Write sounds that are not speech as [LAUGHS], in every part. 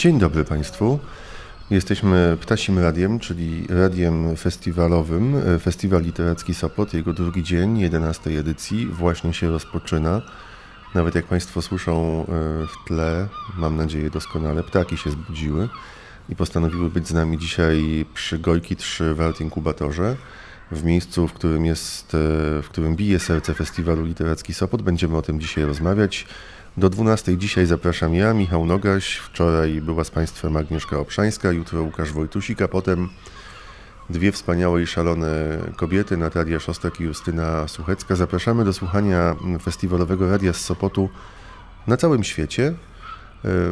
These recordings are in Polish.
Dzień dobry Państwu. Jesteśmy Ptasim Radiem, czyli radiem festiwalowym. Festiwal Literacki Sopot, jego drugi dzień, 11 edycji, właśnie się rozpoczyna. Nawet jak Państwo słyszą e, w tle, mam nadzieję doskonale, ptaki się zbudziły i postanowiły być z nami dzisiaj przy Gojki 3 w Art Inkubatorze, w miejscu, w którym, jest, e, w którym bije serce Festiwalu Literacki Sopot. Będziemy o tym dzisiaj rozmawiać. Do 12 dzisiaj zapraszam ja, Michał Nogaś. Wczoraj była z Państwem Agnieszka Obszańska, jutro Łukasz Wojtusik, a potem dwie wspaniałe i szalone kobiety, Natalia Szostak i Justyna Suchecka. Zapraszamy do słuchania festiwalowego radia z Sopotu na całym świecie.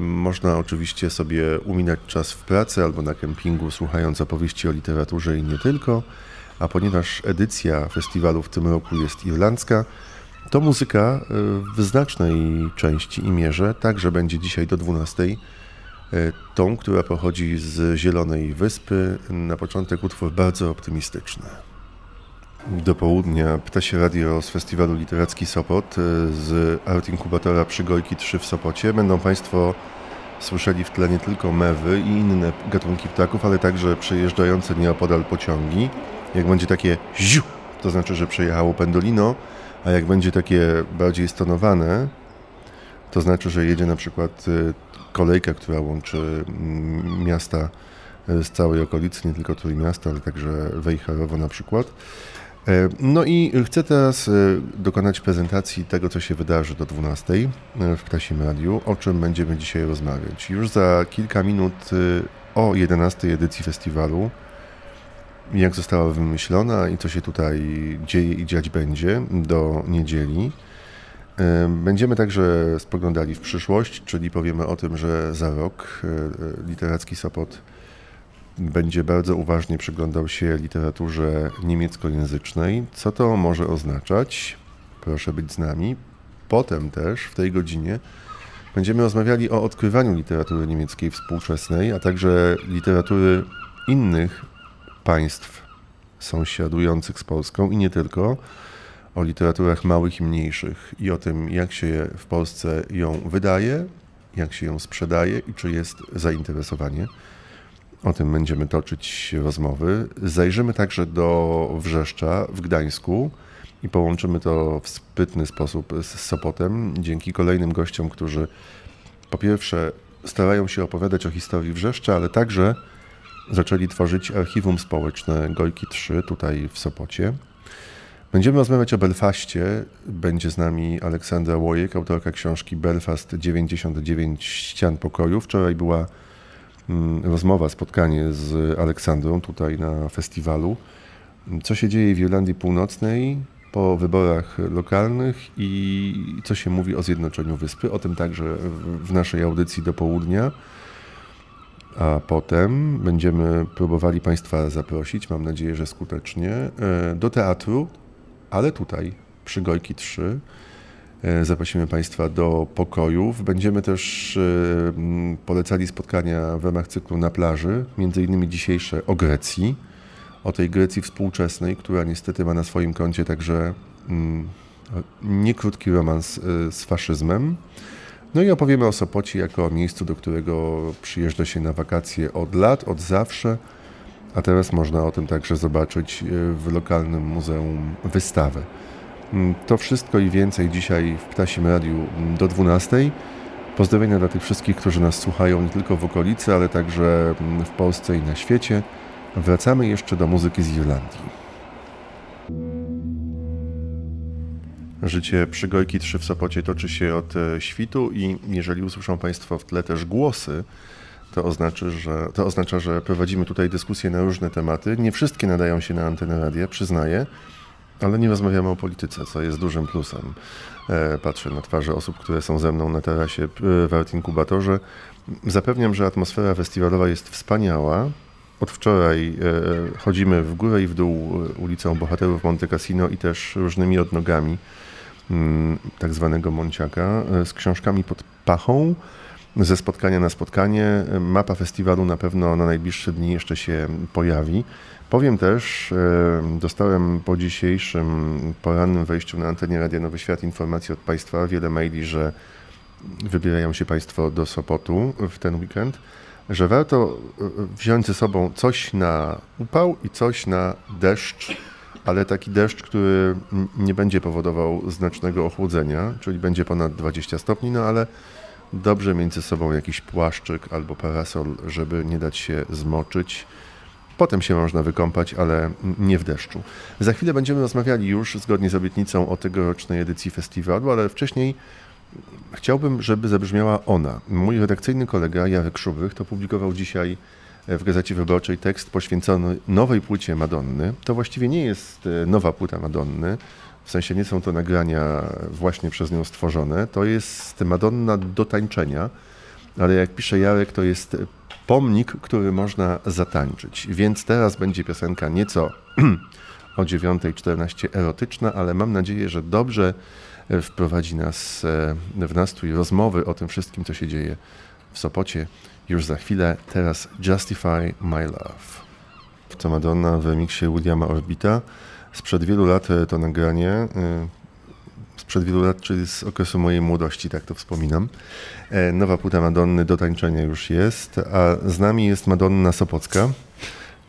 Można oczywiście sobie uminać czas w pracy albo na kempingu, słuchając opowieści o literaturze i nie tylko. A ponieważ edycja festiwalu w tym roku jest irlandzka, to muzyka w znacznej części i mierze także będzie dzisiaj do 12 E, tą, która pochodzi z Zielonej Wyspy. Na początek utwór bardzo optymistyczny. Do południa Ptasie Radio z Festiwalu Literacki Sopot e, z Art Inkubatora Przygojki 3 w Sopocie. Będą Państwo słyszeli w tle nie tylko mewy i inne gatunki ptaków, ale także przejeżdżające nieopodal pociągi. Jak będzie takie ziu, to znaczy, że przejechało pendolino, a jak będzie takie bardziej stonowane, to znaczy, że jedzie na przykład e, kolejka, która łączy mm, miasta e, z całej okolicy, nie tylko Trójmiasta, ale także Wejherowo na przykład. E, no i chcę teraz e, dokonać prezentacji tego, co się wydarzy do 12 w Klasim Radiu, o czym będziemy dzisiaj rozmawiać. Już za kilka minut o 11 edycji festiwalu, jak została wymyślona i co się tutaj dzieje i dziać będzie do niedzieli. Będziemy także spoglądali w przyszłość, czyli powiemy o tym, że za rok e, e, literacki Sopot będzie bardzo uważnie przyglądał się literaturze niemieckojęzycznej. Co to może oznaczać? Proszę być z nami. Potem też w tej godzinie będziemy rozmawiali o odkrywaniu literatury niemieckiej współczesnej, a także literatury innych państw sąsiadujących z Polską i nie tylko o literaturach małych i mniejszych i o tym, jak się w Polsce ją wydaje, jak się ją sprzedaje i czy jest zainteresowanie. O tym będziemy toczyć rozmowy. Zajrzymy także do Wrzeszcza w Gdańsku i połączymy to w sprytny sposób z Sopotem dzięki kolejnym gościom, którzy po pierwsze starają się opowiadać o historii Wrzeszcza, ale także zaczęli tworzyć archiwum społeczne Gojki 3 tutaj w Sopocie. Będziemy rozmawiać o Belfaście. Będzie z nami Aleksandra Łojek, autorka książki Belfast 99 ścian pokoju. Wczoraj była mm, rozmowa, spotkanie z Aleksandrą tutaj na festiwalu. Co się dzieje w Irlandii Północnej po wyborach lokalnych i co się mówi o zjednoczeniu wyspy. O tym także w naszej audycji do południa. A potem będziemy próbowali Państwa zaprosić, mam nadzieję, że skutecznie, e, do teatru ale tutaj przy Gojki 3 e, zaprosimy Państwa do pokojów. Będziemy też e, polecali spotkania w ramach cyklu na plaży, między innymi dzisiejsze o Grecji, o tej Grecji współczesnej, która niestety ma na swoim koncie także niekrótki romans z faszyzmem. No i opowiemy o Sopocie jako o miejscu, do którego przyjeżdża się na wakacje od lat, od zawsze a teraz można o tym także zobaczyć e, w lokalnym muzeum wystawę. Mm, to wszystko i więcej dzisiaj w Ptasim Radiu mm, do 12. Pozdrowienia dla tych wszystkich, którzy nas słuchają nie tylko w okolicy, ale także mm, w Polsce i na świecie. Wracamy jeszcze do muzyki z Irlandii. Życie przygojki 3 w Sopocie toczy się od e, świtu i jeżeli usłyszą Państwo w tle też głosy, to, oznacza, że, to oznacza, że prowadzimy tutaj dyskusje na różne tematy. Nie wszystkie nadają się na antenę radia, przyznaję, ale nie rozmawiamy o polityce, co jest dużym plusem. E, patrzę na twarze osób, które są ze mną na tarasie e, w Art Inkubatorze. Zapewniam, że atmosfera festiwalowa jest wspaniała. Od wczoraj chodzimy w górę i w dół ulicą Bohaterów Monte Cassino i też różnymi odnogami tak zwanego Monciaka z książkami pod pachą ze spotkania na spotkanie. Mapa festiwalu na pewno na najbliższe dni jeszcze się pojawi. Powiem też, e, dostałem po dzisiejszym porannym wejściu na antenie Radia Nowy Świat informacji od Państwa, wiele maili, że wybierają się Państwo do Sopotu w ten weekend, że warto wziąć ze sobą coś na upał i coś na deszcz, ale taki deszcz, który nie będzie powodował znacznego ochłodzenia, czyli będzie ponad 20 stopni, no ale dobrze mieć ze sobą jakiś płaszczyk albo parasol, żeby nie dać się zmoczyć. Potem się można wykąpać, ale nie w deszczu. Za chwilę będziemy rozmawiali już zgodnie z obietnicą o tegorocznej edycji festiwalu, ale wcześniej chciałbym, żeby zabrzmiała ona. Mój redakcyjny kolega Jarek Szubrych to publikował dzisiaj w Gazecie Wyborczej tekst poświęcony nowej płycie Madonny. To właściwie nie jest e, nowa płyta Madonny, w sensie nie są to nagrania właśnie przez nią stworzone. To jest Madonna do tańczenia, ale jak pisze Jarek, to jest pomnik, który można zatańczyć. Więc teraz będzie piosenka nieco [CLEARS THROAT] o 9.14 erotyczna, ale mam nadzieję, że dobrze wprowadzi nas e, w nastrój rozmowy o tym wszystkim, co się dzieje w Sopocie już za chwilę. Teraz Justify My Love. To Madonna w remiksie Williama Orbita. Sprzed wielu lat e, to nagranie, e, sprzed wielu lat, czyli z okresu mojej młodości, tak to wspominam. E, nowa płyta Madonny do tańczenia już jest, a z nami jest Madonna Sopocka,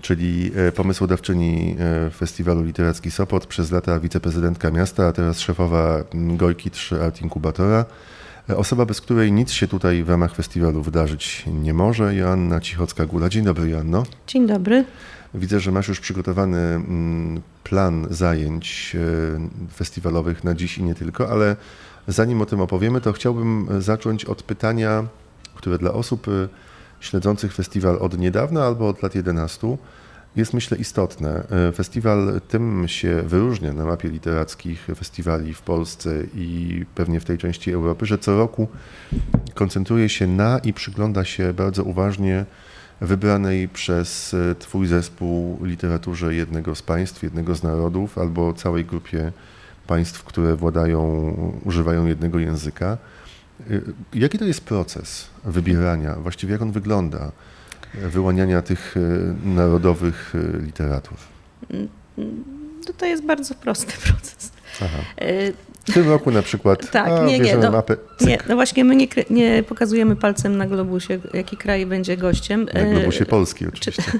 czyli pomysłodawczyni Festiwalu Literacki Sopot, przez lata wiceprezydentka miasta, a teraz szefowa Gojki 3 Art Inkubatora. Osoba, bez której nic się tutaj w ramach festiwalu wydarzyć nie może, Joanna Cichocka-Gula. Dzień dobry, Joanno. Dzień dobry. Widzę, że masz już przygotowany mm, plan zajęć e, festiwalowych na dziś i nie tylko, ale zanim o tym opowiemy, to chciałbym zacząć od pytania, które dla osób e, śledzących festiwal od niedawna albo od lat 11 jest myślę istotne. E, festiwal tym się wyróżnia na mapie literackich festiwali w Polsce i pewnie w tej części Europy, że co roku koncentruje się na i przygląda się bardzo uważnie wybranej przez e, Twój zespół literaturze jednego z państw, jednego z narodów albo całej grupie państw, które władają, używają jednego języka. E, jaki to jest proces wybierania, właściwie jak on wygląda, wyłaniania tych e, narodowych literatur? To jest bardzo prosty [LAUGHS] proces. Aha. W tym roku na przykład. Tak, a, nie, nie, no, mapę, nie. No właśnie, my nie, nie, pokazujemy palcem na globusie, jaki kraj będzie gościem. Na globusie Polski oczywiście. Czy, [LAUGHS]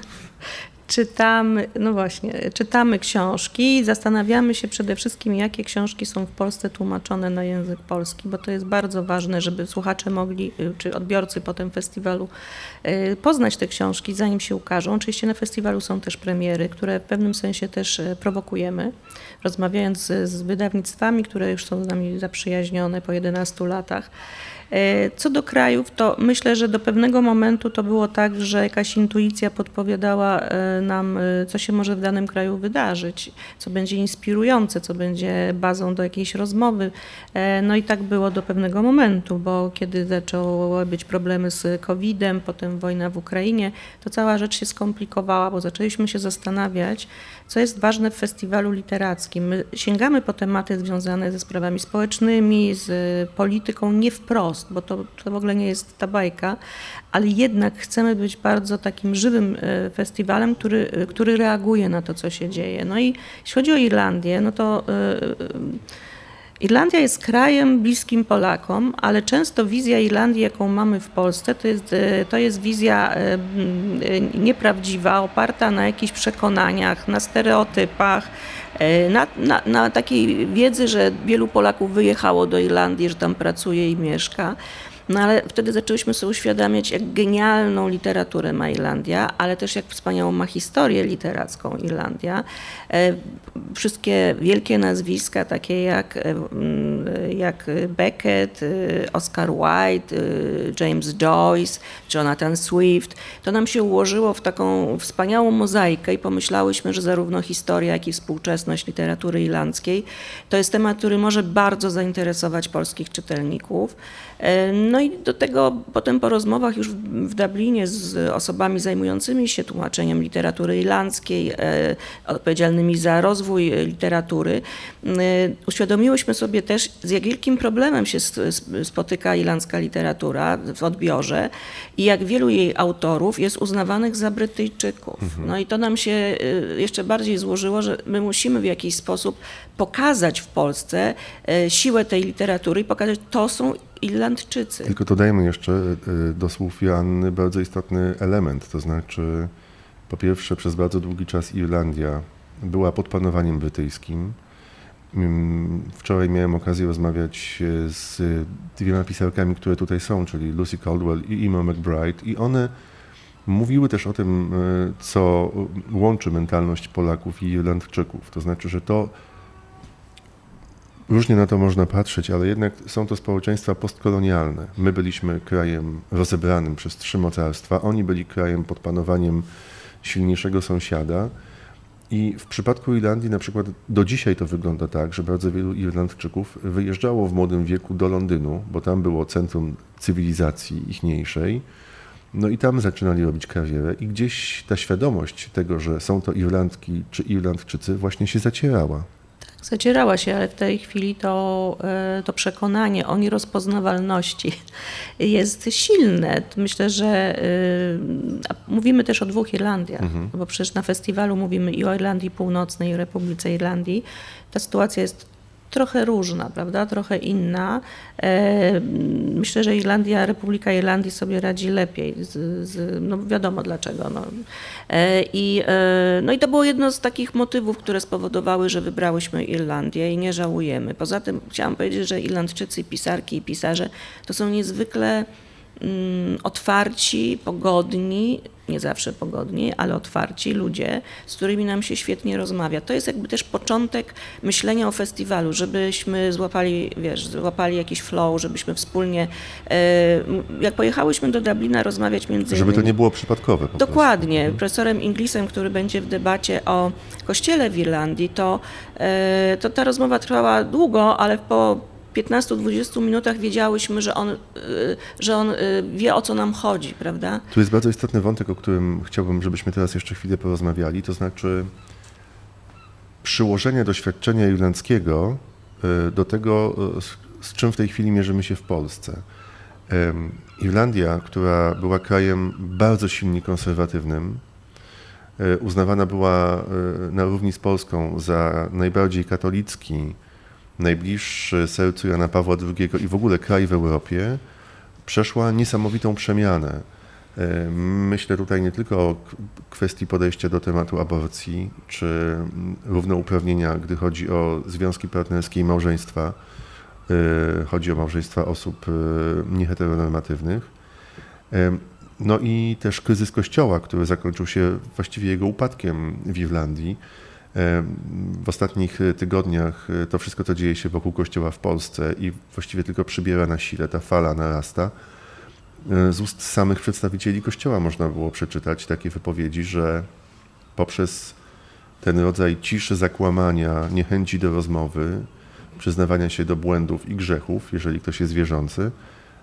czytamy, no właśnie, czytamy książki, zastanawiamy się przede wszystkim, jakie książki są w Polsce tłumaczone na język polski, bo to jest bardzo ważne, żeby słuchacze mogli, y, czy odbiorcy po tym festiwalu y, poznać te książki, zanim się ukażą. Oczywiście na festiwalu są też premiery, które w pewnym sensie też y, prowokujemy, rozmawiając z wydawnictwami, które już są z nami zaprzyjaźnione po 11 latach. E, co do krajów, to myślę, że do pewnego momentu to było tak, że jakaś intuicja podpowiadała e, nam, e, co się może w danym kraju wydarzyć, co będzie inspirujące, co będzie bazą do jakiejś rozmowy. No i tak było do pewnego momentu, bo kiedy zaczęły być problemy z COVID-em, potem wojna w Ukrainie, to cała rzecz się skomplikowała, bo zaczęliśmy się zastanawiać, co jest ważne w festiwalu literackim. My sięgamy po tematy związane ze sprawami społecznymi, z polityką nie wprost, bo to, to w ogóle nie jest ta bajka, ale jednak chcemy być bardzo takim żywym e, festiwalem, który, e, który reaguje na to, co się dzieje. No i jeśli chodzi o Irlandię, no to yy, Irlandia jest krajem bliskim Polakom, ale często wizja Irlandii, jaką mamy w Polsce, to jest, e, to jest wizja e, nieprawdziwa, oparta na jakichś przekonaniach, na stereotypach, e, na, na, na takiej wiedzy, że wielu Polaków wyjechało do Irlandii, że tam pracuje i mieszka. No ale wtedy zaczęłyśmy sobie uświadamiać, jak genialną literaturę ma Irlandia, ale też jak wspaniałą ma historię literacką Irlandia. E, wszystkie wielkie nazwiska, takie jak, e, jak Beckett, e, Oscar Wilde, James Joyce, Jonathan Swift, to nam się ułożyło w taką wspaniałą mozaikę i pomyślałyśmy, że zarówno historia, jak i współczesność literatury irlandzkiej to jest temat, który może bardzo zainteresować polskich czytelników. No i do tego potem po rozmowach już w Dublinie z osobami zajmującymi się tłumaczeniem literatury irlandzkiej, odpowiedzialnymi za rozwój literatury, uświadomiłyśmy sobie też, z jak wielkim problemem się spotyka irlandzka literatura w odbiorze i jak wielu jej autorów jest uznawanych za Brytyjczyków. Mhm. No i to nam się jeszcze bardziej złożyło, że my musimy w jakiś sposób pokazać w Polsce y, siłę tej literatury i pokazać, to są Irlandczycy. Tylko dodajmy jeszcze y, do słów Joanny bardzo istotny element, to znaczy po pierwsze przez bardzo długi czas Irlandia była pod panowaniem brytyjskim. Mm, wczoraj miałem okazję rozmawiać e, z dwiema pisarkami, które tutaj są, czyli Lucy Caldwell i Emma McBride i one mówiły też o tym, e, co łączy mentalność Polaków i Irlandczyków. To znaczy, że to różnie na to można patrzeć, ale jednak są to społeczeństwa postkolonialne. My byliśmy krajem rozebranym przez trzy mocarstwa, oni byli krajem pod panowaniem silniejszego sąsiada. I w przypadku Irlandii na przykład do dzisiaj to wygląda tak, że bardzo wielu Irlandczyków wyjeżdżało w młodym wieku do Londynu, bo tam było centrum cywilizacji ichniejszej. No i tam zaczynali robić karierę i gdzieś ta świadomość tego, że są to Irlandki czy Irlandczycy właśnie się zacierała. Zacierała się, ale w tej chwili to, e, to przekonanie o nierozpoznawalności [LAUGHS] jest silne. Myślę, że e, mówimy też o dwóch Irlandiach, mhm. bo przecież na festiwalu mówimy i o Irlandii Północnej, i Republice Irlandii. Ta sytuacja jest trochę różna, prawda? Trochę inna. E, myślę, że Irlandia, Republika Irlandii sobie radzi lepiej. Z, z, no wiadomo dlaczego. No. E, I, e, no i to było jedno z takich motywów, które spowodowały, że wybrałyśmy Irlandię i nie żałujemy. Poza tym chciałam powiedzieć, że Irlandczycy, pisarki i pisarze to są niezwykle otwarci, pogodni, nie zawsze pogodni, ale otwarci ludzie, z którymi nam się świetnie rozmawia. To jest jakby też początek myślenia o festiwalu, żebyśmy złapali, wiesz, złapali jakiś flow, żebyśmy wspólnie, e, jak pojechałyśmy do Dublina rozmawiać między Żeby to nie było przypadkowe. Dokładnie. Mhm. Profesorem Inglisem, który będzie w debacie o kościele w Irlandii, to, e, to ta rozmowa trwała długo, ale po 15-20 minutach wiedziałyśmy, że on, y, że on y, wie, o co nam chodzi, prawda? Tu jest bardzo istotny wątek, o którym chciałbym, żebyśmy teraz jeszcze chwilę porozmawiali, to znaczy przyłożenie doświadczenia irlandzkiego y, do tego, z czym w tej chwili mierzymy się w Polsce. Irlandia, która była krajem bardzo silnie konserwatywnym, uznawana była na równi z Polską za najbardziej katolicki, najbliższy sercu Jana Pawła II i w ogóle kraj w Europie, przeszła niesamowitą przemianę. E, myślę tutaj nie tylko o kwestii podejścia do tematu aborcji czy równouprawnienia, gdy chodzi o związki partnerskie i małżeństwa. E, chodzi o małżeństwa osób e, nieheteronormatywnych. No i też kryzys Kościoła, który zakończył się właściwie jego upadkiem w Irlandii w ostatnich tygodniach e, to wszystko, co dzieje się wokół Kościoła w Polsce i właściwie tylko przybiera na sile, ta fala narasta. E, z ust samych przedstawicieli Kościoła można było przeczytać takie wypowiedzi, że poprzez ten rodzaj ciszy, zakłamania, niechęci do rozmowy, przyznawania się do błędów i grzechów, jeżeli ktoś jest wierzący,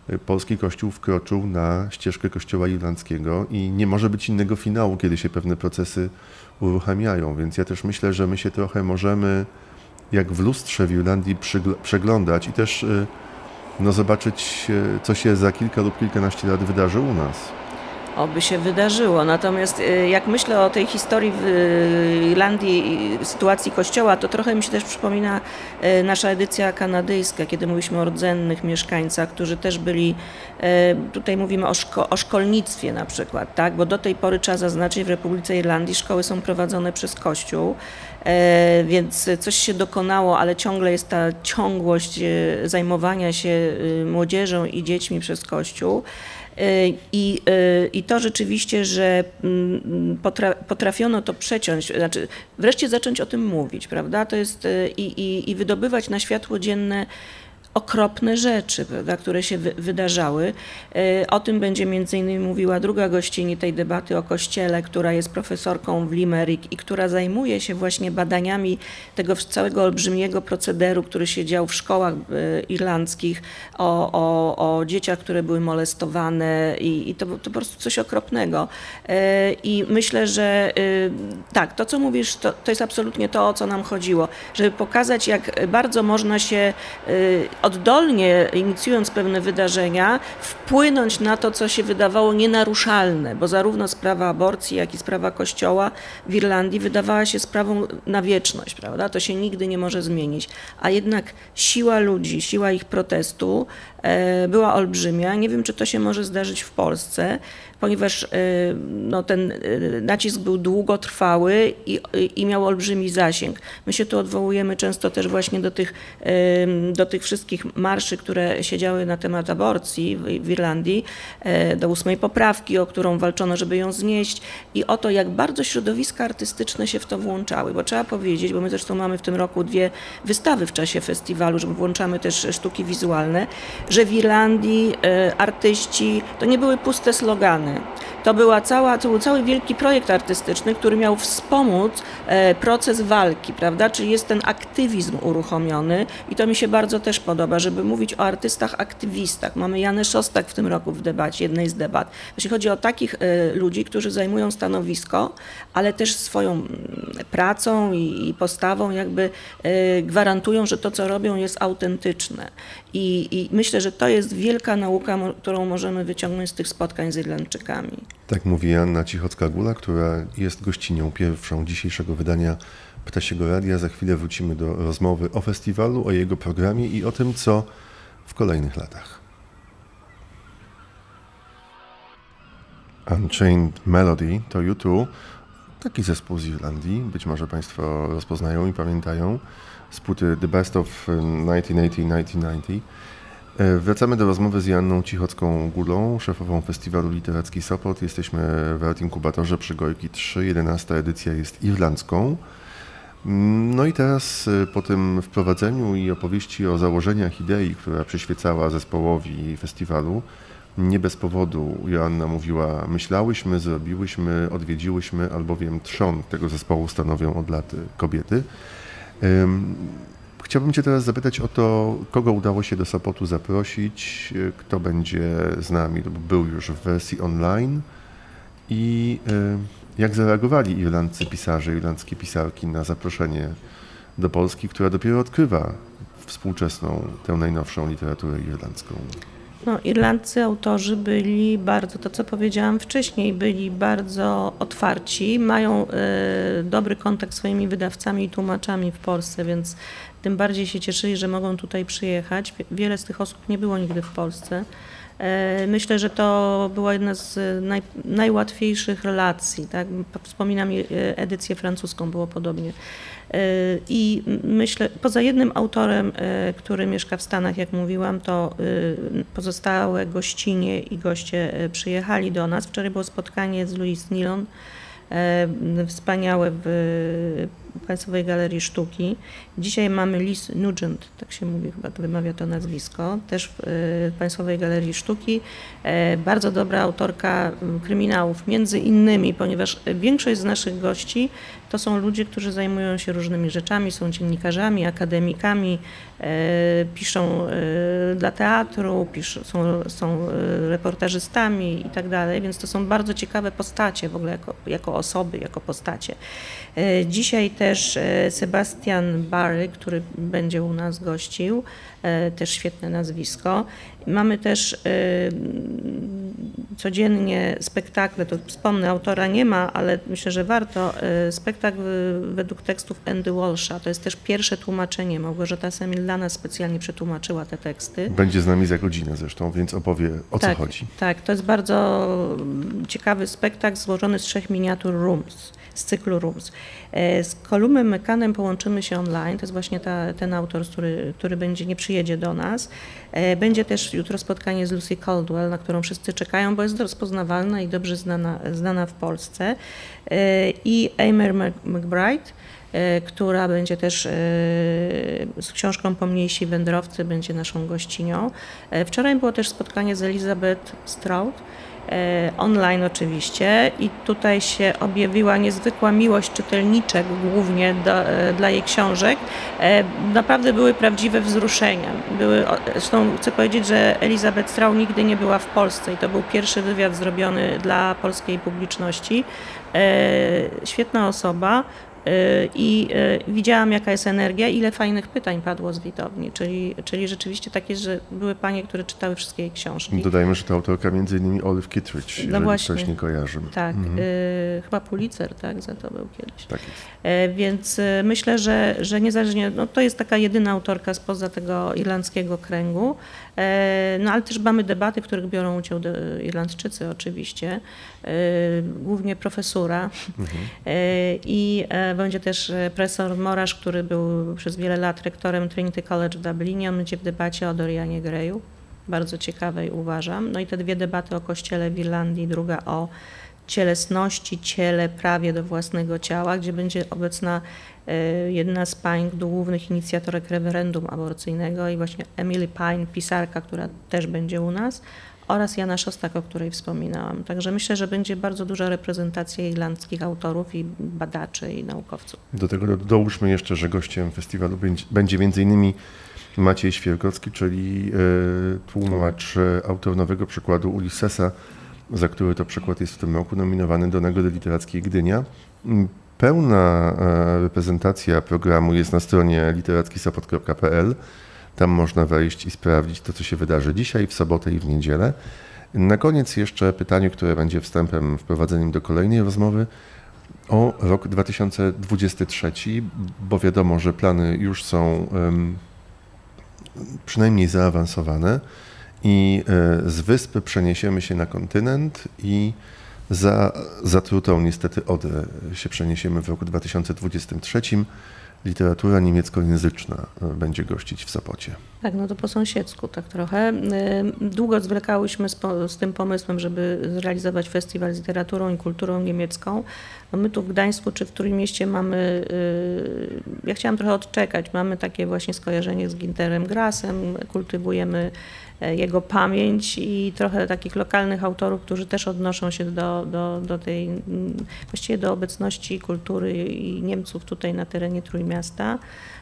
e, polski Kościół wkroczył na ścieżkę Kościoła irlandzkiego i nie może być innego finału, kiedy się pewne procesy uruchamiają. Więc ja też myślę, że my się trochę możemy, jak w lustrze w Irlandii, przeglądać i też y, no, zobaczyć, y, co się za kilka lub kilkanaście lat wydarzy u nas oby się wydarzyło. Natomiast y, jak myślę o tej historii w y, Irlandii sytuacji kościoła, to trochę mi się też przypomina y, nasza edycja kanadyjska, kiedy mówiliśmy o rdzennych mieszkańcach, którzy też byli, tutaj mówimy o, szko o szkolnictwie na przykład, tak? bo do tej pory trzeba zaznaczyć, w Republice Irlandii szkoły są prowadzone przez Kościół, więc coś się dokonało, ale ciągle jest ta ciągłość zajmowania się młodzieżą i dziećmi przez Kościół. I, I to rzeczywiście, że mm, potrafiono to przeciąć, znaczy wreszcie zacząć o tym mówić, prawda? To jest i, i, i wydobywać na światło dzienne okropne rzeczy, prawda, które się wy, wydarzały. E, o tym będzie między innymi mówiła druga gościni tej debaty o Kościele, która jest profesorką w Limerick i która zajmuje się właśnie badaniami tego całego olbrzymiego procederu, który się dział w szkołach e, irlandzkich, o, o, o dzieciach, które były molestowane i, i to, to po prostu coś okropnego. E, I myślę, że tak, to co mówisz, to, to jest absolutnie to, o co nam chodziło, żeby pokazać, jak bardzo można się oddolnie, inicjując pewne wydarzenia, wpłynąć na to, co się wydawało nienaruszalne, bo zarówno sprawa aborcji, jak i sprawa Kościoła w Irlandii wydawała się sprawą na wieczność, prawda? To się nigdy nie może zmienić. A jednak siła ludzi, siła ich protestu była olbrzymia. Nie wiem, czy to się może zdarzyć w Polsce ponieważ y, no, ten y, nacisk był długotrwały i, i miał olbrzymi zasięg. My się tu odwołujemy często też właśnie do tych, do tych wszystkich marszy, które się działy na temat aborcji w, Irlandii, e, do ósmej poprawki, o którą walczono, żeby ją znieść i o to, jak bardzo środowiska artystyczne się w to włączały, bo trzeba powiedzieć, bo my zresztą mamy w tym roku dwie wystawy w czasie festiwalu, że włączamy też sztuki wizualne, że w Irlandii e, artyści, to nie były puste slogany, to, była cała, to był cały wielki projekt artystyczny, który miał wspomóc e, proces walki, prawda? Czyli jest ten aktywizm uruchomiony i to mi się bardzo też podoba, żeby mówić o artystach aktywistach. Mamy Janę Szostak w tym roku w debacie, jednej z debat. Jeśli chodzi o takich e, ludzi, którzy zajmują stanowisko, ale też swoją mm, pracą i postawą jakby gwarantują, że to, co robią jest autentyczne. I, I, myślę, że to jest wielka nauka, którą możemy wyciągnąć z tych spotkań z Irlandczykami. Tak mówi Anna Cichocka-Gula, która jest gościnią pierwszą dzisiejszego wydania Ptasiego Radia. Za chwilę wrócimy do rozmowy o festiwalu, o jego programie i o tym, co w kolejnych latach. Unchained Melody to YouTube, taki zespół z Irlandii, być może Państwo rozpoznają i pamiętają z płyty The Best of 1980-1990. E, wracamy do rozmowy z Janną Cichocką-Gulą, szefową Festiwalu Literacki Sopot. Jesteśmy w Art Inkubatorze przy Gojki 3. 11 edycja jest irlandzką. Mm, no i teraz e, po tym wprowadzeniu i opowieści o założeniach idei, która przyświecała zespołowi festiwalu, nie bez powodu Joanna mówiła, myślałyśmy, zrobiłyśmy, odwiedziłyśmy, albowiem trzon tego zespołu stanowią od lat kobiety. Chciałbym Cię teraz zapytać o to, kogo udało się do Sopotu zaprosić, kto będzie z nami, był już w wersji online i jak zareagowali irlandzcy pisarze, irlandzkie pisarki na zaproszenie do Polski, która dopiero odkrywa współczesną, tę najnowszą literaturę irlandzką. No, Irlandcy autorzy byli bardzo, to co powiedziałam wcześniej, byli bardzo otwarci, mają y, dobry kontakt z swoimi wydawcami i tłumaczami w Polsce, więc tym bardziej się cieszyli, że mogą tutaj przyjechać. Wiele z tych osób nie było nigdy w Polsce. E, myślę, że to była jedna z naj, najłatwiejszych relacji. Tak? Wspominam e, edycję francuską, było podobnie. E, I myślę, poza jednym autorem, który mieszka w Stanach, jak mówiłam, to pozostałe gościnie i goście przyjechali do nas. Wczoraj było spotkanie z Louis Nilon, wspaniałe w Państwowej Galerii Sztuki. Dzisiaj mamy Liz Nugent, tak się mówi, chyba wymawia to nazwisko, też w Państwowej Galerii Sztuki. Bardzo dobra autorka kryminałów, między innymi, ponieważ większość z naszych gości to są ludzie, którzy zajmują się różnymi rzeczami, są dziennikarzami, akademikami, e, piszą dla teatru, są, są reportażystami i tak dalej, więc to są bardzo ciekawe postacie w ogóle jako, jako osoby, jako postacie. Dzisiaj też Sebastian Bar Bary, który będzie u nas gościł, e, też świetne nazwisko. Mamy też e, codziennie spektakle, to wspomnę, autora nie ma, ale myślę, że warto. E, spektakl według tekstów Andy Walsha, to jest też pierwsze tłumaczenie. Małgorzata Semil dla nas specjalnie przetłumaczyła te teksty. Będzie z nami za godzinę zresztą, więc opowie o tak, co chodzi. Tak, to jest bardzo ciekawy spektakl złożony z trzech miniatur Rooms z cyklu Rooms. E, z Kolumem Mekanem połączymy się online, to jest właśnie ta, ten autor, który, który będzie, nie przyjedzie do nas. E, będzie też jutro spotkanie z Lucy Caldwell, na którą wszyscy czekają, bo jest rozpoznawalna i dobrze znana, znana w Polsce. E, I Eimer McBride, która będzie też z książką Pomniejsi Wędrowcy, będzie naszą gościnią. Wczoraj było też spotkanie z Elizabeth Stroud, online oczywiście i tutaj się objawiła niezwykła miłość czytelniczek głównie do, e, dla jej książek. E, naprawdę były prawdziwe wzruszenia. Były, zresztą chcę powiedzieć, że Elizabeth Strau nigdy nie była w Polsce i to był pierwszy wywiad zrobiony dla polskiej publiczności. Świetna osoba, i y, widziałam, jaka jest energia, ile fajnych pytań padło z widowni, czyli, czyli rzeczywiście takie, że były panie, które czytały wszystkie jej książki. Dodajmy, że to autorka między innymi Olive Kittredge, no właśnie. ktoś nie kojarzy. Tak, mhm. y, chyba Pulitzer, tak, za to był kiedyś. Tak. E, więc myślę, że, że niezależnie, no to jest taka jedyna autorka spoza tego irlandzkiego kręgu, no ale też mamy debaty, w których biorą udział Irlandczycy oczywiście, e, głównie profesura mhm. i będzie też e, profesor Morasz, który był przez wiele lat rektorem Trinity College w Dublinie. On będzie w debacie o Dorianie Greyu. Bardzo ciekawej uważam. No i te dwie debaty o kościele w Irlandii, druga o cielesności, ciele, prawie do własnego ciała, gdzie będzie obecna e, jedna z pań głównych inicjatorek referendum aborcyjnego i właśnie Emily Pine, pisarka, która też będzie u nas, oraz Jana Szostak, o której wspominałam. Także myślę, że będzie bardzo duża reprezentacja irlandzkich autorów i badaczy i naukowców. Do tego dołóżmy jeszcze, że gościem festiwalu będzie m.in. Maciej Świerkowski, czyli e, tłumacz, e, autor nowego przykładu Ulyssesa, za który to przykład jest w tym roku nominowany do Nagrody Literackiej Gdynia. Mm, pełna e, reprezentacja programu jest na stronie literackiesapot.pl. Tam można wejść i sprawdzić to, co się wydarzy dzisiaj, w sobotę i w niedzielę. Na koniec jeszcze pytanie, które będzie wstępem, wprowadzeniem do kolejnej rozmowy o rok 2023, bo wiadomo, że plany już są um, przynajmniej zaawansowane i e, z wyspy przeniesiemy się na kontynent i za zatrutą niestety Odrę się przeniesiemy w roku 2023 literatura niemieckojęzyczna e, będzie gościć w Sopocie. Tak, no to po sąsiedzku tak trochę. E, długo zwlekałyśmy z, z, tym pomysłem, żeby zrealizować festiwal z literaturą i kulturą niemiecką. No my tu w Gdańsku czy w którym mieście mamy, e, ja chciałam trochę odczekać, mamy takie właśnie skojarzenie z Ginterem Grasem, kultywujemy E, jego pamięć i trochę takich lokalnych autorów, którzy też odnoszą się do, do, do tej, właściwie do obecności kultury i Niemców tutaj na terenie Trójmiasta.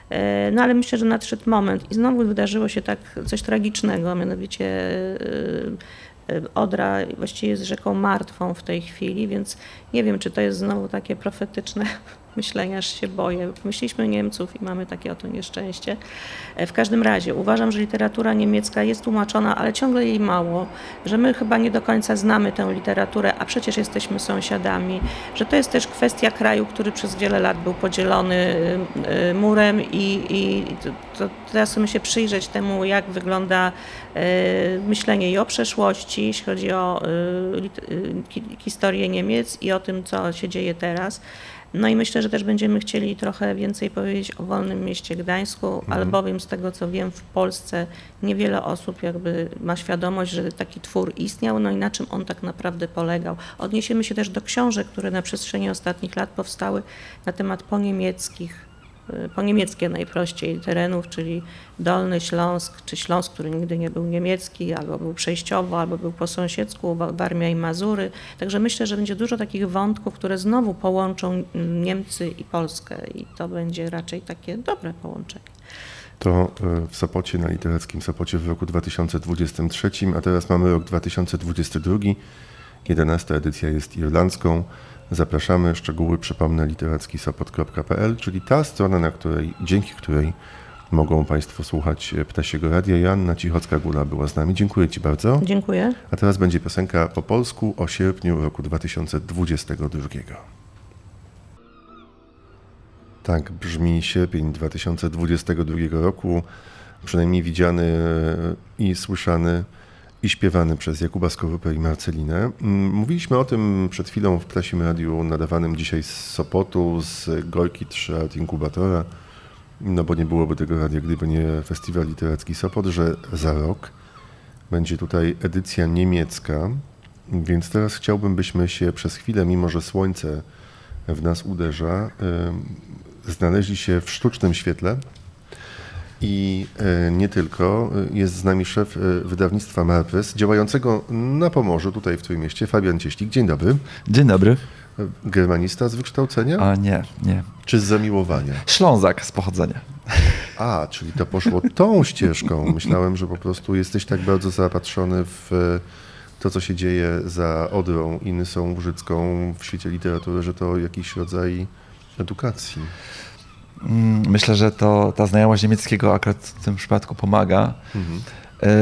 E, no ale myślę, że nadszedł moment i znowu wydarzyło się tak coś tragicznego, mianowicie e, Odra właściwie jest rzeką martwą w tej chwili, więc nie wiem, czy to jest znowu takie profetyczne myślenia, aż się boję. Myśleliśmy Niemców i mamy takie oto nieszczęście. E, w każdym razie uważam, że literatura niemiecka jest tłumaczona, ale ciągle jej mało, że my chyba nie do końca znamy tę literaturę, a przecież jesteśmy sąsiadami, że to jest też kwestia kraju, który przez wiele lat był podzielony e, murem i, i to teraz musimy się przyjrzeć temu, jak wygląda e, myślenie i o przeszłości, jeśli chodzi o historię Niemiec i o tym, co się dzieje teraz. No i myślę, że też będziemy chcieli trochę więcej powiedzieć o wolnym mieście Gdańsku, mhm. albowiem z tego co wiem w Polsce niewiele osób jakby ma świadomość, że taki twór istniał, no i na czym on tak naprawdę polegał. Odniesiemy się też do książek, które na przestrzeni ostatnich lat powstały na temat poniemieckich po niemieckie najprościej terenów, czyli Dolny Śląsk, czy Śląsk, który nigdy nie był niemiecki, albo był przejściowo, albo był po sąsiedzku, Warmia i Mazury. Także myślę, że będzie dużo takich wątków, które znowu połączą Niemcy i Polskę i to będzie raczej takie dobre połączenie. To y, w Sopocie, na literackim Sopocie w roku 2023, a teraz mamy rok 2022. 11 edycja jest irlandzką. Zapraszamy. Szczegóły przypomnę literackisopot.pl, czyli ta strona, na której, dzięki której mogą Państwo słuchać Ptasiego Radia. Joanna Cichocka-Gula była z nami. Dziękuję Ci bardzo. Dziękuję. A teraz będzie piosenka po polsku o sierpniu roku 2022. Tak brzmi sierpień 2022 roku, przynajmniej widziany i słyszany i śpiewany przez Jakuba Skorupę i Marcelinę. Mm, mówiliśmy o tym przed chwilą w Ptasim Radiu nadawanym dzisiaj z Sopotu, z Gojki 3 Art Inkubatora, no bo nie byłoby tego radia, gdyby nie Festiwal Literacki Sopot, że za rok będzie tutaj edycja niemiecka, więc teraz chciałbym, byśmy się przez chwilę, mimo że słońce w nas uderza, znaleźli się w sztucznym świetle. I nie tylko. Jest z nami szef wydawnictwa Marpres, działającego na Pomorzu, tutaj w Trójmieście, Fabian Cieślik. Dzień dobry. Dzień dobry. Germanista z wykształcenia? A nie, nie. Czy z zamiłowania? Ślązak z pochodzenia. A, czyli to poszło tą ścieżką. Myślałem, że po prostu jesteś tak bardzo zapatrzony w to, co się dzieje za Odrą i Nysą Łużycką w świecie literatury, że to jakiś rodzaj edukacji. Mm, myślę, że to ta znajomość niemieckiego akurat w tym przypadku pomaga. Mhm.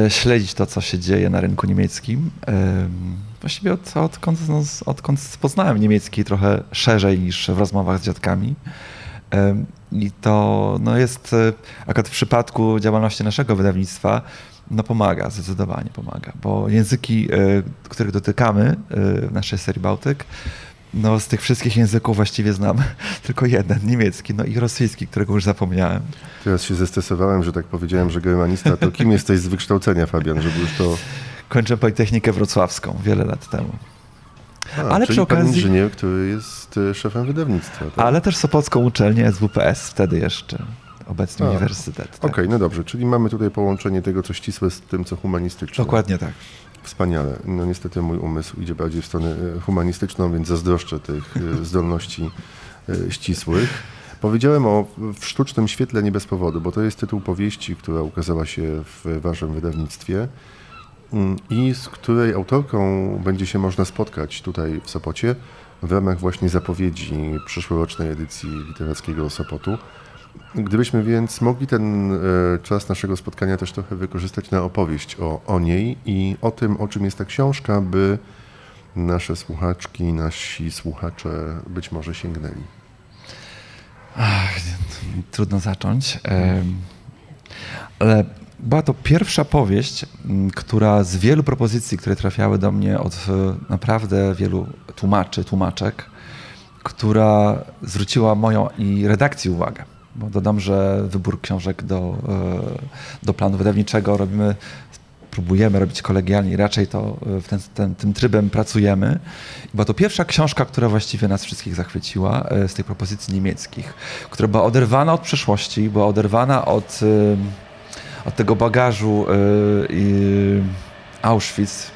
E, śledzić to, co się dzieje na rynku niemieckim. Właściwie od, odkąd, no, odkąd poznałem niemiecki trochę szerzej niż w rozmowach z dziadkami. I to no jest, e, akurat w przypadku działalności naszego wydawnictwa, no pomaga, zdecydowanie pomaga, bo języki, e, których dotykamy w naszej serii Bałtyk, no z tych wszystkich języków właściwie znam [LAUGHS] tylko jeden, niemiecki, no i rosyjski, którego już zapomniałem. Teraz się zestresowałem, że tak powiedziałem, że germanista, to kim jesteś z wykształcenia, Fabian, żeby już to... Kończę Politechnikę Wrocławską wiele lat temu. A, ale przy okazji... pan inżynier, który jest e, szefem wydawnictwa. Tak? Ale też Sopocką uczelnię SWPS, wtedy jeszcze obecny A, uniwersytet. Tak. Okej, okay, no dobrze, czyli mamy tutaj połączenie tego, co ścisłe z tym, co humanistyczne. Dokładnie tak. Wspaniale. No niestety mój umysł idzie bardziej w stronę e, humanistyczną, więc zazdroszczę tych e, [LAUGHS] zdolności e, ścisłych. Powiedziałem o w sztucznym świetle nie bez powodu, bo to jest tytuł powieści, która ukazała się w waszym wydawnictwie mm, i z której autorką będzie się można spotkać tutaj w Sopocie w ramach właśnie zapowiedzi przyszłorocznej edycji literackiego Sopotu. Gdybyśmy więc mogli ten e, czas naszego spotkania też trochę wykorzystać na opowieść o, o niej i o tym, o czym jest ta książka, by nasze słuchaczki, nasi słuchacze być może sięgnęli. Ach, trudno zacząć. Ale była to pierwsza powieść, która z wielu propozycji, które trafiały do mnie od e, naprawdę wielu tłumaczy, tłumaczek, która zwróciła moją i redakcji uwagę bo dodam, że wybór książek do, e, do planu wydawniczego robimy, próbujemy robić kolegialnie, raczej to e, w ten, ten, tym trybem pracujemy. Była to pierwsza książka, która właściwie nas wszystkich zachwyciła e, z tej propozycji niemieckich, która była oderwana od przeszłości, była oderwana od, od tego bagażu Auschwitz,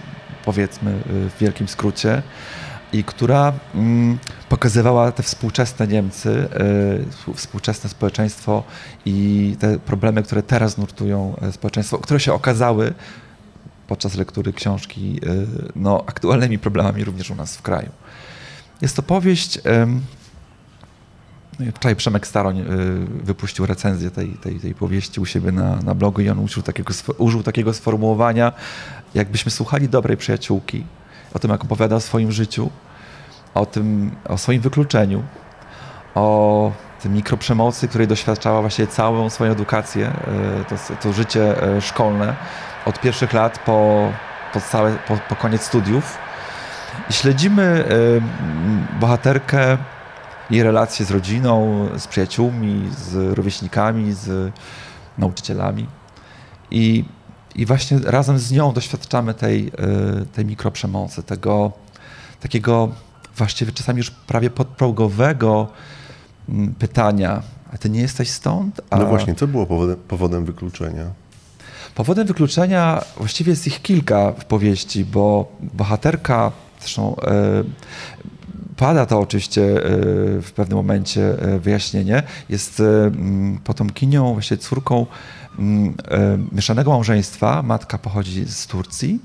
powiedzmy w wielkim skrócie i która mm, pokazywała te współczesne Niemcy, y, współczesne społeczeństwo i te problemy, które teraz nurtują e, społeczeństwo, które się okazały podczas lektury książki y, no, aktualnymi problemami również u nas w kraju. Jest to powieść. No wczoraj Przemek Staroń wypuścił recenzję tej, tej, tej powieści u siebie na, na blogu i on użył takiego, użył takiego sformułowania, jakbyśmy słuchali dobrej przyjaciółki, o tym, jak opowiada o swoim życiu, o tym, o swoim wykluczeniu, o tym mikroprzemocy, której doświadczała właśnie całą swoją edukację, e, to, to życie e, szkolne od pierwszych lat po, po, całe, po, po koniec studiów. I śledzimy e, bohaterkę, jej relacje z rodziną, z przyjaciółmi, z rówieśnikami, z nauczycielami. I i właśnie razem z nią doświadczamy tej, e, tej mikroprzemocy, tego takiego właściwie czasami już prawie podprogowego mm, pytania, a ty nie jesteś stąd? A... No właśnie, co było powodem, powodem wykluczenia? Powodem wykluczenia właściwie jest ich kilka w powieści, bo bohaterka, zresztą e, pada to oczywiście e, w pewnym momencie wyjaśnienie, jest potomkinią, właśnie córką mieszanego małżeństwa. Matka pochodzi z Turcji,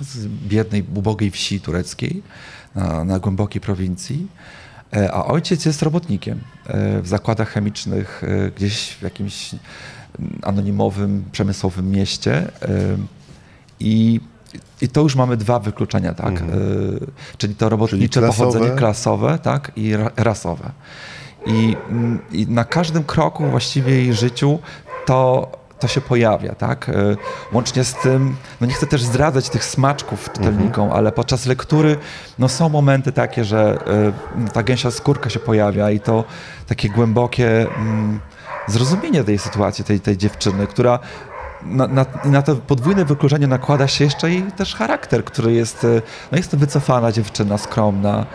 z biednej, ubogiej wsi tureckiej na, na głębokiej prowincji, e, a ojciec jest robotnikiem e, w zakładach chemicznych gdzieś w jakimś anonimowym, przemysłowym mieście. I, i to już mamy dwa wykluczenia, tak? Mhm. Czyli to robotnicze Czyli pochodzenie klasowe tak? i rasowe. I, mm, I, na każdym kroku właściwie jej życiu to, to się pojawia, tak? E, łącznie z tym, no nie chcę też zdradzać tych smaczków czytelnikom, mhm. ale podczas lektury no są momenty takie, że y, ta gęsia skórka się pojawia i to takie głębokie y, zrozumienie tej sytuacji, tej, tej dziewczyny, która na, na, na, to podwójne wykluczenie nakłada się jeszcze jej też charakter, który jest, no jest to wycofana dziewczyna, skromna,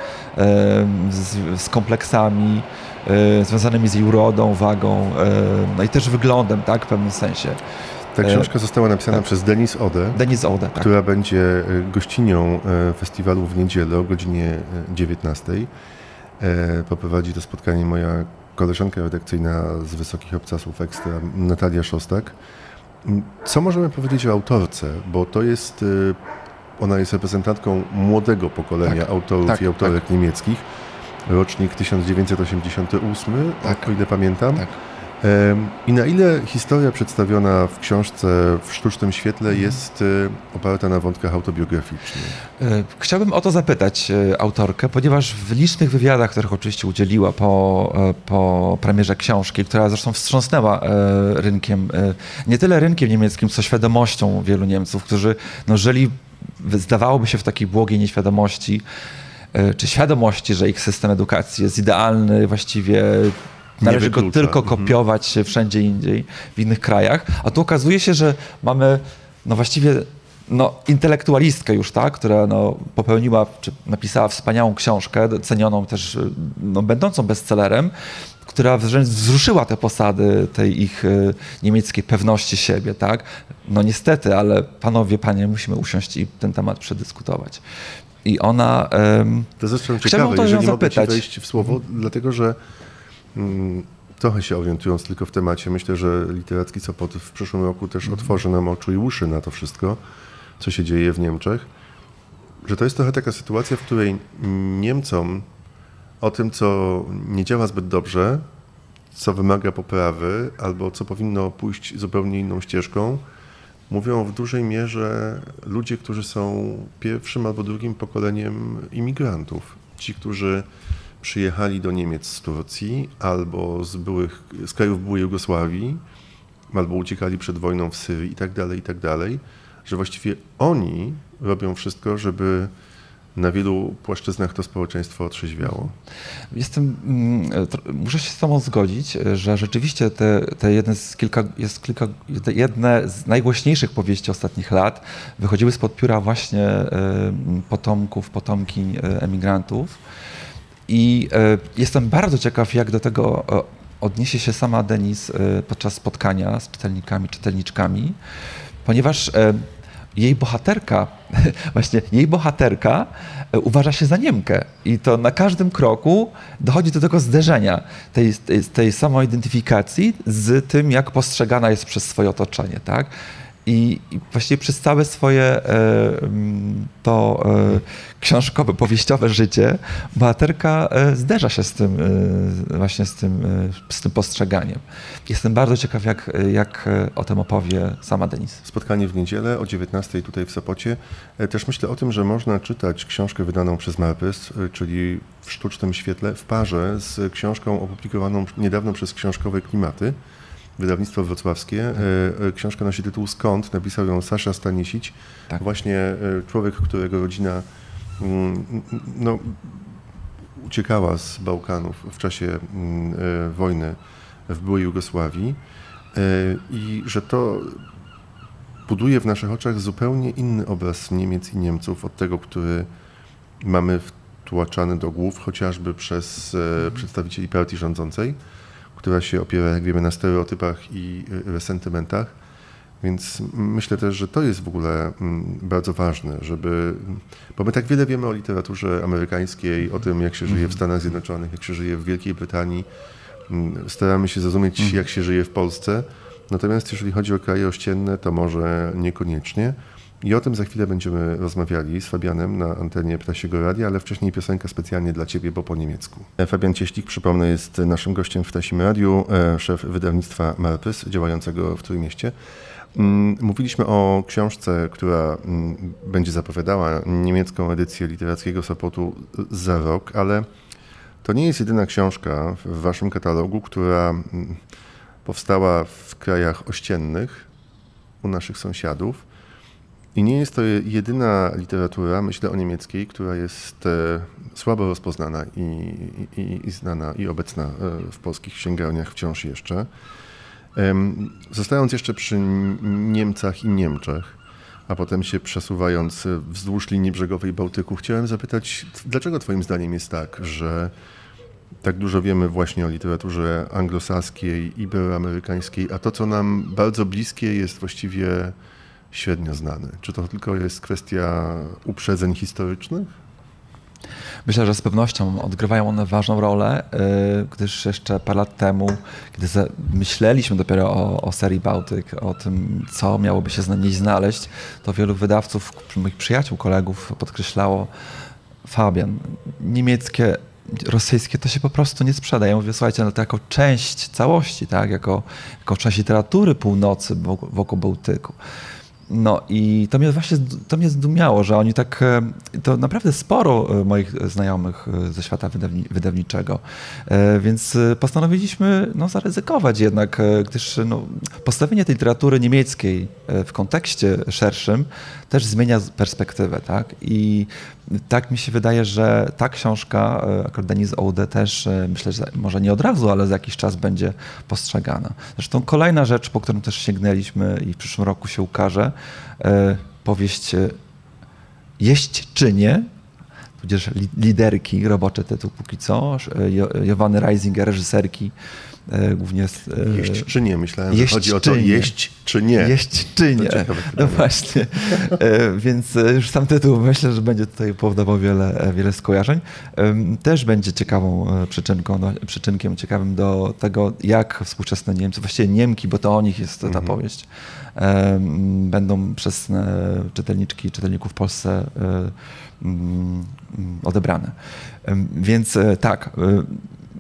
z, z kompleksami związanymi z jej urodą, wagą, no i też wyglądem, tak, w pewnym sensie. Ta książka została napisana tak. przez Denis Ode, Denis Ode tak. która będzie gościnią festiwalu w niedzielę o godzinie 19. Poprowadzi to spotkanie moja koleżanka redakcyjna z Wysokich Obcasów Ekstra, Natalia Szostak. Co możemy powiedzieć o autorce? Bo to jest, ona jest reprezentantką młodego pokolenia tak, autorów tak, i autorek tak. niemieckich. Rocznik 1988, tak, o ile pamiętam. Tak. I na ile historia przedstawiona w książce w sztucznym świetle mhm. jest y, oparta na wątkach autobiograficznych? E, chciałbym o to zapytać e, autorkę, ponieważ w licznych wywiadach, których oczywiście udzieliła po, e, po premierze książki, która zresztą wstrząsnęła rynkiem, nie tyle rynkiem niemieckim, co świadomością wielu Niemców, którzy no, żyli, zdawałoby się, w takiej błogiej nieświadomości, czy świadomości, że ich system edukacji jest idealny, właściwie Należy go tylko mhm. kopiować wszędzie indziej, w innych krajach. A tu okazuje się, że mamy no właściwie no, intelektualistkę już, tak, która no, popełniła, czy napisała wspaniałą książkę, cenioną też, no, będącą bestsellerem, która wręcz wzruszyła te posady tej ich niemieckiej pewności siebie, tak? No niestety, ale panowie, panie, musimy usiąść i ten temat przedyskutować. I ona... Um, to zresztą ciekawe, jeżeli mogę ci wejść w słowo, dlatego że Mm, trochę się orientując tylko w temacie, myślę, że Literacki Sopot w przyszłym roku też mhm. otworzy nam oczu i uszy na to wszystko, co się dzieje w Niemczech. Że to jest trochę taka sytuacja, w której Niemcom o tym, co nie działa zbyt dobrze, co wymaga poprawy, albo co powinno pójść zupełnie inną ścieżką, mówią w dużej mierze ludzie, którzy są pierwszym albo drugim pokoleniem imigrantów. Ci, którzy przyjechali do Niemiec z Turcji albo z, byłych, z krajów byłej Jugosławii, albo uciekali przed wojną w Syrii i tak tak że właściwie oni robią wszystko, żeby na wielu płaszczyznach to społeczeństwo otrzeźwiało. Jestem, mm, muszę się z Tobą zgodzić, że rzeczywiście te, te jedne, z kilka, jest kilka, jedne z najgłośniejszych powieści ostatnich lat wychodziły spod pióra właśnie potomków, potomki e, emigrantów. I e, jestem bardzo ciekaw, jak do tego odniesie się sama Denis e, podczas spotkania z czytelnikami, czytelniczkami, ponieważ jej bohaterka, [LAUGHS] właśnie jej bohaterka uważa się za Niemkę i to na każdym kroku dochodzi do tego zderzenia, tej, tej, tej samoidentyfikacji z tym, jak postrzegana jest przez swoje otoczenie, tak? I, I, właściwie przez całe swoje e, mm, to e, książkowe, powieściowe życie bohaterka e, zderza się z tym właśnie z tym, z tym postrzeganiem. Jestem bardzo ciekaw, jak, jak o tym opowie sama Denis. Spotkanie w niedzielę o 19 tutaj w Sopocie. Też myślę o tym, że można czytać książkę wydaną przez Marpys, czyli w sztucznym świetle, w parze z książką opublikowaną niedawno przez Książkowe Klimaty wydawnictwo wrocławskie. Tak. Książka nosi tytuł Skąd? Napisał ją Sasza Stanisić. Tak. Właśnie e, człowiek, którego rodzina mm, no, uciekała z Bałkanów w czasie mm, wojny w byłej Jugosławii i że to buduje w naszych oczach zupełnie inny obraz Niemiec i Niemców od tego, który mamy wtłaczany do głów chociażby przez przedstawicieli partii rządzącej która się opiera, jak wiemy, na stereotypach i resentymentach. Więc myślę też, że to jest w ogóle bardzo ważne, żeby. Bo my tak wiele wiemy o literaturze amerykańskiej, o tym, jak się żyje w mhm. Stanach Zjednoczonych, jak się żyje w Wielkiej Brytanii. Staramy się zrozumieć, mhm. jak się żyje w Polsce. Natomiast jeżeli chodzi o kraje ościenne, to może niekoniecznie. I o tym za chwilę będziemy rozmawiali z Fabianem na antenie Ptasiego Radia, ale wcześniej piosenka specjalnie dla Ciebie, bo po niemiecku. Fabian Cieślik, przypomnę, jest naszym gościem w Ptasim Radiu, e, szef wydawnictwa Marpys, działającego w Trójmieście. Mm, mówiliśmy o książce, która mm, będzie zapowiadała niemiecką edycję literackiego Sopotu za rok, ale to nie jest jedyna książka w Waszym katalogu, która mm, powstała w krajach ościennych u naszych sąsiadów. I nie jest to jedyna literatura, myślę o niemieckiej, która jest e, słabo rozpoznana i, i, i znana i obecna e, w polskich księgarniach wciąż jeszcze. Zostając jeszcze przy Niemcach i Niemczech, a potem się przesuwając wzdłuż linii brzegowej Bałtyku, chciałem zapytać, dlaczego Twoim zdaniem jest tak, że tak dużo wiemy właśnie o literaturze anglosaskiej, iberoamerykańskiej, a to, co nam bardzo bliskie, jest właściwie średnio znane. Czy to tylko jest kwestia uprzedzeń historycznych? Myślę, że z pewnością odgrywają one ważną rolę, y, gdyż jeszcze parę lat temu, kiedy myśleliśmy dopiero o, o serii Bałtyk, o tym, co miałoby się na niej znaleźć, to wielu wydawców, moich przyjaciół, kolegów podkreślało, Fabian, niemieckie rosyjskie to się po prostu nie sprzeda. Ja mówię, słuchajcie, no to jako część całości, tak? jako, jako część literatury północy wokół Bałtyku. No i to mnie właśnie to mnie zdumiało, że oni tak, e, to naprawdę sporo e, moich znajomych e, ze świata wydawni, wydawniczego, więc postanowiliśmy no, zaryzykować jednak, gdyż no, postawienie tej literatury niemieckiej w kontekście szerszym też zmienia perspektywę, tak? I tak mi się wydaje, że ta książka, akurat Denise Oude też myślę, że może nie od razu, ale za jakiś czas będzie postrzegana. Zresztą kolejna rzecz, po którą też sięgnęliśmy i w przyszłym roku się ukaże, powieść e, Jeść czy nie, tudzież liderki, robocze tytuł póki co, e, Jowany Reisinger, reżyserki, głównie... Jeść czy nie? Myślałem, jeść że chodzi o to jeść czy nie. Jeść czy nie. No właśnie. Więc już sam tytuł myślę, że będzie tutaj powodował wiele, wiele skojarzeń. Też będzie ciekawą przyczynką, no, przyczynkiem ciekawym do tego, jak współczesne Niemcy, właściwie Niemki, bo to o nich jest ta mhm. powieść, będą przez e, czytelniczki czytelników w Polsce e, odebrane. Więc e, tak,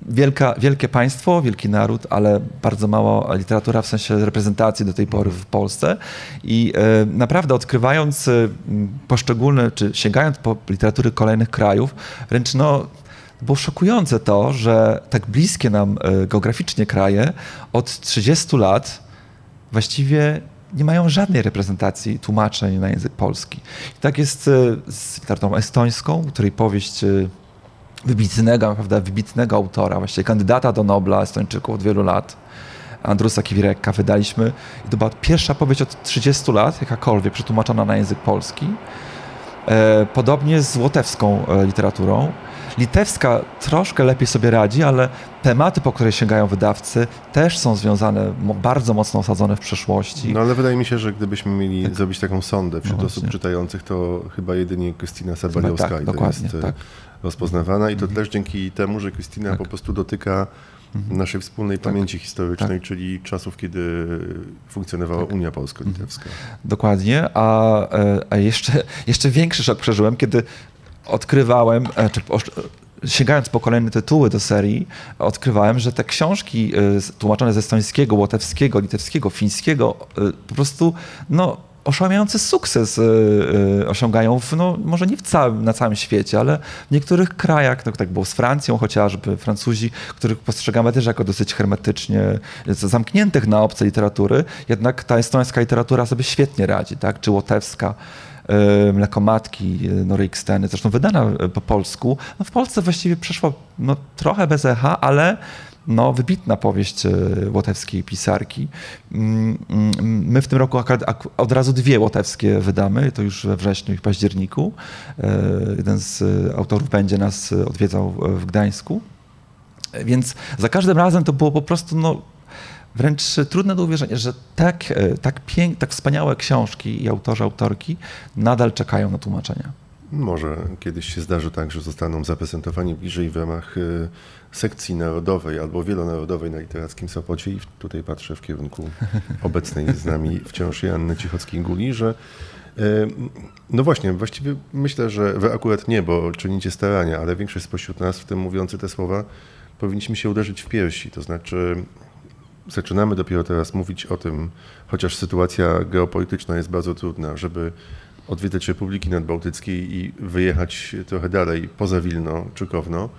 wielka, wielkie państwo, wielki naród, ale bardzo mało literatura w sensie reprezentacji do tej pory w Polsce. I naprawdę odkrywając poszczególne, czy sięgając po literatury kolejnych krajów, wręcz no, było szokujące to, że tak bliskie nam geograficznie kraje od 30 lat właściwie nie mają żadnej reprezentacji tłumaczeń na język polski. I tak jest e, z literaturą estońską, której powieść e, wybitnego, naprawdę wybitnego autora, właściwie kandydata do Nobla Estończyków od wielu lat, Andrusa Kiwireka wydaliśmy. I to była pierwsza powieść od 30 lat, jakakolwiek, przetłumaczona na język polski. E, podobnie z łotewską literaturą. Litewska troszkę lepiej sobie radzi, ale tematy, po które sięgają wydawcy, też są związane, bardzo mocno osadzone w przeszłości. No ale wydaje mi się, że gdybyśmy mieli tak. zrobić taką sondę wśród no osób czytających, to chyba jedynie Krystyna Sabaliowska tak, dokładnie, jest tak. Rozpoznawana i to mhm. też dzięki temu, że Krystyna tak. po prostu dotyka mhm. naszej wspólnej tak. pamięci historycznej, tak. czyli czasów, kiedy funkcjonowała tak. Unia Polsko-Litewska. Dokładnie, a, e, a jeszcze, jeszcze większy szok przeżyłem, kiedy odkrywałem, e, czy sięgając po kolejne tytuły do serii, odkrywałem, że te książki e, tłumaczone z estońskiego, łotewskiego, litewskiego, fińskiego po prostu no, oszałamiający sukces osiągają, w, no, może nie w całym, na całym świecie, ale w niektórych krajach, no, tak było z Francją chociażby, Francuzi, których postrzegamy też jako dosyć hermetycznie zamkniętych na obce literatury, jednak ta estońska literatura sobie świetnie radzi, tak? czy łotewska. Mlekomatki Nory Steny, zresztą wydana po polsku. No w Polsce właściwie przeszła no, trochę bez echa, ale no, wybitna powieść e, łotewskiej pisarki. Mm, mm, my w tym roku od razu dwie łotewskie wydamy, to już we wrześniu i październiku. E, jeden z autorów będzie nas odwiedzał w Gdańsku. Więc za każdym razem to było po prostu no, wręcz trudne do uwierzenia, że tak, e, tak, pięk, tak wspaniałe książki i autorzy, autorki nadal czekają na tłumaczenia. Może kiedyś się zdarzy tak, że zostaną zaprezentowani bliżej w ramach e, sekcji narodowej albo wielonarodowej na literackim Sopocie i tutaj patrzę w kierunku [LAUGHS] obecnej z nami wciąż Janny Cichockiej-Guli, że no właśnie, właściwie myślę, że wy akurat nie, bo czynicie starania, ale większość spośród nas, w tym mówiący te słowa, powinniśmy się uderzyć w piersi. To znaczy, zaczynamy dopiero teraz mówić o tym, chociaż sytuacja geopolityczna jest bardzo trudna, żeby odwiedzać Republiki Nadbałtyckiej i wyjechać trochę dalej, poza Wilno czy Kowno.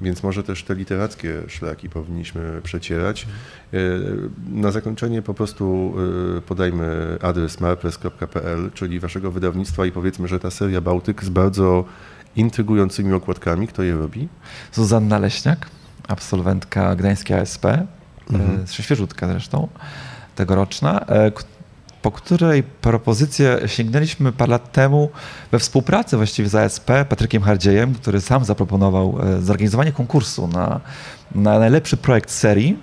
Więc może też te literackie szlaki powinniśmy przecierać. E, na zakończenie po prostu e, podajmy adres marpress.pl, czyli waszego wydawnictwa i powiedzmy, że ta seria Bałtyk z bardzo intrygującymi okładkami, kto je robi? Zuzanna Leśniak, absolwentka Gdańskiej ASP, mhm. świeżutka zresztą, tegoroczna, po której propozycję sięgnęliśmy parę lat temu we współpracy właściwie z ASP, Patrykiem Hardziejem, który sam zaproponował zorganizowanie konkursu na, na najlepszy projekt serii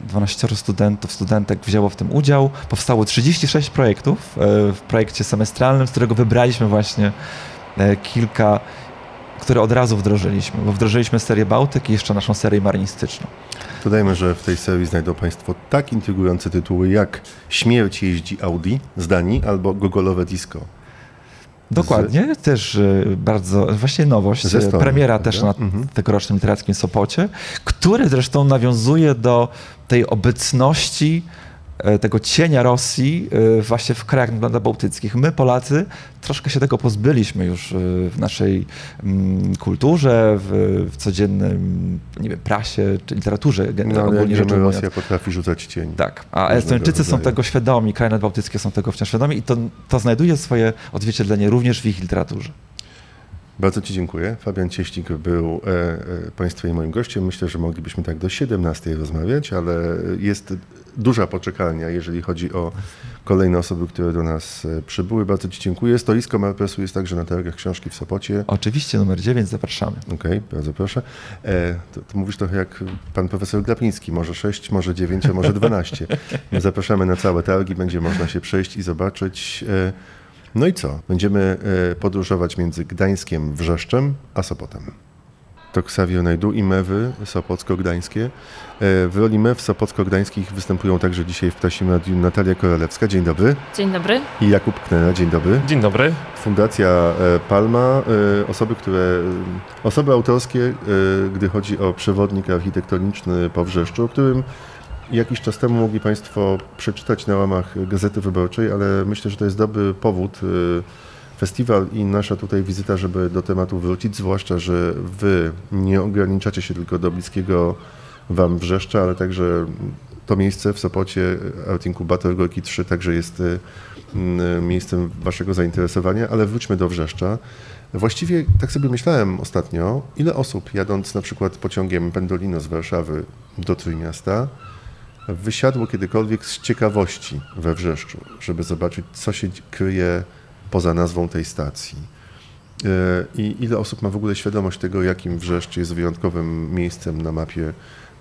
12 e, studentów, studentek wzięło w tym udział. Powstało 36 projektów e, w projekcie semestralnym, z którego wybraliśmy właśnie e, kilka, które od razu wdrożyliśmy, bo wdrożyliśmy serię Bałtyk i jeszcze naszą serię marynistyczną. Dodajmy, że w tej serii znajdą Państwo tak intrygujące tytuły jak Śmierć jeździ Audi z Danii albo Gogolowe Disco. Dokładnie, z... też bardzo, właśnie nowość, Estonii, premiera prawda? też na mhm. tegorocznym literackim Sopocie, który zresztą nawiązuje do tej obecności tego cienia Rosji e, właśnie w krajach bałtyckich. My, Polacy, troszkę się tego pozbyliśmy już e, w naszej mm, kulturze, w, w codziennym, nie wiem, prasie czy literaturze no, ogólnie rzecz ujmując. Rosja potrafi rzucać cień. Tak, a Estończycy są tego świadomi, kraje nadbałtyckie są tego wciąż świadomi i to, to znajduje swoje odzwierciedlenie również w ich literaturze. Bardzo Ci dziękuję. Fabian Cieślik był e, e, Państwa i moim gościem. Myślę, że moglibyśmy tak do 17 rozmawiać, ale jest duża poczekalnia, jeżeli chodzi o kolejne osoby, które do nas e, przybyły. Bardzo Ci dziękuję. Stoisko Marpresu jest także na targach książki w Sopocie. Oczywiście, numer 9, zapraszamy. Okej, okay, bardzo proszę. E, to, to, mówisz trochę jak pan profesor Glapiński, może 6, może 9, a może 12. Zapraszamy na całe targi, będzie można się przejść i zobaczyć. E, no i co? Będziemy e, podróżować między Gdańskiem, Wrzeszczem, a Sopotem. To Ksawio Najdu i mewy sopocko-gdańskie. E, w roli mew sopocko-gdańskich występują także dzisiaj w Ptasim Radiu Natalia Korolewska. Dzień dobry. Dzień dobry. I Jakub Knera. Dzień dobry. Dzień dobry. Fundacja e, Palma. Osoby, które, osoby autorskie, gdy chodzi o przewodnik architektoniczny po Wrzeszczu, o którym Jakiś czas temu mogli Państwo przeczytać na łamach Gazety Wyborczej, ale myślę, że to jest dobry powód, y, festiwal i nasza tutaj wizyta, żeby do tematu wrócić, zwłaszcza, że Wy nie ograniczacie się tylko do bliskiego Wam Wrzeszcza, ale także to miejsce w Sopocie, Art Incubator Gorki 3 także jest y, miejscem Waszego zainteresowania, ale wróćmy do Wrzeszcza. Właściwie tak sobie myślałem ostatnio, ile osób jadąc na przykład pociągiem Pendolino z Warszawy do Trójmiasta, wysiadło kiedykolwiek z ciekawości we Wrzeszczu, żeby zobaczyć, co się kryje poza nazwą tej stacji. E, I ile osób ma w ogóle świadomość tego, jakim Wrzeszcz jest wyjątkowym miejscem na mapie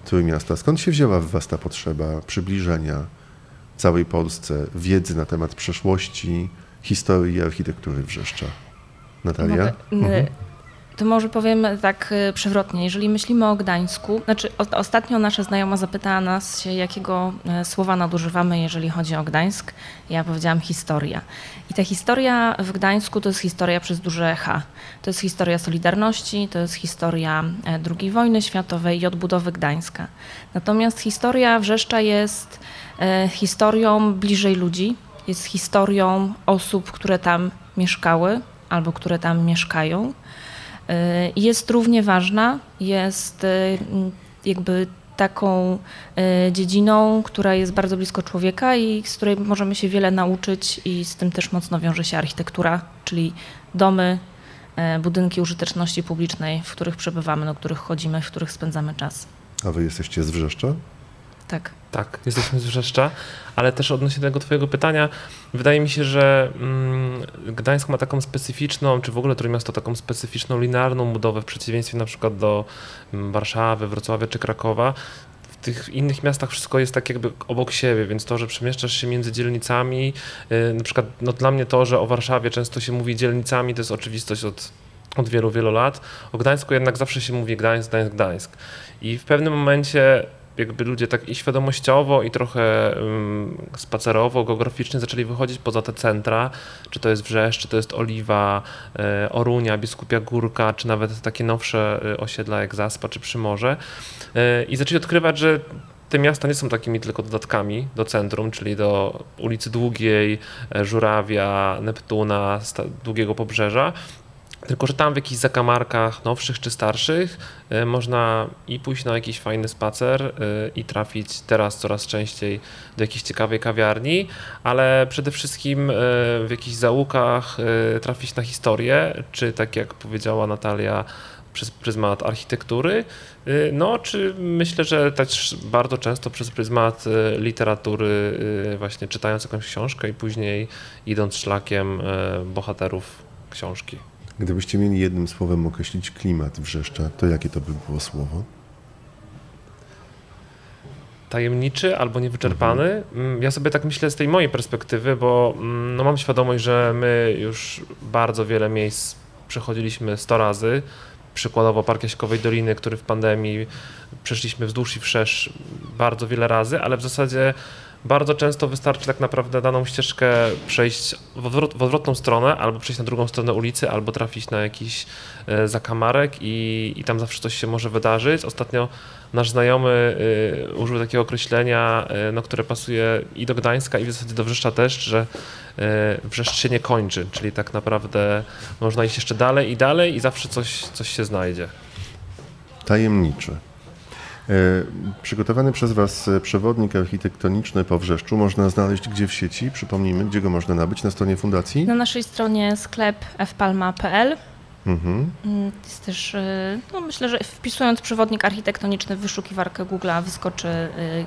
Trójmiasta? Skąd się wzięła w Was ta potrzeba przybliżenia całej Polsce wiedzy na temat przeszłości, historii i architektury Wrzeszcza? Natalia? Mogę, mhm. To może powiem tak y, przewrotnie. Jeżeli myślimy o Gdańsku, znaczy ostatnio nasza znajoma zapytała nas jakiego e, słowa nadużywamy, jeżeli chodzi o Gdańsk. Ja powiedziałam historia. I ta historia w Gdańsku to jest historia przez duże H. To jest historia Solidarności, to jest historia e, II wojny światowej i odbudowy Gdańska. Natomiast historia Wrzeszcza jest e, historią bliżej ludzi, jest historią osób, które tam mieszkały albo które tam mieszkają jest równie ważna, jest y, jakby taką y, dziedziną, która jest bardzo blisko człowieka i z której możemy się wiele nauczyć i z tym też mocno wiąże się architektura, czyli domy, budynki użyteczności publicznej, w których przebywamy, do których chodzimy, w których spędzamy czas. A wy jesteście z Wrzeszcza? Tak. Tak, jesteśmy z Wrzeszcza, ale też odnośnie tego twojego pytania, wydaje mi się, że mm, Gdańsk ma taką specyficzną, czy w ogóle Trójmiasto taką specyficzną linearną budowę w przeciwieństwie na przykład do mm, Warszawy, Wrocławia czy Krakowa. W tych innych miastach wszystko jest tak jakby obok siebie, więc to, że przemieszczasz się między dzielnicami, yy, na przykład no dla mnie to, że o Warszawie często się mówi dzielnicami, to jest oczywistość od od wielu, wielu lat. O Gdańsku jednak zawsze się mówi Gdańsk, Gdańsk, Gdańsk. I w pewnym momencie jakby ludzie tak i świadomościowo, i trochę spacerowo, geograficznie zaczęli wychodzić poza te centra, czy to jest Wrzeszcz, czy to jest Oliwa, e, Orunia, Biskupia Górka, czy nawet takie nowsze e, osiedla jak Zaspa czy Przymorze. E, i zaczęli odkrywać, że te miasta nie są takimi tylko dodatkami do centrum, czyli do ulicy Długiej, Żurawia, Neptuna, Długiego Pobrzeża, tylko, że tam w jakichś zakamarkach nowszych czy starszych y, można i pójść na jakiś fajny spacer y, i trafić teraz coraz częściej do jakiejś ciekawej kawiarni, ale przede wszystkim y, w jakichś zaułkach trafić na historię, czy tak jak powiedziała Natalia, przez pryzmat architektury, no czy myślę, że też bardzo często przez pryzmat literatury, właśnie czytając jakąś książkę i później idąc szlakiem bohaterów książki. Gdybyście mieli jednym słowem określić klimat Wrzeszcza, to jakie to by było słowo? tajemniczy albo niewyczerpany. Mhm. Ja sobie tak myślę z tej mojej perspektywy, bo mm, no, mam świadomość, że my już bardzo wiele miejsc przechodziliśmy 100 razy. Przykładowo Park Jaśkowej Doliny, który w pandemii przeszliśmy wzdłuż i wszerz bardzo wiele razy, ale w zasadzie bardzo często wystarczy tak naprawdę daną ścieżkę przejść w, odwrot, w odwrotną stronę, albo przejść na drugą stronę ulicy, albo trafić na jakiś e, zakamarek i, i tam zawsze coś się może wydarzyć. Ostatnio nasz znajomy y, użył takiego określenia, y, no, które pasuje i do Gdańska, i w zasadzie do Wrzeszcza też, że y, Wrzeszcz się nie kończy, czyli tak naprawdę można iść jeszcze dalej i dalej i zawsze coś, coś się znajdzie. Tajemniczy. E, przygotowany przez Was przewodnik architektoniczny po Wrzeszczu można znaleźć gdzie w sieci? Przypomnijmy, gdzie go można nabyć? Na stronie fundacji? Na naszej stronie sklep fpalma.pl Mhm. Mm, jest też, y, no myślę, że wpisując przewodnik architektoniczny w wyszukiwarkę Google'a wyskoczy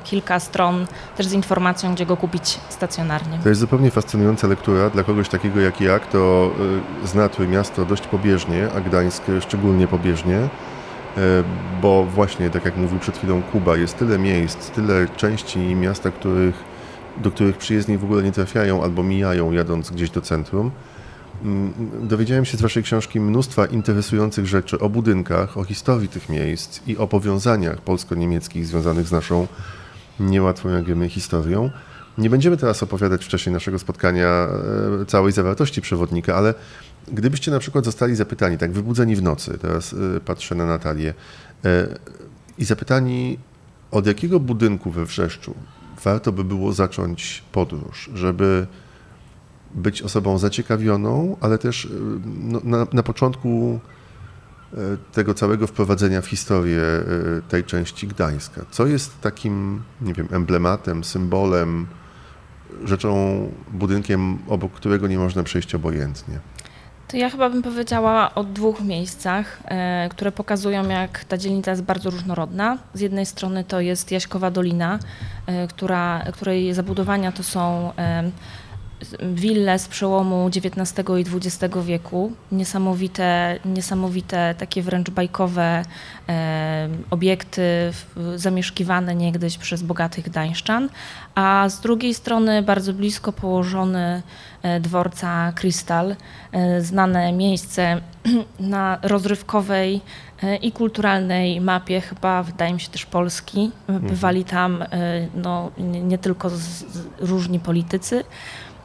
kilka stron też z informacją, gdzie go kupić stacjonarnie. To jest zupełnie fascynująca lektura. Dla kogoś takiego jak ja, kto zna miasto dość pobieżnie, a Gdańsk szczególnie pobieżnie, bo właśnie, tak jak mówił przed chwilą Kuba, jest tyle miejsc, tyle części miasta, których, do których przyjezdni w ogóle nie trafiają albo mijają jadąc gdzieś do centrum. Mm, dowiedziałem się z Waszej książki mnóstwa interesujących rzeczy o budynkach, o historii tych miejsc i o powiązaniach polsko-niemieckich związanych z naszą niełatwą, jak wiemy, historią. Nie będziemy teraz opowiadać w czasie naszego spotkania e, całej zawartości przewodnika, ale gdybyście na przykład zostali zapytani, tak wybudzeni w nocy, teraz e, patrzę na Natalię, e, i zapytani, od jakiego budynku we Wrzeszczu warto by było zacząć podróż, żeby być osobą zaciekawioną, ale też no, na, na początku tego całego wprowadzenia w historię tej części Gdańska. Co jest takim, nie wiem, emblematem, symbolem, rzeczą, budynkiem, obok którego nie można przejść obojętnie? To ja chyba bym powiedziała o dwóch miejscach, e, które pokazują, jak ta dzielnica jest bardzo różnorodna. Z jednej strony to jest Jaśkowa Dolina, e, która, której zabudowania to są e, wille z przełomu XIX i XX wieku, niesamowite, niesamowite takie wręcz bajkowe e, obiekty zamieszkiwane niegdyś przez bogatych Gdańszczan, a z drugiej strony bardzo blisko położony e, dworca Krystal, e, znane miejsce [CLEARS THROAT] na rozrywkowej e, i kulturalnej mapie, chyba wydaje mi się też Polski. Mhm. Bywali tam no, nie tylko z, z różni politycy,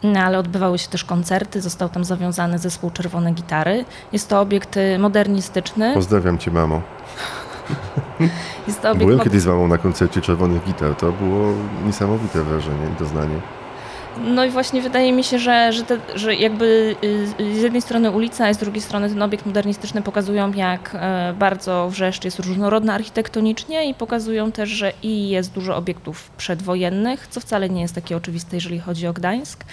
no, ale odbywały się też koncerty, został tam zawiązany zespół Czerwone Gitary. Jest to obiekt y, modernistyczny. Pozdrawiam cię, mamo. [LAUGHS] Jest to obiekt Byłem kiedyś z mamą na koncercie Czerwonych Gitar. To było niesamowite wrażenie i doznanie. No i właśnie wydaje mi się, że, że, te, że jakby y, z jednej strony ulica, a z drugiej strony ten obiekt modernistyczny pokazują, jak e, bardzo Wrzeszcz jest różnorodna architektonicznie i pokazują też, że i jest dużo obiektów przedwojennych, co wcale nie jest takie oczywiste, jeżeli chodzi o Gdańsk.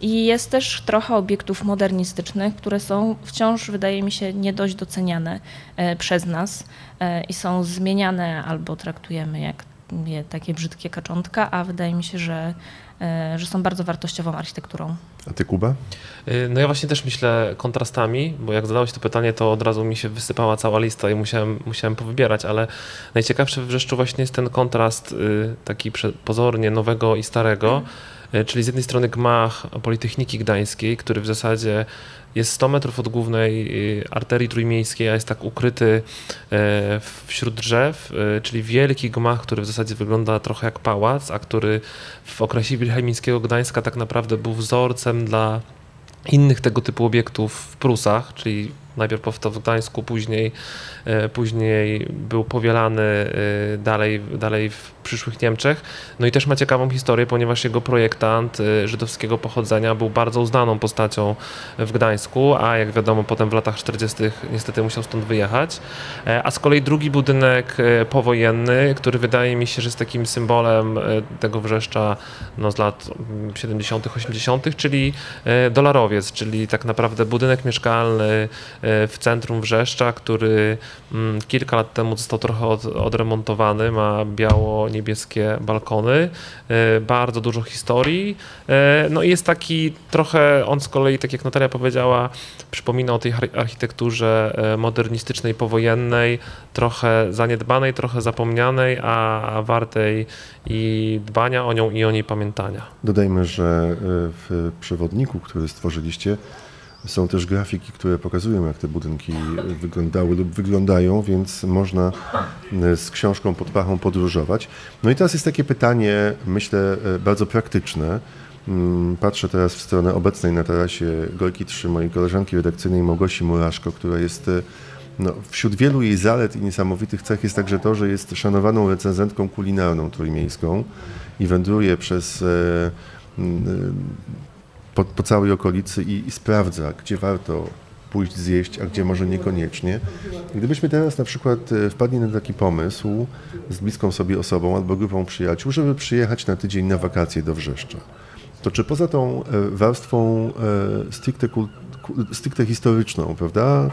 I jest też trochę obiektów modernistycznych, które są wciąż, wydaje mi się, nie dość doceniane e, przez nas e, i są zmieniane albo traktujemy jak takie brzydkie kaczątka, a wydaje mi się, że że są bardzo wartościową architekturą. A ty, Kuba? E, no ja właśnie też myślę kontrastami, bo jak zadałeś to pytanie, to od razu mi się wysypała cała lista i musiałem, musiałem powybierać, ale najciekawsze w Wrzeszczu właśnie jest ten kontrast y, taki pozornie nowego i starego, mm. Czyli z jednej strony gmach Politechniki Gdańskiej, który w zasadzie jest 100 metrów od głównej y, arterii trójmiejskiej, a jest tak ukryty e, wśród drzew, e, czyli wielki gmach, który w zasadzie wygląda trochę jak pałac, a który w okresie wilhelmińskiego Gdańska tak naprawdę był wzorcem dla innych tego typu obiektów w Prusach, czyli najpierw powstał w Gdańsku, później, e, później był powielany dalej, dalej w przyszłych Niemczech. No i też ma ciekawą historię, ponieważ jego projektant y, żydowskiego pochodzenia był bardzo uznaną postacią w Gdańsku, a jak wiadomo potem w latach 40. niestety musiał stąd wyjechać. E, a z kolei drugi budynek e, powojenny, który wydaje mi się, że jest takim symbolem e, tego wrzeszcza no, z lat 70., 80., czyli dolarowiec, czyli tak naprawdę budynek mieszkalny w centrum Wrzeszcza, który mm, kilka lat temu został trochę od, odremontowany, ma biało-niebieskie balkony, bardzo dużo historii. No i jest taki trochę, on z kolei, tak jak Natalia powiedziała, przypomina o tej architekturze modernistycznej, powojennej, trochę zaniedbanej, trochę zapomnianej, a wartej i dbania o nią i o niej pamiętania. Dodajmy, że w przewodniku, który stworzyliście, są też grafiki, które pokazują, jak te budynki wyglądały lub wyglądają, więc można e, z książką pod pachą podróżować. No i teraz jest takie pytanie, myślę, e, bardzo praktyczne. Mm, patrzę teraz w stronę obecnej na tarasie Gorki 3 mojej koleżanki redakcyjnej Małgosi Muraszko, która jest e, no, wśród wielu jej zalet i niesamowitych cech jest także to, że jest szanowaną recenzentką kulinarną trójmiejską i wędruje przez po, po całej okolicy i, i sprawdza, gdzie warto pójść zjeść, a gdzie może niekoniecznie. Gdybyśmy teraz na przykład e, wpadli na taki pomysł z bliską sobie osobą albo grupą przyjaciół, żeby przyjechać na tydzień na wakacje do Wrzeszcza, to czy poza tą e, warstwą e, stricte, stricte historyczną, prawda?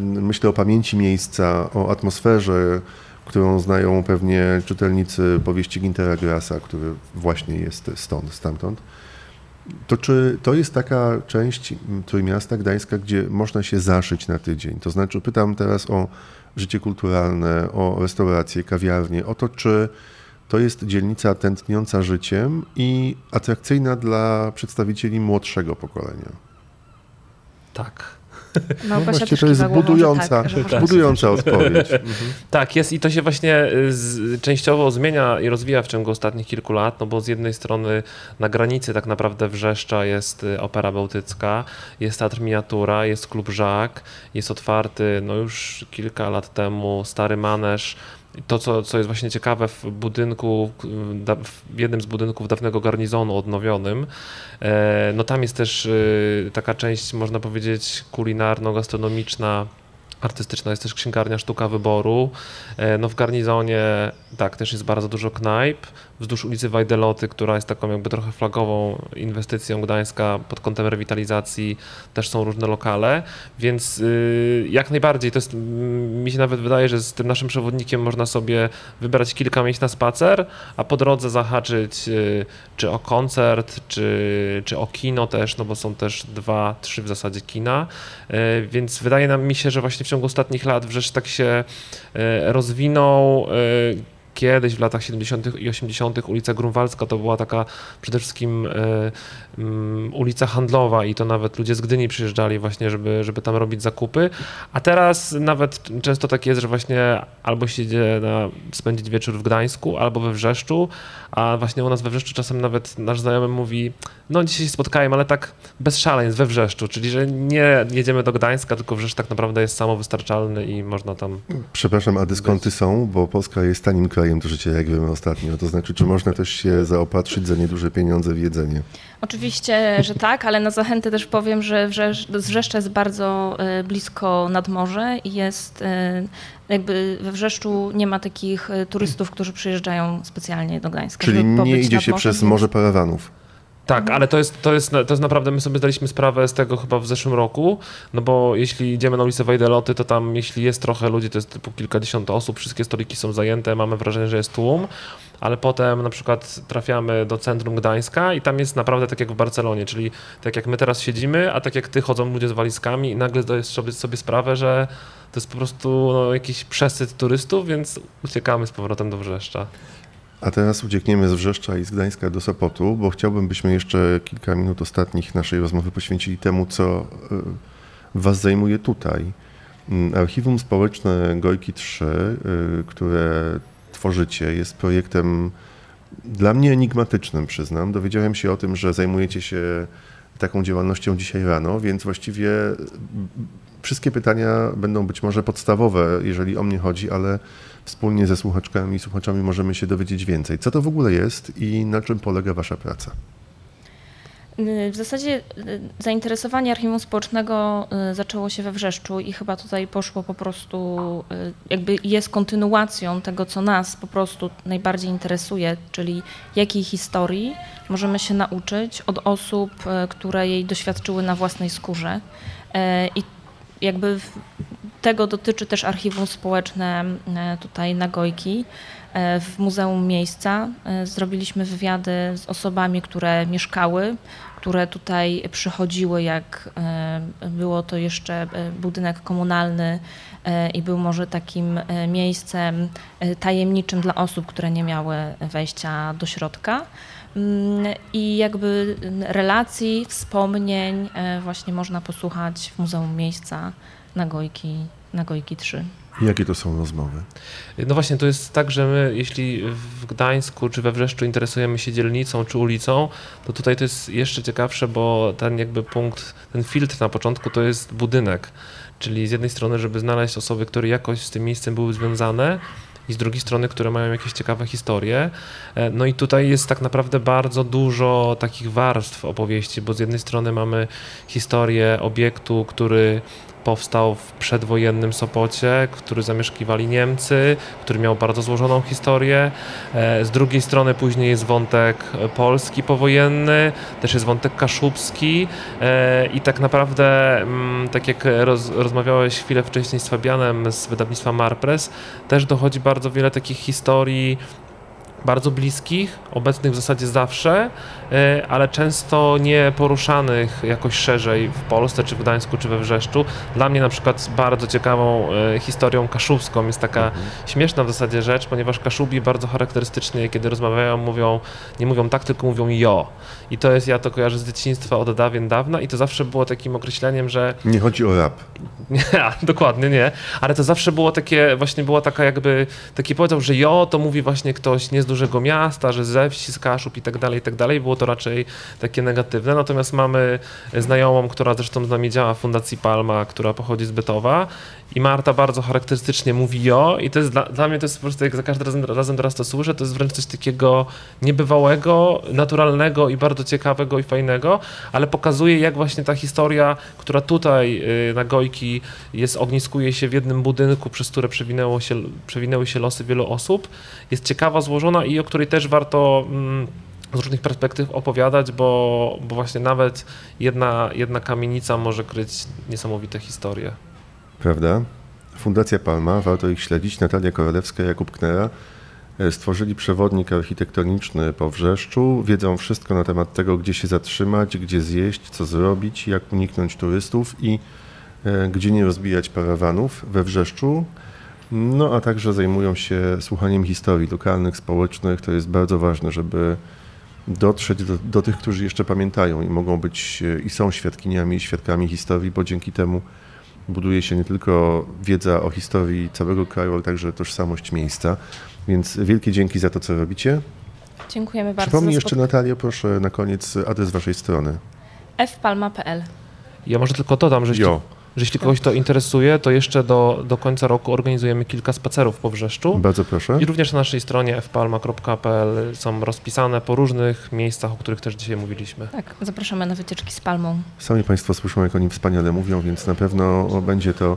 Myślę o pamięci miejsca, o atmosferze, którą znają pewnie czytelnicy powieści Gintera Grasa, który właśnie jest stąd, stamtąd. To czy to jest taka część Trójmiasta Gdańska, gdzie można się zaszyć na tydzień? To znaczy pytam teraz o życie kulturalne, o restauracje, kawiarnie, o to, czy to jest dzielnica tętniąca życiem i atrakcyjna dla przedstawicieli młodszego pokolenia. Tak. No, właśnie to jest budująca, tak, budująca odpowiedź. Mhm. Tak, jest i to się właśnie y, z, częściowo zmienia i rozwija w ciągu ostatnich kilku lat, no bo z jednej strony na granicy tak naprawdę Wrzeszcza jest y, Opera Bałtycka, jest Teatr Miniatura, jest Klub Żak, jest otwarty no już kilka lat temu Stary Manesz, to, co, co jest właśnie ciekawe w budynku, w jednym z budynków dawnego garnizonu odnowionym, e, no tam jest też e, taka część, można powiedzieć, kulinarno-gastronomiczna, artystyczna, jest też księgarnia Sztuka Wyboru. E, no w garnizonie tak, też jest bardzo dużo knajp, wzdłuż ulicy Wajdeloty, która jest taką jakby trochę flagową inwestycją Gdańska pod kątem rewitalizacji, też są różne lokale, więc y, jak najbardziej, to jest, mi się nawet wydaje, że z tym naszym przewodnikiem można sobie wybrać kilka miejsc na spacer, a po drodze zahaczyć y, czy o koncert, czy, czy o kino też, no bo są też dwa, trzy w zasadzie kina, y, więc wydaje nam mi się, że właśnie w ciągu ostatnich lat wreszcie tak się rozwinął kiedyś w latach 70. i 80. ulica Grunwaldzka to była taka przede wszystkim e, mm, ulica handlowa i to nawet ludzie z Gdyni przyjeżdżali właśnie, żeby, żeby tam robić zakupy. A teraz nawet często tak jest, że właśnie albo się idzie na spędzić wieczór w Gdańsku, albo we Wrzeszczu, a właśnie u nas we Wrzeszczu czasem nawet nasz znajomy mówi, no dzisiaj się spotkałem, ale tak bez szaleństw we Wrzeszczu, czyli że nie jedziemy do Gdańska, tylko Wrzeszcz tak naprawdę jest samowystarczalny i można tam... Przepraszam, a dyskonty są, bo Polska jest tanim krajem do życia, jak wiemy ostatnio. To znaczy, czy można też się zaopatrzyć za nieduże pieniądze w jedzenie? Oczywiście, że tak, ale na zachętę też powiem, że Wrzeszcz jest bardzo e, blisko nad morze i jest e, jakby we Wrzeszczu nie ma takich e, turystów, którzy przyjeżdżają specjalnie do Gdańska. Czyli nie idzie się przez Morze Parawanów. Tak, mhm. ale to jest, to, jest, to jest naprawdę, my sobie zdaliśmy sprawę z tego chyba w zeszłym roku, no bo jeśli idziemy na ulicę Wajdeloty, to tam jeśli jest trochę ludzi, to jest typu kilkadziesiąt osób, wszystkie stoliki są zajęte, mamy wrażenie, że jest tłum, ale potem na przykład trafiamy do centrum Gdańska i tam jest naprawdę tak jak w Barcelonie, czyli tak jak my teraz siedzimy, a tak jak ty chodzą ludzie z walizkami i nagle zdajesz sobie, sobie sprawę, że to jest po prostu no, jakiś przesyt turystów, więc uciekamy z powrotem do Wrzeszcza. A teraz uciekniemy z Wrzeszcza i z Gdańska do Sopotu, bo chciałbym, byśmy jeszcze kilka minut ostatnich naszej rozmowy poświęcili temu, co e, Was zajmuje tutaj. Mm, Archiwum Społeczne Gojki 3, e, które tworzycie, jest projektem dla mnie enigmatycznym, przyznam. Dowiedziałem się o tym, że zajmujecie się taką działalnością dzisiaj rano, więc właściwie wszystkie pytania będą być może podstawowe, jeżeli o mnie chodzi, ale wspólnie ze słuchaczkami i słuchaczami możemy się dowiedzieć więcej. Co to w ogóle jest i na czym polega Wasza praca? W zasadzie y, zainteresowanie archiwum społecznego y, zaczęło się we wrzeszczu i chyba tutaj poszło po prostu, y, jakby jest kontynuacją tego, co nas po prostu najbardziej interesuje, czyli jakiej historii możemy się nauczyć od osób, które jej doświadczyły na własnej skórze. I jakby tego dotyczy też archiwum społeczne tutaj na Gojki. W Muzeum Miejsca zrobiliśmy wywiady z osobami, które mieszkały które tutaj przychodziły, jak e, było to jeszcze e, budynek komunalny e, i był może takim miejscem tajemniczym dla osób, które nie miały wejścia do środka. Mm, I jakby relacji, wspomnień właśnie można posłuchać w Muzeum Miejsca na Gojki, na Gojki 3. Jakie to są rozmowy? No właśnie, to jest tak, że my, jeśli w Gdańsku czy we Wrzeszczu interesujemy się dzielnicą czy ulicą, to tutaj to jest jeszcze ciekawsze, bo ten jakby punkt, ten filtr na początku to jest budynek. Czyli z jednej strony, żeby znaleźć osoby, które jakoś z tym miejscem były związane, i z drugiej strony, które mają jakieś ciekawe historie. E, no i tutaj jest tak naprawdę bardzo dużo takich warstw opowieści, bo z jednej strony mamy historię obiektu, który powstał w przedwojennym Sopocie, który zamieszkiwali Niemcy, który miał bardzo złożoną historię. E, z drugiej strony później jest wątek polski powojenny, też jest wątek kaszubski e, i tak naprawdę, mm, tak jak roz, rozmawiałeś chwilę wcześniej z Fabianem z wydawnictwa Marpress, też dochodzi bardzo wiele takich historii bardzo bliskich, obecnych w zasadzie zawsze, e, ale często nie poruszanych jakoś szerzej w Polsce, czy w Gdańsku, czy we Wrzeszczu. Dla mnie na przykład bardzo ciekawą e, historią kaszubską jest taka mhm. śmieszna w zasadzie rzecz, ponieważ kaszubi bardzo charakterystycznie, kiedy rozmawiają, mówią, nie mówią tak, tylko mówią jo. I to jest, ja to kojarzę z dzieciństwa od dawien dawna i to zawsze było takim określeniem, że... Nie chodzi o rap. Nie, [LAUGHS] dokładnie nie, ale to zawsze było takie, właśnie była taka jakby, taki powiedział, że jo, to mówi właśnie ktoś nie z dużego miasta, że ze wsi, z Kaszub i tak dalej, i tak dalej. Było to raczej takie negatywne. Natomiast mamy znajomą, która zresztą z nami działa w Fundacji Palma, która pochodzi z Bytowa i Marta bardzo charakterystycznie mówi jo. I to jest dla, dla mnie to jest po prostu, jak za każdym razem, razem teraz to słyszę, to jest wręcz coś takiego niebywałego, naturalnego i bardzo ciekawego i fajnego, ale pokazuje jak właśnie ta historia, która tutaj y, na Gojki jest, ogniskuje się w jednym budynku, przez które przewinęło się, przewinęły się losy wielu osób, jest ciekawa, złożona i o której też warto mm, z różnych perspektyw opowiadać, bo, bo właśnie nawet jedna, jedna kamienica może kryć niesamowite historie prawda? Fundacja Palma, warto ich śledzić, Natalia Korolewska, Jakub Knera e, stworzyli przewodnik architektoniczny po Wrzeszczu, wiedzą wszystko na temat tego, gdzie się zatrzymać, gdzie zjeść, co zrobić, jak uniknąć turystów i e, gdzie nie rozbijać parawanów we Wrzeszczu. No a także zajmują się słuchaniem historii lokalnych, społecznych. To jest bardzo ważne, żeby dotrzeć do, do tych, którzy jeszcze pamiętają i mogą być e, i są świadkiniami świadkami historii, bo dzięki temu buduje się nie tylko wiedza o historii całego kraju, ale także tożsamość miejsca. Więc wielkie dzięki za to, co robicie. Dziękujemy bardzo. Przypomnij jeszcze Natalia, proszę na koniec adres waszej strony. fpalma.pl Ja może tylko dodam, że jo że jeśli kogoś to interesuje, to jeszcze do, do końca roku organizujemy kilka spacerów po Wrzeszczu. Bardzo proszę. I również na naszej stronie fpalma.pl są rozpisane po różnych miejscach, o których też dzisiaj mówiliśmy. Tak, zapraszamy na wycieczki z Palmą. Sami Państwo słyszą, jak oni wspaniale mówią, więc na pewno będzie to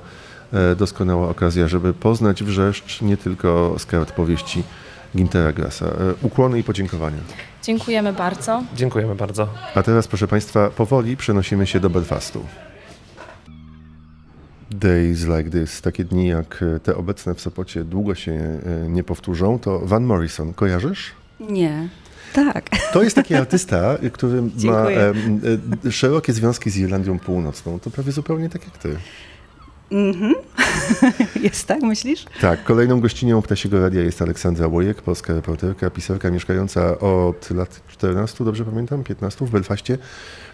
e, doskonała okazja, żeby poznać Wrzeszcz nie tylko z kart powieści Gintera Grasa. E, ukłony i podziękowania. Dziękujemy bardzo. Dziękujemy bardzo. A teraz, proszę Państwa, powoli przenosimy się do Belfastu. Days like this, takie dni jak e, te obecne w Sopocie długo się e, nie powtórzą, to Van Morrison, kojarzysz? Nie. Tak. To jest taki artysta, który ma e, e, szerokie związki z Irlandią Północną. To prawie zupełnie tak jak ty. Mhm. [LAUGHS] jest tak, myślisz? Tak. Kolejną gościnią Ptasiego Radia jest Aleksandra Łojek, polska reporterka, pisarka mieszkająca od lat 14, dobrze pamiętam, 15 w Belfaście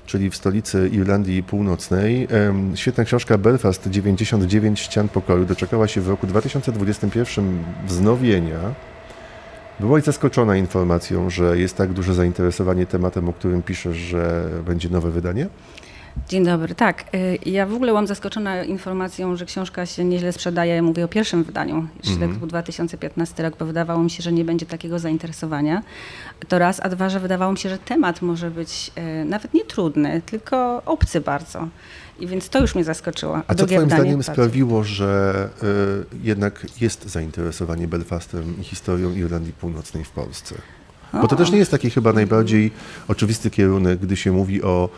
czyli w stolicy Irlandii Północnej. Świetna książka Belfast 99 ścian pokoju doczekała się w roku 2021 wznowienia. Byłaś zaskoczona informacją, że jest tak duże zainteresowanie tematem, o którym piszesz, że będzie nowe wydanie? Dzień dobry. Tak, y, ja w ogóle byłam zaskoczona informacją, że książka się nieźle sprzedaje. Mówię o pierwszym wydaniu, czyli Mhm. to był 2015 rok, bo wydawało mi się, że nie będzie takiego zainteresowania. To raz, a dwa, że wydawało mi się, że temat może być y, nawet nie trudny, tylko obcy bardzo. I więc to już mnie zaskoczyło. A co drugie Twoim wydanie zdaniem bardzo. sprawiło, że y, jednak jest zainteresowanie Belfastem i historią Irlandii Północnej w Polsce? Bo to też nie jest taki chyba najbardziej oczywisty kierunek, gdy się mówi o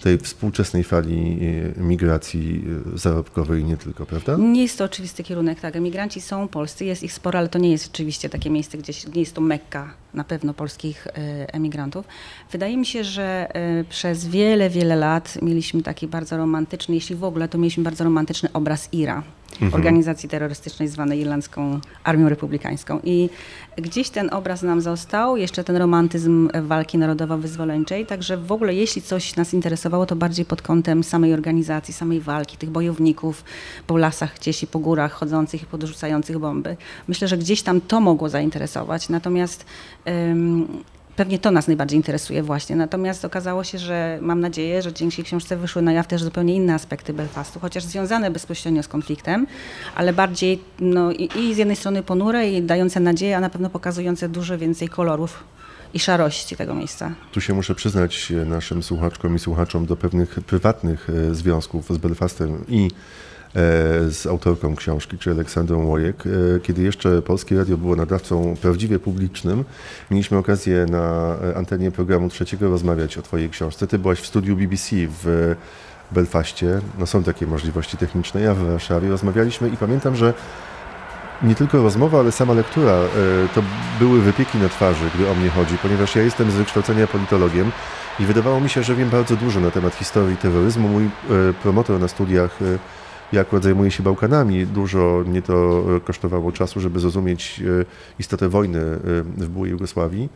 tej współczesnej fali y, migracji y, zarobkowej nie tylko, prawda? Nie jest to oczywisty kierunek, tak. Emigranci są polscy, jest ich sporo, ale to nie jest rzeczywiście takie miejsce, gdzie nie jest to mekka na pewno polskich e, emigrantów. Wydaje mi się, że e, przez wiele, wiele lat mieliśmy taki bardzo romantyczny, jeśli w ogóle, to mieliśmy bardzo romantyczny obraz IRA, organizacji terrorystycznej zwanej Irlandzką Armią Republikańską. I gdzieś ten obraz nam został, jeszcze ten romantyzm walki narodowo-wyzwoleńczej, także w ogóle jeśli coś nas interesowało, to bardziej pod kątem samej organizacji, samej walki, tych bojowników po lasach gdzieś i po górach chodzących i podrzucających bomby. Myślę, że gdzieś tam to mogło zainteresować, natomiast ym, pewnie to nas najbardziej interesuje właśnie. Natomiast okazało się, że mam nadzieję, że dzięki książce wyszły na jaw też zupełnie inne aspekty Belfastu, chociaż związane bezpośrednio z konfliktem, ale bardziej no, i, i z jednej strony ponure i dające nadzieję, a na pewno pokazujące dużo więcej kolorów i szarości tego miejsca. Tu się muszę przyznać e, naszym słuchaczkom i słuchaczom do pewnych prywatnych e, związków z Belfastem i z autorką książki, czy Aleksandrą Łojek. E, Kiedy jeszcze Polskie Radio było nadawcą prawdziwie publicznym, mieliśmy okazję na e, antenie programu trzeciego rozmawiać o Twojej książce. Ty byłaś w studiu BBC w Belfaście. No są takie możliwości techniczne. Ja w Warszawie rozmawialiśmy i pamiętam, że nie tylko rozmowa, ale sama lektura e, to były wypieki na twarzy, gdy o mnie chodzi, ponieważ ja jestem z wykształcenia politologiem i wydawało mi się, że wiem bardzo dużo na temat historii terroryzmu. Mój e, promotor na studiach, e, ja akurat zajmuję się Bałkanami, dużo mnie to e, kosztowało czasu, żeby zrozumieć e, istotę wojny e, w byłej Jugosławii.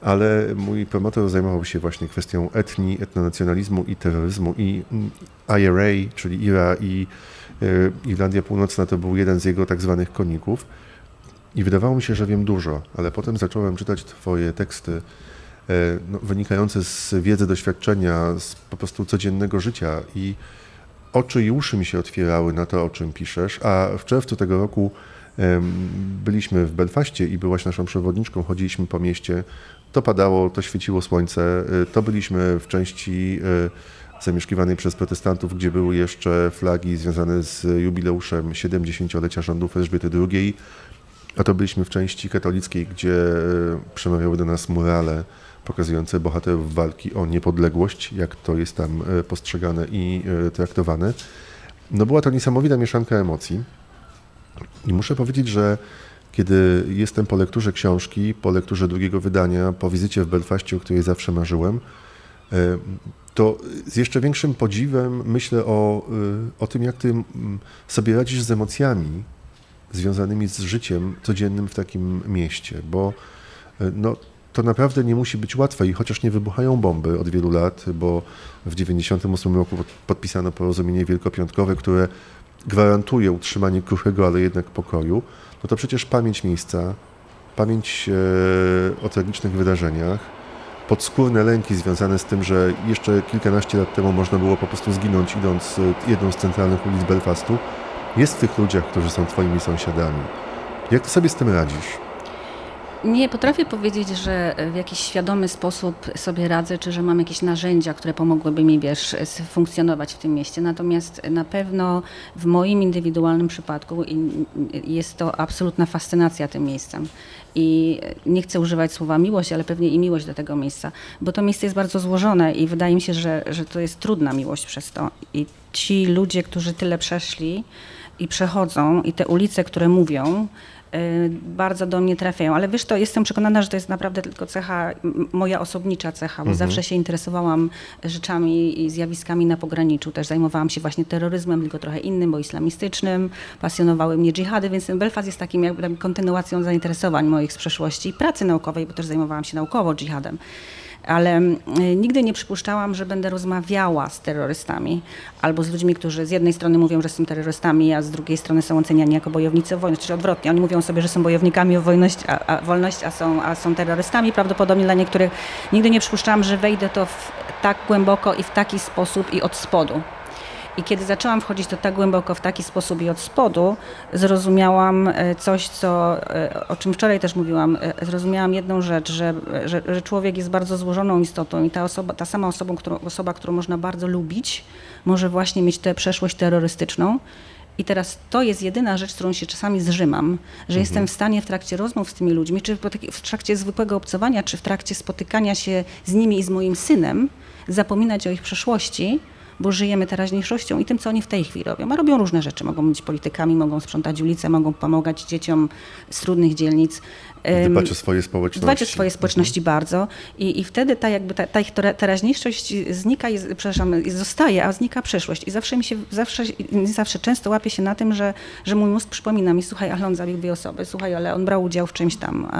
Ale mój promotor zajmował się właśnie kwestią etnii, etnonacjonalizmu i terroryzmu i mm, IRA, czyli IRA i Irlandia Północna to był jeden z jego tak zwanych koników. I wydawało mi się, że wiem dużo, ale potem zacząłem czytać Twoje teksty no, wynikające z wiedzy, doświadczenia, z po prostu codziennego życia i oczy i uszy mi się otwierały na to, o czym piszesz, a w czerwcu tego roku byliśmy w Belfaście i byłaś naszą przewodniczką, chodziliśmy po mieście, to padało, to świeciło słońce, e, to byliśmy w części e, zamieszkiwanej przez protestantów, gdzie były jeszcze flagi związane z jubileuszem 70-lecia rządów Elżbiety II, a to byliśmy w części katolickiej, gdzie e, przemawiały do nas murale pokazujące bohaterów walki o niepodległość, jak to jest tam e, postrzegane i e, traktowane. No była to niesamowita mieszanka emocji. I muszę powiedzieć, że kiedy jestem po lekturze książki, po lekturze drugiego wydania, po wizycie w Belfaście, o której zawsze marzyłem, e, to z jeszcze większym podziwem myślę o, o tym, jak ty sobie radzisz z emocjami związanymi z życiem codziennym w takim mieście, bo no, to naprawdę nie musi być łatwe i chociaż nie wybuchają bomby od wielu lat, bo w 1998 roku pod- podpisano porozumienie wielkopiątkowe, które gwarantuje utrzymanie kruchego, ale jednak pokoju, no to przecież pamięć miejsca, pamięć e, o tragicznych wydarzeniach, podskórne lęki związane z tym, że jeszcze kilkanaście lat temu można było po prostu zginąć idąc e, jedną z centralnych ulic Belfastu, jest w tych ludziach, którzy są twoimi sąsiadami. Jak ty sobie z tym radzisz? Nie potrafię powiedzieć, że w jakiś świadomy sposób sobie radzę, czy że mam jakieś narzędzia, które pomogłyby mi, wiesz, funkcjonować w tym mieście. Natomiast na pewno w moim indywidualnym przypadku jest to absolutna fascynacja tym miejscem. I nie chcę używać słowa miłość, ale pewnie i miłość do tego miejsca, bo to miejsce jest bardzo złożone i wydaje mi się, że, że to jest trudna miłość przez to. I ci ludzie, którzy tyle przeszli i przechodzą, i te ulice, które mówią, bardzo do mnie trafiają. Ale wiesz, to jestem przekonana, że to jest naprawdę tylko cecha, moja osobnicza cecha, bo zawsze się interesowałam rzeczami i zjawiskami na pograniczu. Też zajmowałam się właśnie terroryzmem, tylko trochę innym, bo islamistycznym. Pasjonowały mnie dżihady, więc ten Belfast jest takim jakby kontynuacją zainteresowań moich z przeszłości i pracy naukowej, bo też zajmowałam się naukowo dżihadem. Ale y, nigdy nie przypuszczałam, że będę rozmawiała z terrorystami albo z ludźmi, którzy z jednej strony mówią, że są terrorystami, a z drugiej strony są oceniani jako bojownicy o wolność, czy odwrotnie. Oni mówią sobie, że są bojownikami o wolność, a, a wolność, a są, a są terrorystami. Prawdopodobnie dla niektórych nigdy nie przypuszczałam, że wejdę to w, tak głęboko i w taki sposób i od spodu. I kiedy zaczęłam wchodzić to tak głęboko w taki sposób i od spodu, zrozumiałam e, coś, co, e, o czym wczoraj też mówiłam. E, zrozumiałam jedną rzecz, że, że, że człowiek jest bardzo złożoną istotą i ta, osoba, ta sama osoba którą, osoba, którą można bardzo lubić, może właśnie mieć tę przeszłość terrorystyczną. I teraz to jest jedyna rzecz, którą się czasami zrzymam, że mhm. jestem w stanie w trakcie rozmów z tymi ludźmi, czy w trakcie zwykłego obcowania, czy w trakcie spotykania się z nimi i z moim synem, zapominać o ich przeszłości, bo żyjemy teraźniejszością i tym, co oni w tej chwili robią. A robią różne rzeczy. Mogą być politykami, mogą sprzątać ulice, mogą pomagać dzieciom z trudnych dzielnic. Dbać o swoje społeczności. Dbać o swoje społeczności mhm. bardzo I, i wtedy ta, jakby ta, ta ich teraźniejszość znika, jest, przepraszam, zostaje, a znika przeszłość. I zawsze mi się, zawsze, zawsze często łapię się na tym, że, że mój mózg przypomina mi, słuchaj, ale on zabił dwie osoby, słuchaj, ale on brał udział w czymś tam,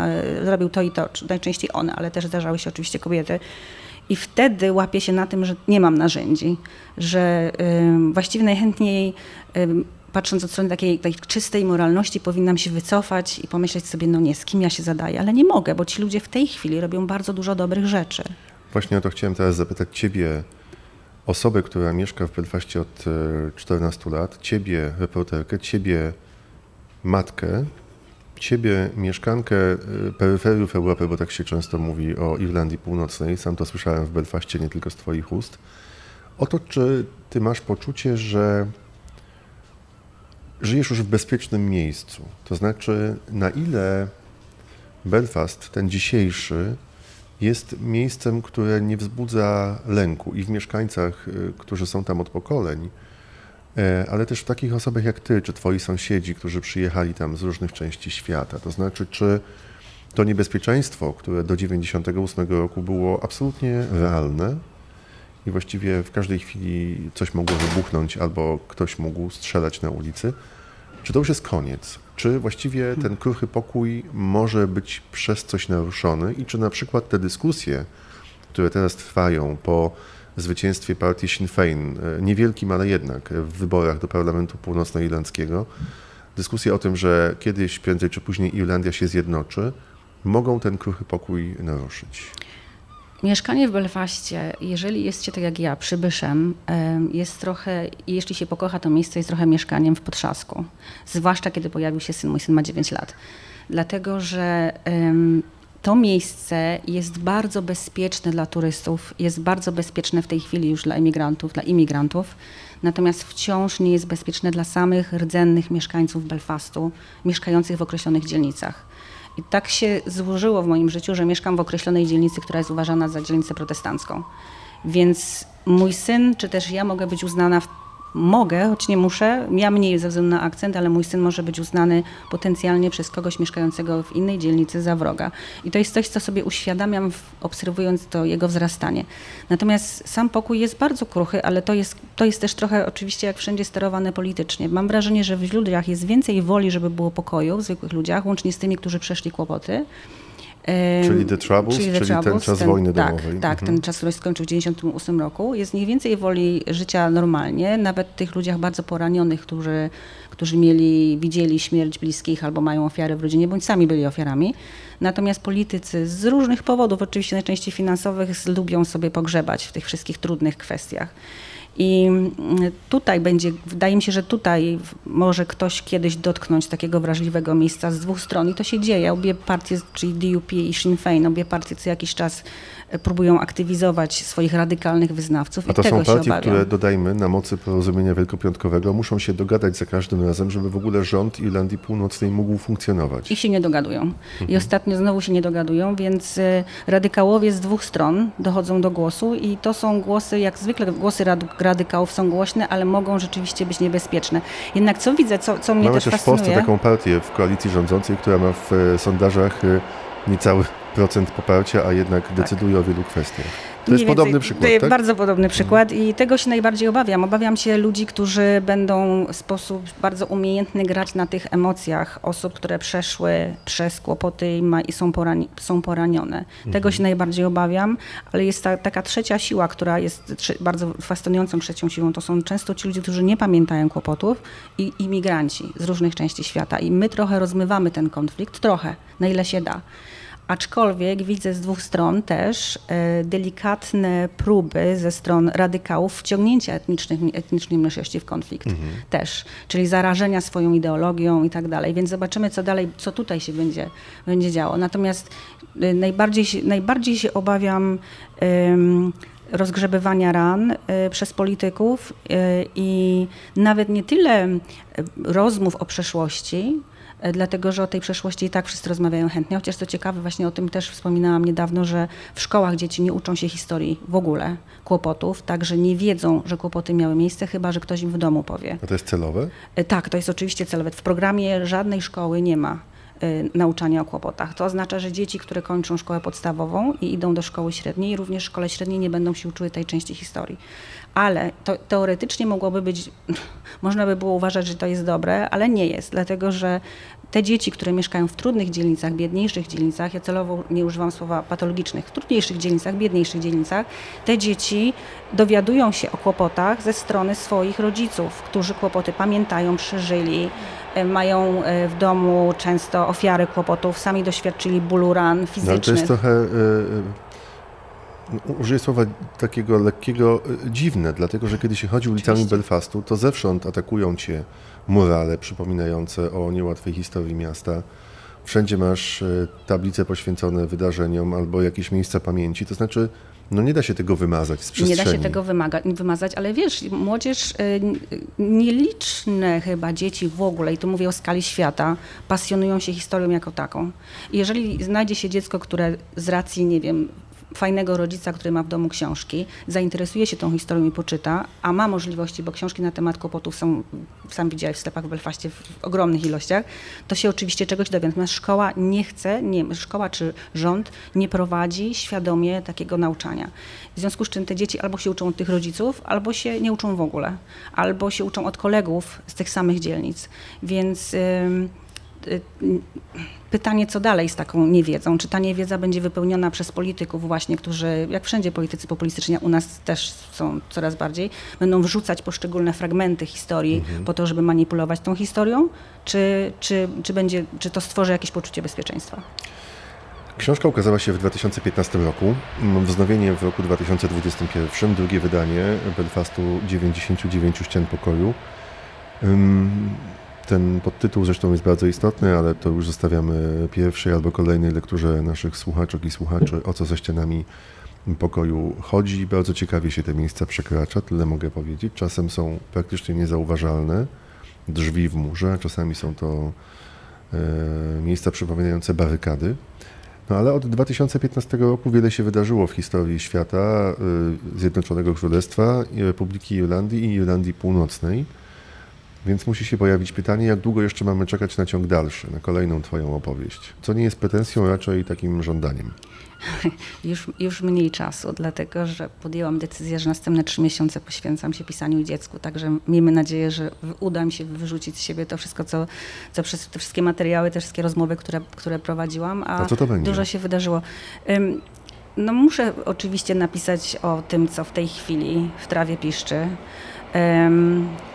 zrobił to i to, najczęściej one, ale też zdarzały się oczywiście kobiety. I wtedy łapię się na tym, że nie mam narzędzi, że właściwie najchętniej patrząc od strony takiej, takiej czystej moralności, powinnam się wycofać i pomyśleć sobie, no nie, z kim ja się zadaję, ale nie mogę, bo ci ludzie w tej chwili robią bardzo dużo dobrych rzeczy. Właśnie o to chciałem teraz zapytać Ciebie, osobę, która mieszka w Belfaście od 14 e, lat, Ciebie, reporterkę, Ciebie, matkę, ciebie, mieszkankę y, peryferiów Europy, bo tak się często mówi o Irlandii Północnej, sam to słyszałem w Belfaście, nie tylko z Twoich ust, o to, czy Ty masz poczucie, że żyjesz już w bezpiecznym miejscu. To znaczy, na ile Belfast, ten dzisiejszy, jest miejscem, które nie wzbudza lęku i w mieszkańcach, y, którzy są tam od pokoleń, ale też w takich osobach jak ty, czy twoi sąsiedzi, którzy przyjechali tam z różnych części świata. To znaczy, czy to niebezpieczeństwo, które do 98 roku było absolutnie realne i właściwie w każdej chwili coś mogło wybuchnąć albo ktoś mógł strzelać na ulicy, czy to już jest koniec? Czy właściwie ten kruchy pokój może być przez coś naruszony i czy na przykład te dyskusje, które teraz trwają po zwycięstwie partii Sinn Féin, e, niewielkim, ale jednak, w wyborach do Parlamentu Północnoirlandzkiego, dyskusje o tym, że kiedyś, prędzej czy później Irlandia się zjednoczy, mogą ten kruchy pokój naruszyć. Mieszkanie w Belfaście, jeżeli jesteście tak jak ja, przybyszem, jest trochę, jeśli się pokocha to miejsce, jest trochę mieszkaniem w potrzasku. Zwłaszcza kiedy pojawił się syn, mój syn ma 9 lat. Dlatego, że to miejsce jest bardzo bezpieczne dla turystów, jest bardzo bezpieczne w tej chwili już dla emigrantów, dla imigrantów, natomiast wciąż nie jest bezpieczne dla samych rdzennych mieszkańców Belfastu, mieszkających w określonych dzielnicach. I tak się złożyło w moim życiu, że mieszkam w określonej dzielnicy, która jest uważana za dzielnicę protestancką. Więc mój syn, czy też ja mogę być uznana w mogę, choć nie muszę, ja mniej ze względu na akcent, ale mój syn może być uznany potencjalnie przez kogoś mieszkającego w innej dzielnicy za wroga. I to jest coś, co sobie uświadamiam, obserwując to jego wzrastanie. Natomiast sam pokój jest bardzo kruchy, ale to jest, to jest też trochę oczywiście jak wszędzie sterowane politycznie. Mam wrażenie, że w ludziach jest więcej woli, żeby było pokoju, w zwykłych ludziach, łącznie z tymi, którzy przeszli kłopoty. Czyli The Troubles, czyli, the czyli troubles, ten czas ten, wojny tak, domowej. Tak, mhm. ten czas, który skończył w 1998 roku. Jest mniej więcej woli życia normalnie, nawet tych ludziach bardzo poranionych, którzy, którzy mieli, widzieli śmierć bliskich albo mają ofiary w rodzinie, bądź sami byli ofiarami. Natomiast politycy z różnych powodów, oczywiście najczęściej finansowych, lubią sobie pogrzebać w tych wszystkich trudnych kwestiach. I mm, tutaj będzie, wydaje mi się, że tutaj może ktoś kiedyś dotknąć takiego wrażliwego miejsca z dwóch stron i to się dzieje. Obie partie, czyli DUP i Sinn Féin, obie partie co jakiś czas próbują aktywizować swoich radykalnych wyznawców. A to są partie, które dodajmy na mocy porozumienia wielkopiątkowego muszą się dogadać za każdym razem, żeby w ogóle rząd Irlandii Północnej mógł funkcjonować. I się nie dogadują. Mhm. I ostatnio znowu się nie dogadują, więc y, radykałowie z dwóch stron dochodzą do głosu i to są głosy, jak zwykle głosy radykałów są głośne, ale mogą rzeczywiście być niebezpieczne. Jednak co widzę, co, co mnie Mamy też, też fascynuje... w Polsce taką partię w koalicji rządzącej, która ma w e, sondażach e, niecały procent poparcia, a jednak Tak. decyduje o wielu kwestiach. To Mniej jest podobny więcej. przykład, To jest tak? bardzo podobny przykład i tego się najbardziej obawiam. Obawiam się ludzi, którzy będą w sposób bardzo umiejętny grać na tych emocjach osób, które przeszły przez kłopoty i, ma, i są, porani, są poranione. Tego się najbardziej obawiam, ale jest ta, taka trzecia siła, która jest trze, bardzo fascynującą trzecią siłą. To są często ci ludzie, którzy nie pamiętają kłopotów i imigranci z różnych części świata. I my trochę rozmywamy ten konflikt, trochę, na ile się da. Aczkolwiek widzę z dwóch stron też e, delikatne próby ze stron radykałów wciągnięcia etnicznych, etnicznej mniejszości w konflikt też, czyli zarażenia swoją ideologią i tak dalej. Więc zobaczymy, co dalej, co tutaj się będzie, będzie działo. Natomiast e, najbardziej się, najbardziej się obawiam em, rozgrzebywania ran e, przez polityków i nawet nie tyle rozmów o przeszłości, dlatego że o tej przeszłości i tak wszyscy rozmawiają chętnie. Chociaż co ciekawe, właśnie o tym też wspominałam niedawno, że w szkołach dzieci nie uczą się historii w ogóle, kłopotów, także nie wiedzą, że kłopoty miały miejsce, chyba że ktoś im w domu powie. A to jest celowe? E, Tak, to jest oczywiście celowe. W programie żadnej szkoły nie ma e, nauczania o kłopotach. To oznacza, że dzieci, które kończą szkołę podstawową i idą do szkoły średniej, również w szkole średniej nie będą się uczyły tej części historii. Ale to teoretycznie mogłoby być, [LAUGHS] można by było uważać, że to jest dobre, ale nie jest, dlatego że te dzieci, które mieszkają w trudnych dzielnicach, biedniejszych dzielnicach, ja celowo nie używam słowa patologicznych, w trudniejszych dzielnicach, biedniejszych dzielnicach, te dzieci dowiadują się o kłopotach ze strony swoich rodziców, którzy kłopoty pamiętają, przeżyli, e, mają e, w domu często ofiary kłopotów, sami doświadczyli bólu ran No, ale to fizycznych. jest trochę, e, użyję słowa takiego lekkiego e, dziwne, dlatego że kiedy się chodzi ulicami Oczywiście. Belfastu, to zewsząd atakują cię murale przypominające o niełatwej historii miasta. Wszędzie masz e, tablice poświęcone wydarzeniom albo jakieś miejsca pamięci, to znaczy no nie da się tego wymazać z Nie przestrzeni. da się tego wymaga, wymazać, ale wiesz, młodzież, y, nieliczne chyba dzieci w ogóle, i tu mówię o skali świata, pasjonują się historią jako taką. I jeżeli znajdzie się dziecko, które z racji, nie wiem, fajnego rodzica, który ma w domu książki, zainteresuje się tą historią i poczyta, a ma możliwości, bo książki na temat kłopotów są, sam widziałeś w sklepach w Belfaście w ogromnych ilościach, to się oczywiście czegoś dowie. Natomiast szkoła nie chce, nie, szkoła czy rząd nie prowadzi świadomie takiego nauczania. W związku z czym te dzieci albo się uczą od tych rodziców, albo się nie uczą w ogóle, albo się uczą od kolegów z tych samych dzielnic. Więc ym, y, y, pytanie, co dalej z taką niewiedzą? Czy ta niewiedza będzie wypełniona przez polityków właśnie, którzy, jak wszędzie politycy populistyczni, u nas też są coraz bardziej, będą wrzucać poszczególne fragmenty historii po to, żeby manipulować tą historią? Czy, czy, czy, będzie, czy to stworzy jakieś poczucie bezpieczeństwa? Książka ukazała się w 2015 roku, mm, wznowienie w roku 2021, drugie wydanie Belfastu 99 ścian pokoju. Ten podtytuł zresztą jest bardzo istotny, ale to już zostawiamy pierwszej albo kolejnej lekturze naszych słuchaczek i słuchaczy, o co ze ścianami pokoju chodzi. Bardzo ciekawie się te miejsca przekracza, tyle mogę powiedzieć. Czasem są praktycznie niezauważalne, drzwi w murze, czasami są to e, miejsca przypominające barykady. No ale od 2015 roku wiele się wydarzyło w historii świata, y, Zjednoczonego Królestwa, Republiki Irlandii i Irlandii Północnej. Więc musi się pojawić pytanie, jak długo jeszcze mamy czekać na ciąg dalszy, na kolejną Twoją opowieść? Co nie jest pretensją, raczej takim żądaniem. [LAUGHS] Już, już mniej czasu, dlatego że podjęłam decyzję, że następne trzy miesiące poświęcam się pisaniu dziecku. Także miejmy nadzieję, że uda mi się wyrzucić z siebie to wszystko, co, co przez te wszystkie materiały, te wszystkie rozmowy, które, które prowadziłam. A, A co to będzie? Dużo się wydarzyło. Ym, No muszę oczywiście napisać o tym, co w tej chwili w trawie piszczy.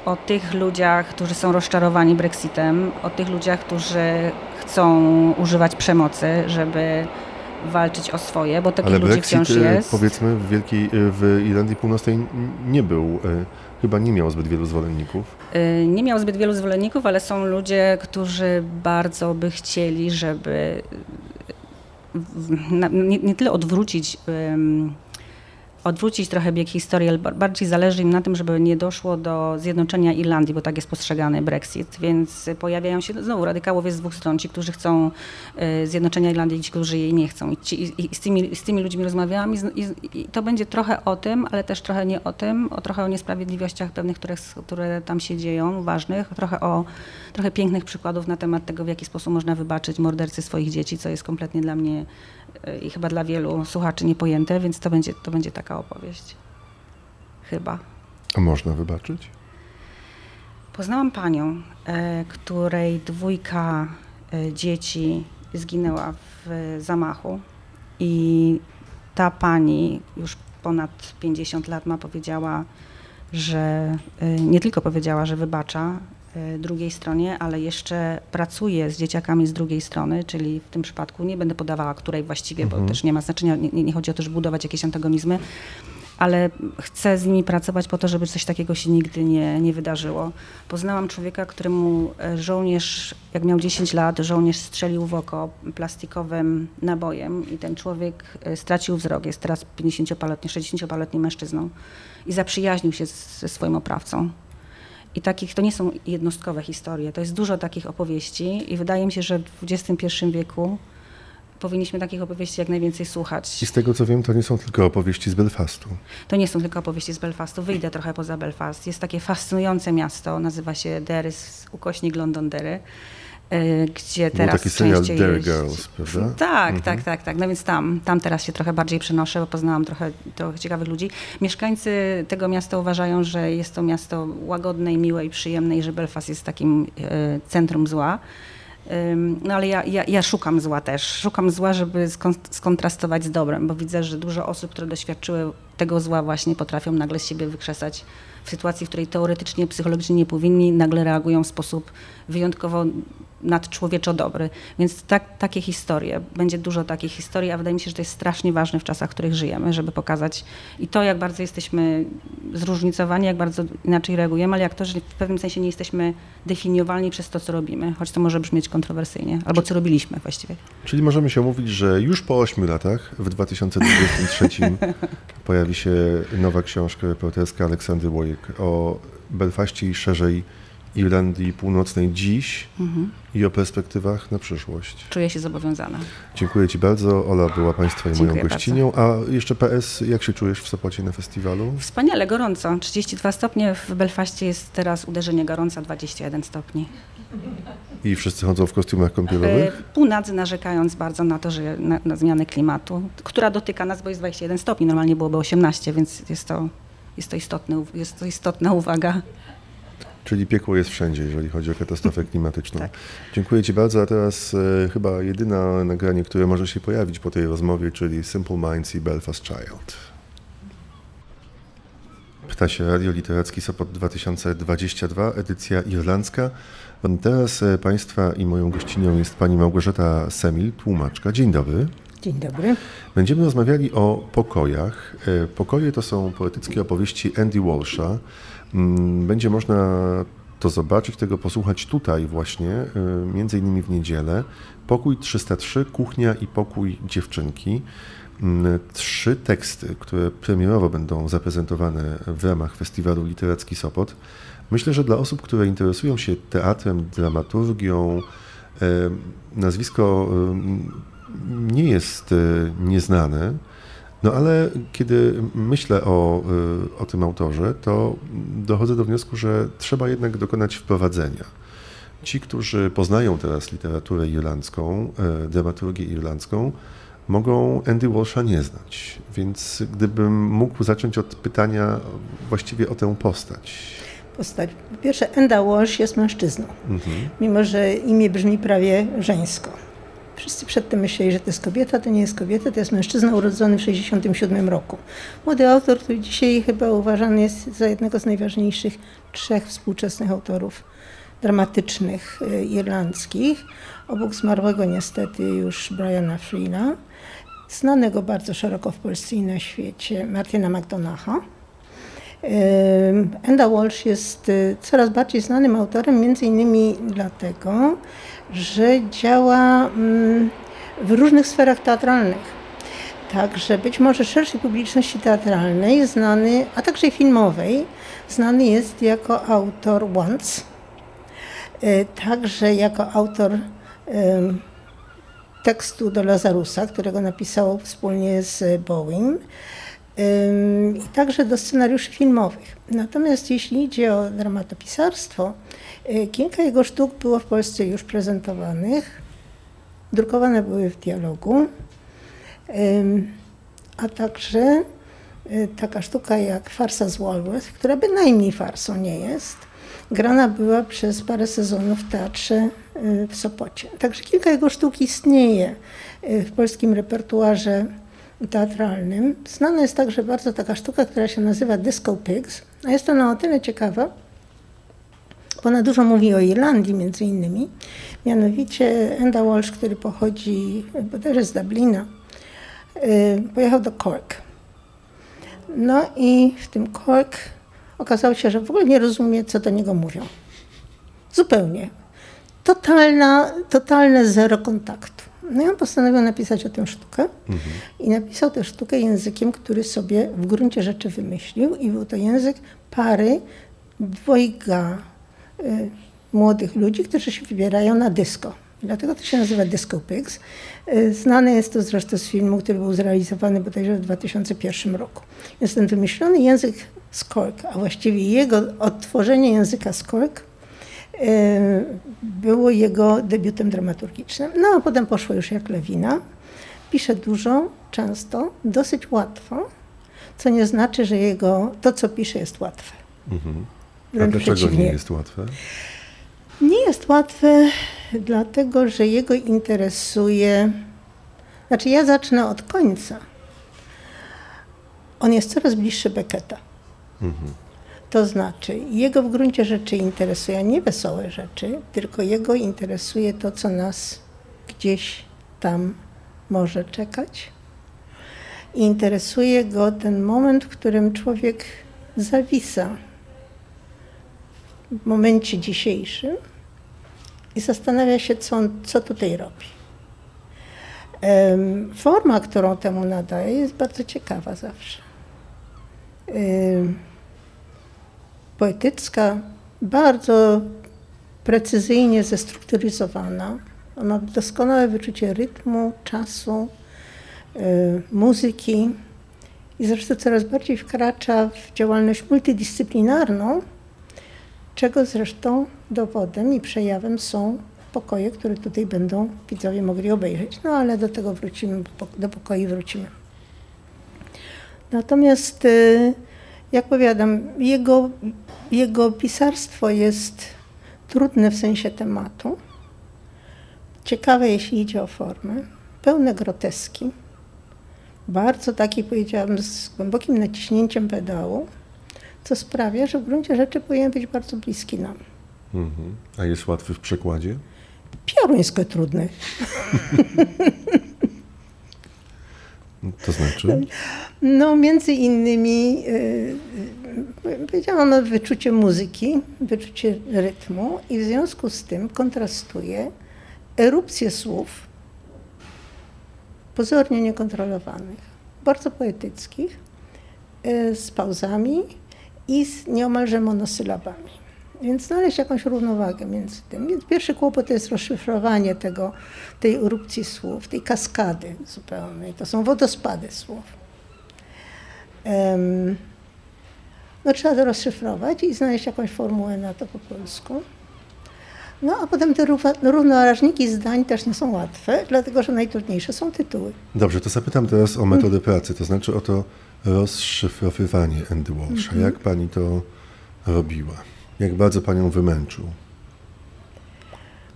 O tych ludziach, którzy są rozczarowani Brexitem, o tych ludziach, którzy chcą używać przemocy, żeby walczyć o swoje, bo takich Ale ludzi Brexit, wciąż y, jest. powiedzmy, w, Wielkiej, y, w Irlandii Północnej nie był, y, chyba nie miał zbyt wielu zwolenników. Nie miał zbyt wielu zwolenników, ale są ludzie, którzy bardzo by chcieli, żeby nie, nie tyle odwrócić odwrócić trochę bieg historii, ale bardziej zależy im na tym, żeby nie doszło do zjednoczenia Irlandii, bo tak jest postrzegany Brexit, więc pojawiają się, znowu radykałów jest z dwóch stron, ci, którzy chcą y, zjednoczenia Irlandii, ci, którzy jej nie chcą. I, ci, i z, tymi, z tymi ludźmi rozmawiałam i, i, i, to będzie trochę o tym, ale też trochę nie o tym, o trochę o niesprawiedliwościach pewnych, które, które tam się dzieją, ważnych, trochę o trochę pięknych przykładów na temat tego, w jaki sposób można wybaczyć mordercy swoich dzieci, co jest kompletnie dla mnie i chyba dla wielu słuchaczy niepojęte, więc to będzie, to będzie taka opowieść. Chyba. A można wybaczyć? Poznałam panią, e, której dwójka e, dzieci zginęła w zamachu i ta pani już ponad 50 lat ma powiedziała, że e, nie tylko powiedziała, że wybacza drugiej stronie, ale jeszcze pracuje z dzieciakami z drugiej strony, czyli w tym przypadku nie będę podawała której właściwie, mhm. bo też nie ma znaczenia, nie, nie chodzi o to, żeby budować jakieś antagonizmy, ale chcę z nimi pracować po to, żeby coś takiego się nigdy nie, nie wydarzyło. Poznałam człowieka, któremu e, żołnierz, jak miał 10 lat, żołnierz strzelił w oko plastikowym nabojem i ten człowiek e, stracił wzrok. Jest teraz 50-letni, 60-letnim mężczyzną i zaprzyjaźnił się ze swoim oprawcą. I takich, to nie są jednostkowe historie, to jest dużo takich opowieści i wydaje mi się, że w XXI wieku powinniśmy takich opowieści jak najwięcej słuchać. I z tego co wiem, to nie są tylko opowieści z Belfastu. To nie są tylko opowieści z Belfastu. Wyjdę trochę poza Belfast. Jest takie fascynujące miasto, nazywa się Derry, ukośnik Londonderry gdzie teraz Był taki serial Dare Girls, prawda? Tak, mhm. tak, tak, tak. No więc tam, tam teraz się trochę bardziej przenoszę, bo poznałam trochę, trochę ciekawych ludzi. Mieszkańcy tego miasta uważają, że jest to miasto łagodne i miłe i przyjemne i że Belfast jest takim e, centrum zła. No ale ja, ja, ja, szukam zła też. Szukam zła, żeby skontrastować z dobrem, bo widzę, że dużo osób, które doświadczyły tego zła właśnie potrafią nagle siebie wykrzesać w sytuacji, w której teoretycznie, psychologicznie nie powinni, nagle reagują w sposób wyjątkowo nadczłowieczo dobry. Więc tak, takie historie, będzie dużo takich historii, a wydaje mi się, że to jest strasznie ważne w czasach, w których żyjemy, żeby pokazać i to, jak bardzo jesteśmy zróżnicowani, jak bardzo inaczej reagujemy, ale jak to, że w pewnym sensie nie jesteśmy definiowalni przez to, co robimy, choć to może brzmieć kontrowersyjnie, albo co robiliśmy właściwie. Czyli możemy się mówić, że już po ośmiu latach, w 2023 [LAUGHS] pojawi się nowa książka reporterska Aleksandry Łojek o Belfaście i szerzej Irlandii Północnej dziś mhm. i o perspektywach na przyszłość. Czuję się zobowiązana. Dziękuję Ci bardzo. Ola była Państwa i moją gościnią. Bardzo. A jeszcze PS, jak się czujesz w Sopocie na festiwalu? Wspaniale, gorąco. 32 stopnie, w Belfaście jest teraz uderzenie gorąca 21 stopni. I wszyscy chodzą w kostiumach kąpielowych? E, półnadzy narzekając bardzo na to, że na, na zmianę klimatu, która dotyka nas, bo jest 21 stopni, normalnie byłoby 18, więc jest to, jest to, istotne, jest to istotna uwaga. Czyli piekło jest wszędzie, jeżeli chodzi o katastrofę klimatyczną. tak. Dziękuję Ci bardzo, a teraz e, chyba jedyne nagranie, które może się pojawić po tej rozmowie, czyli Simple Minds i Belfast Child. Ptasie Radio Literacki Sopot 2022, edycja irlandzka. Teraz e, Państwa i moją gościnią jest Pani Małgorzata Semil, tłumaczka. Dzień dobry. Dzień dobry. Będziemy rozmawiali o pokojach. E, pokoje to są poetyckie opowieści Andy Walsha. Mm, będzie można to zobaczyć, tego posłuchać tutaj właśnie, y, między innymi w niedzielę. Pokój 303, kuchnia i pokój dziewczynki. Mm, trzy teksty, które premierowo będą zaprezentowane w ramach festiwalu Literacki Sopot. Myślę, że dla osób, które interesują się teatrem, dramaturgią, y, nazwisko y, nie jest nieznane. No ale kiedy myślę o, y, o tym autorze, to dochodzę do wniosku, że trzeba jednak dokonać wprowadzenia. Ci, którzy poznają teraz literaturę irlandzką, y, dramaturgię irlandzką, mogą Andy Walsha nie znać. Więc gdybym mógł zacząć od pytania właściwie o tę postać. Postać. Po pierwsze, Enda Walsh jest mężczyzną, mhm. mimo że imię brzmi prawie żeńsko. Wszyscy przedtem myśleli, że to jest kobieta, to nie jest kobieta, to jest mężczyzna urodzony w 1967 roku. Młody autor, który dzisiaj chyba uważany jest za jednego z najważniejszych trzech współczesnych autorów dramatycznych y, irlandzkich, obok zmarłego niestety już Briana Freela, znanego bardzo szeroko w Polsce i na świecie Martina McDonacha. Enda Walsh jest y, coraz bardziej znanym autorem, między innymi dlatego, że działa mm, w różnych sferach teatralnych. Także być może szerszej publiczności teatralnej, znany, a także filmowej, znany jest jako autor Once, e, także jako autor tekstu do Lazarusa, którego napisał wspólnie z Boeing i także do scenariuszy filmowych. Natomiast jeśli idzie o dramatopisarstwo, y, kilka jego sztuk było w Polsce już prezentowanych, drukowane były w dialogu, a także y, taka sztuka jak Farsa z Walworth, która bynajmniej farsą nie jest, grana była przez parę sezonów w teatrze y, w Sopocie. Także kilka jego sztuk istnieje w polskim repertuarze teatralnym. Znana jest także bardzo taka sztuka, która się nazywa Disco Pigs, a jest ona o tyle ciekawa, bo ona dużo mówi o Irlandii między innymi. Mianowicie Enda Walsh, który pochodzi bodajże z Dublina, y, pojechał do Cork. No i w tym Cork okazało się, że w ogóle nie rozumie, co do niego mówią. Zupełnie. Totalna, totalne zero kontaktu. No i on postanowił napisać o tym sztukę mhm. i napisał tę sztukę językiem, który sobie w gruncie rzeczy wymyślił i był to język pary dwojga y, młodych ludzi, którzy się wybierają na disco. Dlatego to się nazywa Disco Pigs. Y, znane jest to zresztą z filmu, który był zrealizowany bodajże w 2001 roku. Jest ten wymyślony język Skork, a właściwie jego odtworzenie języka Skork było jego debiutem dramaturgicznym. No a potem poszło już jak lewina. Pisze dużo, często, dosyć łatwo, co nie znaczy, że jego, to co pisze jest łatwe. Mhm. A dlaczego nie jest łatwe? Nie jest łatwe, dlatego że jego interesuje. Znaczy, ja zacznę od końca. On jest coraz bliższy Becketa. Mhm. To znaczy, jego w gruncie rzeczy interesuje nie wesołe rzeczy, tylko jego interesuje to, co nas gdzieś tam może czekać. Interesuje go ten moment, w którym człowiek zawisa w momencie dzisiejszym i zastanawia się, co, on, co tutaj robi. Forma, którą temu nadaje, jest bardzo ciekawa zawsze poetycka, bardzo precyzyjnie zestrukturyzowana. Ona ma doskonałe wyczucie rytmu, czasu, y, muzyki i zresztą coraz bardziej wkracza w działalność multidyscyplinarną, czego zresztą dowodem i przejawem są pokoje, które tutaj będą widzowie mogli obejrzeć. No ale do tego wrócimy, do pokoi wrócimy. Natomiast, y, jak powiadam, jego jego pisarstwo jest trudne w sensie tematu, ciekawe jeśli idzie o formę, pełne groteski, bardzo taki powiedziałam z głębokim naciśnięciem pedału, co sprawia, że w gruncie rzeczy powinien być bardzo bliski nam. Mhm. A jest łatwy w przekładzie? Pioruńsko trudny. [LAUGHS] To znaczy? No, między innymi yy, powiedziałam o wyczucie muzyki, wyczucie rytmu i w związku z tym kontrastuje erupcję słów pozornie niekontrolowanych, bardzo poetyckich, yy, z pauzami i z nieomalże monosylabami. Więc znaleźć jakąś równowagę między tym. Więc pierwszy kłopot to jest rozszyfrowanie tego, tej erupcji słów, tej kaskady zupełnej. To są wodospady słów. No trzeba to rozszyfrować i znaleźć jakąś formułę na to po polsku. No a potem te równorażniki zdań też nie są łatwe, dlatego że najtrudniejsze są tytuły. Dobrze, to zapytam teraz o metodę pracy, to znaczy o to rozszyfrowywanie Andy Walsha. Mhm. Jak pani to robiła? Jak bardzo panią wymęczył?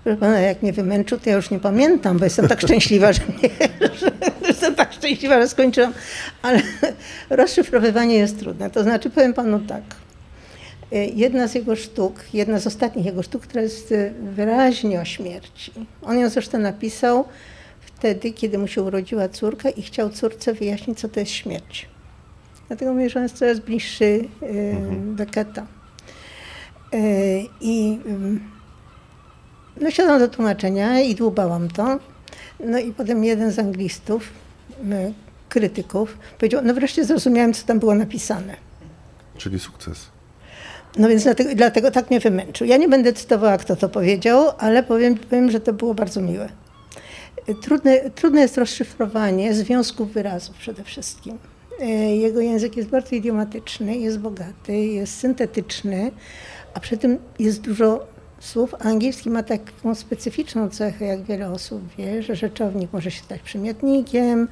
Proszę pana, jak mnie wymęczył, to ja już nie pamiętam, bo jestem tak szczęśliwa, że, nie, że jestem tak szczęśliwa, że skończyłam. Ale rozszyfrowywanie jest trudne. To znaczy, powiem panu tak. Jedna z jego sztuk, jedna z ostatnich jego sztuk, która jest wyraźnie o śmierci. On ją zresztą napisał wtedy, kiedy mu się urodziła córka i chciał córce wyjaśnić, co to jest śmierć. Dlatego mówię, że on jest coraz bliższy mhm. E, I no siadłam do tłumaczenia i dłubałam to. No i potem jeden z anglistów, krytyków, powiedział, no wreszcie zrozumiałem, co tam było napisane. Czyli sukces. No więc dlatego, dlatego tak mnie wymęczył. Ja nie będę cytowała, kto to powiedział, ale powiem, powiem że to było bardzo miłe. Trudne, trudne jest rozszyfrowanie związków wyrazów przede wszystkim. Jego język jest bardzo idiomatyczny, jest bogaty, jest syntetyczny, a przy tym jest dużo słów. Angielski ma taką specyficzną cechę, jak wiele osób wie, że rzeczownik może się stać przymiotnikiem,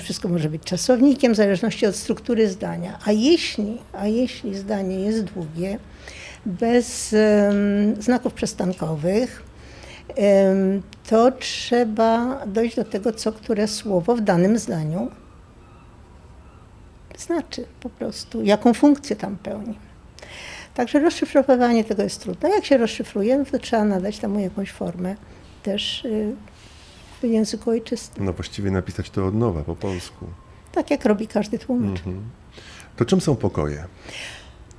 wszystko może być czasownikiem, w zależności od struktury zdania. A jeśli, a jeśli zdanie jest długie, bez um, znaków przystankowych, um, to trzeba dojść do tego, co które słowo w danym zdaniu znaczy po prostu, jaką funkcję tam pełni. Także rozszyfrowanie tego jest trudne. Jak się rozszyfruje, no to trzeba nadać temu jakąś formę też y, w języku ojczystym. No właściwie napisać to od nowa po polsku. Tak jak robi każdy tłumacz. Mhm. To czym są pokoje?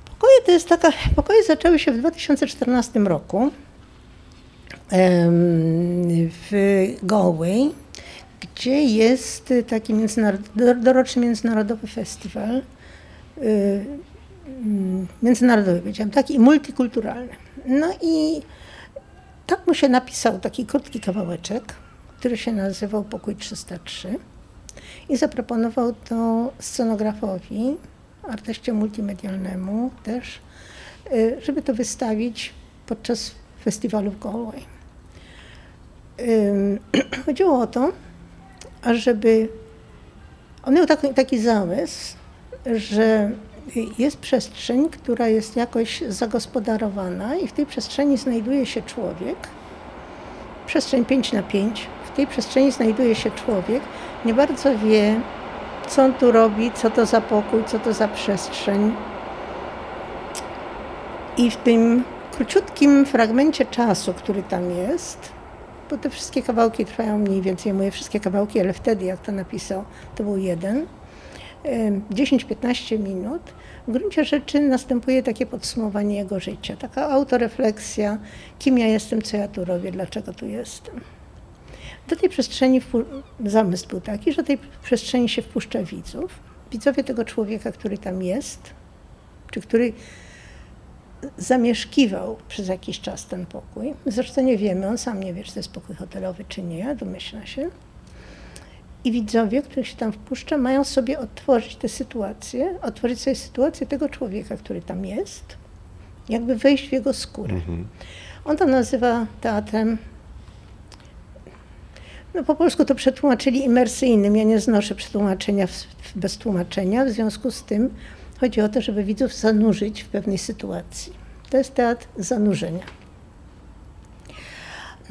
Pokoje to jest taka, pokoje zaczęły się w 2014 roku w Galway, gdzie jest taki międzynarod, doroczny międzynarodowy festiwal y, międzynarodowy, powiedziałam, tak, i multikulturalny. No i tak mu się napisał taki krótki kawałeczek, który się nazywał Pokój 303 i zaproponował to scenografowi, artyście multimedialnemu też, y, żeby to wystawić podczas festiwalu w Galway. [CLEARS THROAT] Chodziło o to, ażeby on miał taki, taki zamysł, że jest przestrzeń, która jest jakoś zagospodarowana i w tej przestrzeni znajduje się człowiek, przestrzeń 5 na 5, w tej przestrzeni znajduje się człowiek, nie bardzo wie, co on tu robi, co to za pokój, co to za przestrzeń. I w tym króciutkim fragmencie czasu, który tam jest, bo te wszystkie kawałki trwają mniej więcej, moje wszystkie kawałki, ale wtedy, jak to napisał, to był jeden, 10-15 minut, w gruncie rzeczy następuje takie podsumowanie jego życia, taka autorefleksja, kim ja jestem, co ja tu robię, dlaczego tu jestem. Do tej przestrzeni zamysł był taki, że do tej przestrzeni się wpuszcza widzów, widzowie tego człowieka, który tam jest, czy który zamieszkiwał przez jakiś czas ten pokój. Zresztą nie wiemy, on sam nie wie, czy to jest pokój hotelowy, czy nie, domyśla się. I widzowie, których się tam wpuszcza, mają sobie odtworzyć tę sytuację, otworzyć sobie sytuację tego człowieka, który tam jest, jakby wejść w jego skórę. Mhm. On to nazywa teatrem, no po polsku to przetłumaczyli imersyjnym. Ja nie znoszę przetłumaczenia bez tłumaczenia, w związku z tym chodzi o to, żeby widzów zanurzyć w pewnej sytuacji. To jest teatr zanurzenia.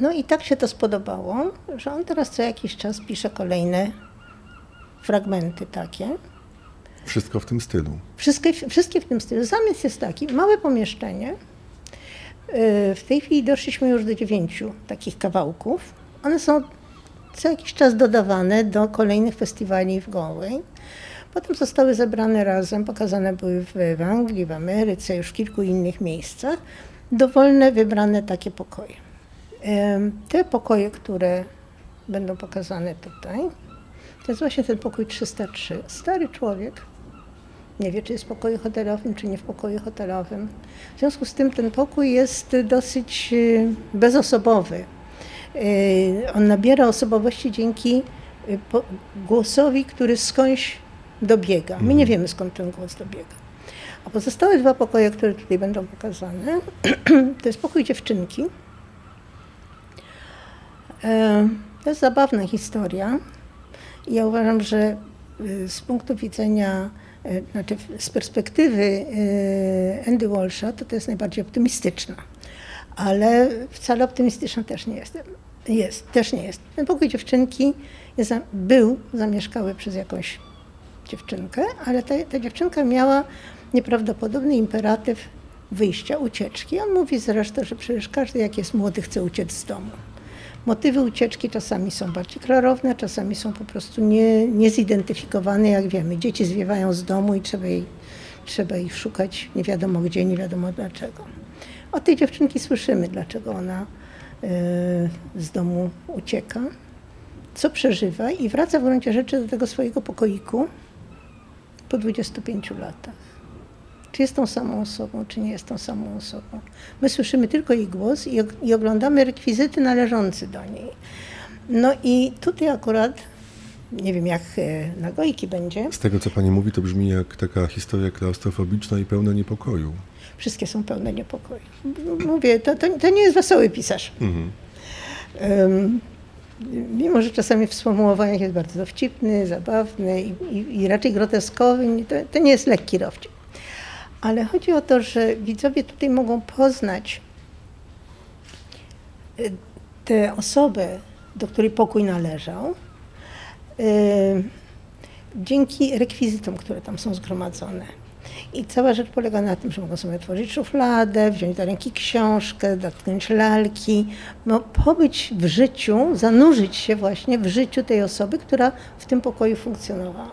No i tak się to spodobało, że on teraz co jakiś czas pisze kolejne fragmenty takie. Wszystko w tym stylu. Wszystkie, wszystkie w tym stylu. Zamysł jest taki, małe pomieszczenie. Y, w tej chwili doszliśmy już do dziewięciu takich kawałków. One są co jakiś czas dodawane do kolejnych festiwali w Galway. Potem zostały zebrane razem, pokazane były w, w Anglii, w Ameryce, już w kilku innych miejscach. Dowolne, wybrane takie pokoje. Te pokoje, które będą pokazane tutaj, to jest właśnie ten pokój 303. Stary człowiek, nie wie, czy jest w pokoju hotelowym, czy nie w pokoju hotelowym. W związku z tym ten pokój jest dosyć y, bezosobowy. Y, on nabiera osobowości dzięki y, głosowi, który skądś dobiega. My nie mhm. wiemy, skąd ten głos dobiega. A pozostałe dwa pokoje, które tutaj będą pokazane, [CLEARS THROAT] to jest pokój dziewczynki, to jest zabawna historia. Ja uważam, że y, z punktu widzenia, e, znaczy z perspektywy e, Andy Walsha, to to jest najbardziej optymistyczna. Ale wcale optymistyczna też nie jest. Jest, też nie jest. Ten pokój dziewczynki jest, był zamieszkały przez jakąś dziewczynkę, ale ta, ta dziewczynka miała nieprawdopodobny imperatyw wyjścia, ucieczki. On mówi zresztą, że przecież każdy jak jest młody chce uciec z domu. Motywy ucieczki czasami są bardziej klarowne, czasami są po prostu nie, niezidentyfikowane, jak wiemy. Dzieci zwiewają z domu i trzeba, jej, trzeba ich szukać nie wiadomo gdzie, nie wiadomo dlaczego. Od tej dziewczynki słyszymy, dlaczego ona y, z domu ucieka. co przeżywa i wraca w gruncie rzeczy do tego swojego pokoiku po 25 latach. Czy jest tą samą osobą, czy nie jest tą samą osobą. My słyszymy tylko jej głos i, i oglądamy rekwizyty należące do niej. No i tutaj akurat, nie wiem jak e, na Gojki będzie, Z tego, co pani mówi, to brzmi jak taka historia klaustrofobiczna i pełna niepokoju. wszystkie są pełne niepokoju. Mówię, to, to, to nie jest wesoły pisarz. Mhm. Em, Mimo, że czasami w sformułowaniach jest bardzo dowcipny, zabawny i, i, i raczej groteskowy, to, to nie jest lekki dowcip. Ale chodzi o to, że widzowie tutaj mogą poznać y, tę osobę, do której pokój należał, y, dzięki rekwizytom, które tam są zgromadzone. I cała rzecz polega na tym, że mogą sobie otworzyć szufladę, wziąć do ręki książkę, dotknąć lalki, no, pobyć w życiu, zanurzyć się właśnie w życiu tej osoby, która w tym pokoju funkcjonowała.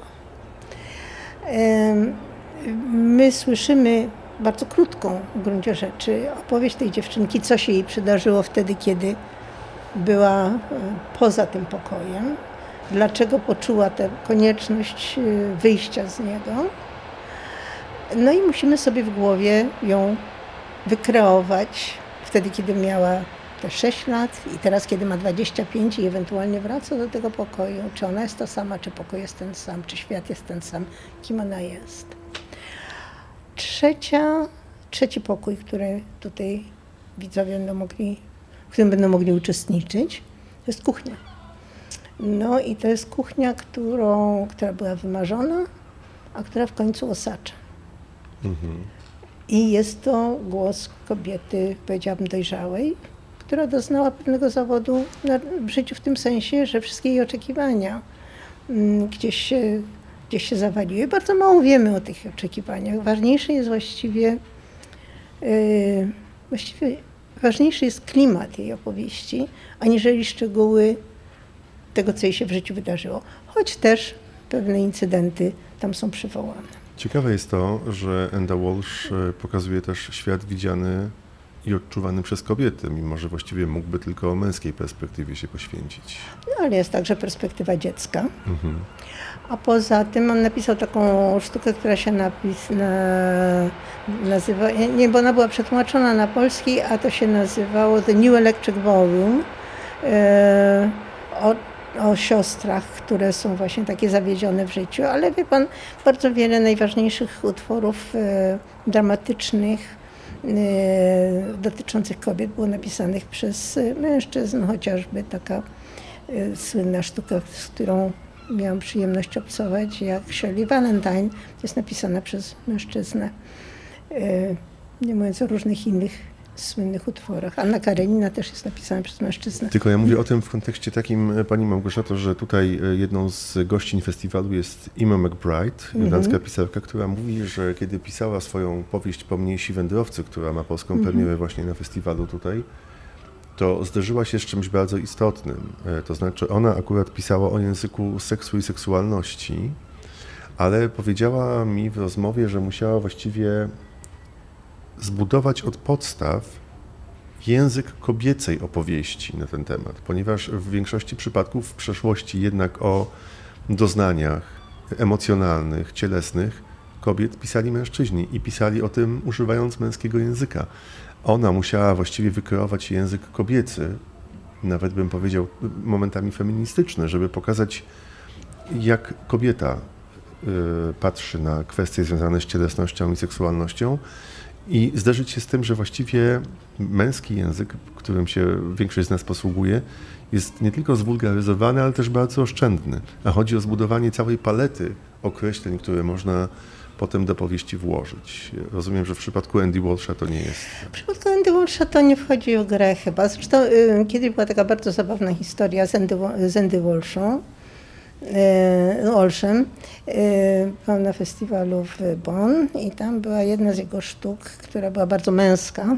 My słyszymy bardzo krótką w gruncie rzeczy opowieść tej dziewczynki, co się jej przydarzyło wtedy, kiedy była e, poza tym pokojem, dlaczego poczuła tę konieczność e, wyjścia z niego. No i musimy sobie w głowie ją wykreować wtedy, kiedy miała te 6 lat i teraz, kiedy ma 25 i ewentualnie wraca do tego pokoju. Czy ona jest ta sama, czy pokój jest ten sam, czy świat jest ten sam, kim ona jest. Trzecia, trzeci pokój, który tutaj widzowie będą mogli, w którym będą mogli uczestniczyć, to jest kuchnia. No i to jest kuchnia, którą, która była wymarzona, a która w końcu osacza. I jest to głos kobiety, powiedziałabym, dojrzałej, która doznała pewnego zawodu w życiu w tym sensie, że wszystkie jej oczekiwania mm, gdzieś się, gdzieś się zawaliły. Bardzo mało wiemy o tych oczekiwaniach. Ważniejsze jest właściwie, yy, właściwie ważniejszy jest klimat jej opowieści, aniżeli szczegóły tego, co jej się w życiu wydarzyło. Choć też pewne incydenty tam są przywołane. Ciekawe jest to, że Enda Walsh e, pokazuje też świat widziany i odczuwany przez kobiety, mimo że właściwie mógłby tylko o męskiej perspektywie się poświęcić. No, ale jest także perspektywa dziecka. Mhm. A poza tym on napisał taką sztukę, która się napis, na, nazywa, nie, bo ona była przetłumaczona na polski, a to się nazywało The New Electric Volume e, o, o siostrach, które są właśnie takie zawiedzione w życiu. Ale wie pan, bardzo wiele najważniejszych utworów e, dramatycznych e, dotyczących kobiet było napisanych przez e, mężczyzn, chociażby taka słynna sztuka, z którą miałam przyjemność obcować, jak Shirley Valentine, jest napisana przez mężczyznę. E, Nie mówiąc o różnych innych słynnych utworach. Anna Karenina też jest napisana przez mężczyznę. Tylko ja mówię o tym w kontekście takim, e, Pani Małgorzato, że tutaj e, jedną z gościń festiwalu jest Emma McBride, irlandzka pisarka, która mówi, że kiedy pisała swoją powieść Pomniejsi wędrowcy, która ma polską premierę właśnie na festiwalu tutaj, to zderzyła się z czymś bardzo istotnym. E, To znaczy ona akurat pisała o języku seksu i seksualności, ale powiedziała mi w rozmowie, że musiała właściwie zbudować od podstaw język kobiecej opowieści na ten temat, ponieważ w większości przypadków w przeszłości jednak o doznaniach emocjonalnych, cielesnych kobiet pisali mężczyźni i pisali o tym używając męskiego języka. Ona musiała właściwie wykreować język kobiecy, nawet bym powiedział momentami feministyczny, żeby pokazać, jak kobieta y, patrzy na kwestie związane z cielesnością i seksualnością i zderzyć się z tym, że właściwie męski język, którym się większość z nas posługuje, jest nie tylko zwulgaryzowany, ale też bardzo oszczędny. A chodzi o zbudowanie całej palety określeń, które można potem do powieści włożyć. Rozumiem, że w przypadku Andy Walsha to nie jest. W przypadku Andy Walsha to nie wchodzi w grę chyba. Zresztą y, kiedyś była taka bardzo zabawna historia z Andy, z Andy Walshą. y, Walshem. Y, na festiwalu w Bonn i tam była jedna z jego sztuk, która była bardzo męska.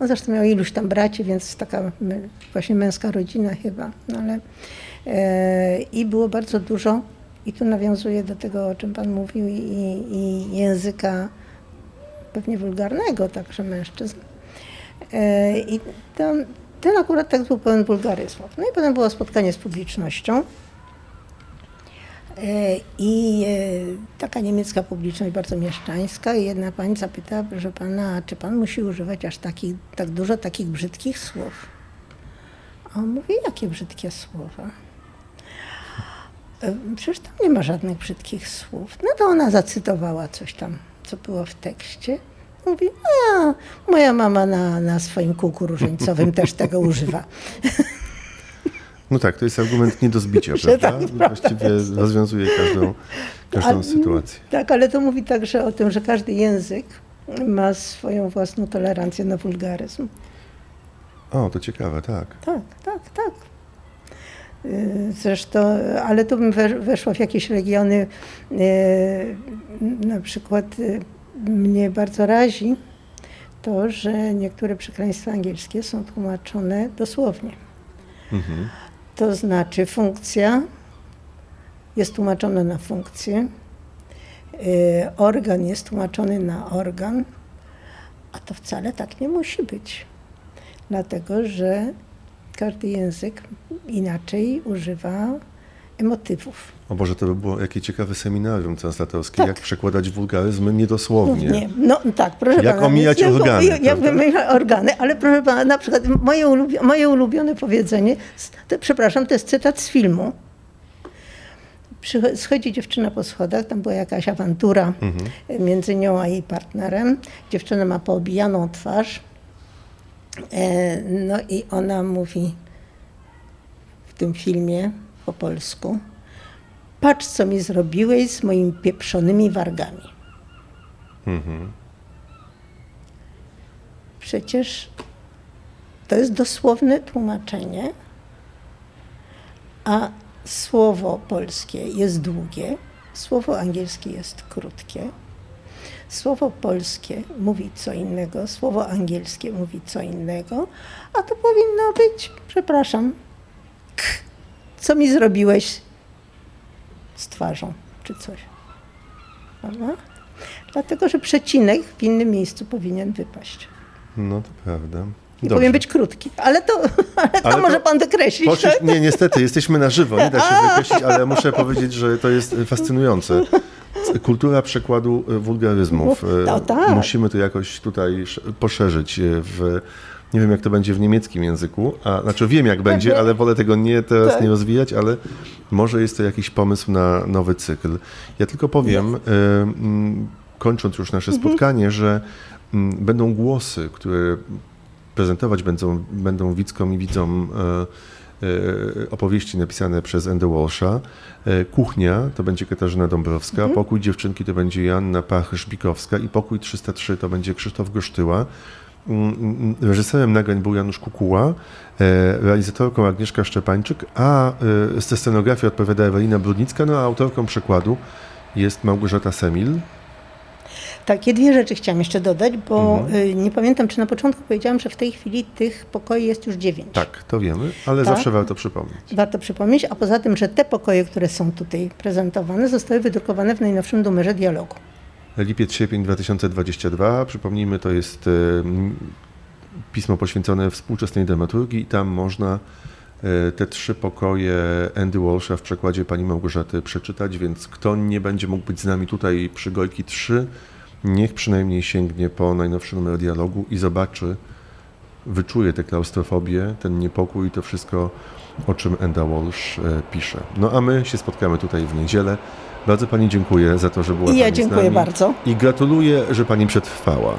On zresztą miał iluś tam braci, więc taka właśnie męska rodzina chyba. No ale, I było bardzo dużo, i tu nawiązuję do tego, o czym Pan mówił, i, i języka pewnie wulgarnego także mężczyzn. E, I tam ten akurat tekst był pełen wulgaryzmów. No i potem było spotkanie z publicznością. E, I e, taka niemiecka publiczność, bardzo mieszczańska, i jedna pani zapyta, że pana, czy pan musi używać aż takich, tak dużo takich brzydkich słów? A on mówi, jakie brzydkie słowa? Przecież tam nie ma żadnych brzydkich słów. No to ona zacytowała coś tam, co było w tekście. Mówi, a moja mama na, na swoim kółku różańcowym też tego używa. [LAUGHS] No tak, to jest argument nie do zbicia, [LAUGHS] prawda? tak, Właściwie rozwiązuje każdą, każdą Ale- sytuację. Tak, ale to mówi także o tym, że każdy język ma swoją własną tolerancję na wulgaryzm. O, to ciekawe, tak. Tak, tak, tak. Y, Zresztą, ale tu bym we- weszła w jakieś regiony, y, na przykład y, mnie bardzo razi to, że niektóre przekleństwa angielskie są tłumaczone dosłownie. Mhm. To znaczy funkcja jest tłumaczona na funkcję, organ jest tłumaczony na organ, a to wcale tak nie musi być. Dlatego, że każdy język inaczej używa emotywów. O Boże, to by było jakie ciekawe seminarium translatorskie, Tak. jak przekładać wulgaryzmy niedosłownie. Nie, no tak, proszę Jak pana. omijać więc organy, Jak, jak omijać organy, ale proszę pana, na przykład moje, ulubi- moje ulubione powiedzenie, to, przepraszam, to jest cytat z filmu. Schodzi dziewczyna po schodach, tam była jakaś awantura między nią a jej partnerem. Dziewczyna ma poobijaną twarz. E, No i ona mówi w tym filmie po polsku: Patrz, co mi zrobiłeś z moimi pieprzonymi wargami. Mhm. Przecież to jest dosłowne tłumaczenie, a słowo polskie jest długie, słowo angielskie jest krótkie. Słowo polskie mówi co innego, słowo angielskie mówi co innego, a to powinno być, przepraszam, k, co mi zrobiłeś z twarzą, czy coś. Prawda? Dlatego, że przecinek w innym miejscu powinien wypaść. No to prawda. I Dobrze. powinien być krótki. Ale to, [LAUGHS] ale to Ale to- może pan wykreślić. Poszliś, tak? nie, niestety, jesteśmy na żywo, nie da się [LAUGHS] wykreślić, ale muszę powiedzieć, że to jest fascynujące. Kultura przekładu e, wulgaryzmów. E, No tak. Musimy to jakoś tutaj sz- poszerzyć e, w... Nie wiem, jak to będzie w niemieckim języku, a znaczy wiem, jak będzie, [LAUGHS] ale wolę tego nie teraz Tak. nie rozwijać, ale może jest to jakiś pomysł na nowy cykl. Ja tylko powiem, e, mm, kończąc już nasze Mhm. spotkanie, że mm, będą głosy, które prezentować będą, będą widzkom i widzom e, e, opowieści napisane przez Andy Walsha. E, Kuchnia to będzie Katarzyna Dąbrowska, Pokój Dziewczynki to będzie Joanna Pachy-Szpikowska i Pokój 303 to będzie Krzysztof Gosztyła. Mm, mm, Reżyserem nagrań był Janusz Kukuła, e, realizatorką Agnieszka Szczepańczyk, a e, ze scenografii odpowiada Ewelina Brudnicka, no a autorką przekładu jest Małgorzata Semil. Takie dwie rzeczy chciałam jeszcze dodać, bo Mhm. y, nie pamiętam, czy na początku powiedziałam, że w tej chwili tych pokoi jest już dziewięć. Tak, to wiemy, ale Tak? zawsze warto przypomnieć. Warto przypomnieć, a poza tym, że te pokoje, które są tutaj prezentowane, zostały wydrukowane w najnowszym numerze dialogu. Lipiec, sierpień 2022. Przypomnijmy, to jest m, pismo poświęcone współczesnej dramaturgii i tam można e, te trzy pokoje Andy Walsha w przekładzie pani Małgorzaty przeczytać, więc kto nie będzie mógł być z nami tutaj przy Gojki 3, niech przynajmniej sięgnie po najnowszy numer dialogu i zobaczy, wyczuje tę klaustrofobię, ten niepokój i to wszystko, o czym Enda Walsh e, pisze. No a my się spotkamy tutaj w niedzielę. Bardzo Pani dziękuję za to, że była I ja Pani z dziękuję nami. bardzo. I gratuluję, że Pani przetrwała.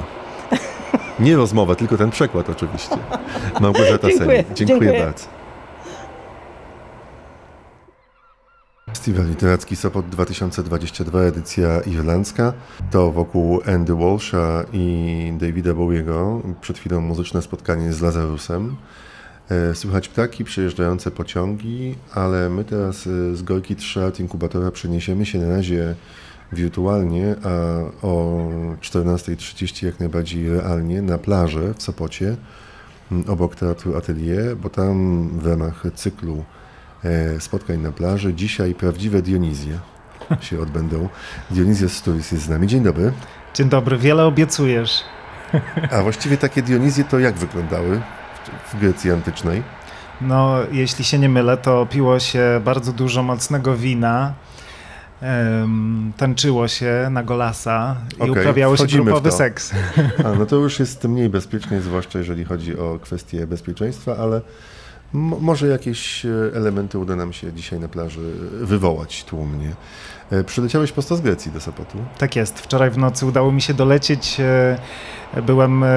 [LAUGHS] Nie rozmowę, tylko ten przekład oczywiście. [LAUGHS] Małgorzata Dziękuję, Seni. Dziękuję, dziękuję. bardzo. Festiwal Literacki Sopot 2022, edycja irlandzka. To wokół Andy Walsha i Davida Bowiego. Przed chwilą muzyczne spotkanie z Lazarusem. E, Słychać ptaki, przejeżdżające pociągi, ale my teraz e, z Gorki 3 Art Inkubatora przeniesiemy się na razie wirtualnie, a o 14.30 jak najbardziej realnie na plażę w Sopocie, obok Teatru Atelier, bo tam w ramach cyklu spotkań na plaży dzisiaj prawdziwe Dionizje się odbędą. Dionizja Sturis jest z nami. Dzień dobry. Dzień dobry, wiele obiecujesz. A właściwie takie Dionizje to jak wyglądały w Grecji antycznej? No, jeśli się nie mylę, to piło się bardzo dużo mocnego wina, em, tańczyło się na golasa i Okej, uprawiało się grupowy seks. A, no to już jest mniej bezpiecznie, zwłaszcza jeżeli chodzi o kwestie bezpieczeństwa, ale może jakieś e, elementy uda nam się dzisiaj na plaży wywołać tłumnie. E, Przyleciałeś prosto z Grecji do Sopotu. Tak jest. Wczoraj w nocy udało mi się dolecieć. e, Byłem e, em,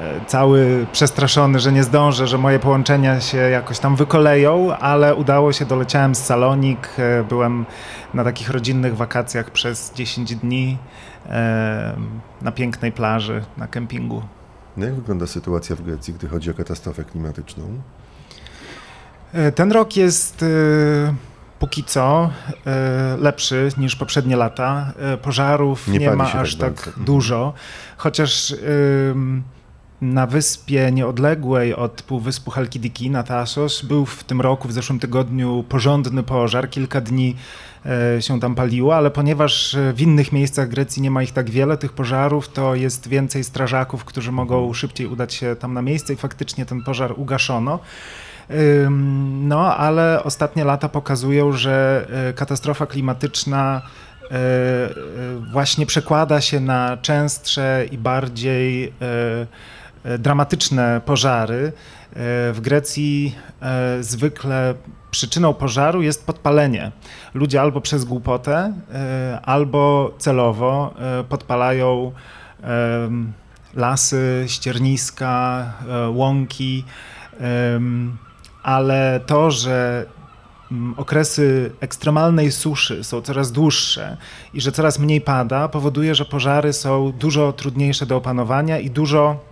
e, cały przestraszony, że nie zdążę, że moje połączenia się jakoś tam wykoleją, ale udało się, doleciałem z Salonik. e, Byłem na takich rodzinnych wakacjach przez 10 dni e, na pięknej plaży, na kempingu. Jak wygląda sytuacja w Grecji, gdy chodzi o katastrofę klimatyczną? E, Ten rok jest e, póki co e, lepszy niż poprzednie lata. Pożarów Nie nie, ma aż tak tak. Mhm. dużo, chociaż na wyspie nieodległej od półwyspu Halkidiki, na Tassos, był w tym roku, w zeszłym tygodniu porządny pożar. Kilka dni się tam paliło, ale ponieważ e, w innych miejscach Grecji nie ma ich tak wiele, tych pożarów, to jest więcej strażaków, którzy mogą szybciej udać się tam na miejsce i faktycznie ten pożar ugaszono. No, ale ostatnie lata pokazują, że e, katastrofa klimatyczna e, e, właśnie przekłada się na częstsze i bardziej e, e, dramatyczne pożary. E, W Grecji e, zwykle przyczyną pożaru jest podpalenie. Ludzie albo przez głupotę, e, albo celowo e, podpalają lasy, ścierniska, e, łąki. ale to, że okresy ekstremalnej suszy są coraz dłuższe i że coraz mniej pada, powoduje, że pożary są dużo trudniejsze do opanowania i dużo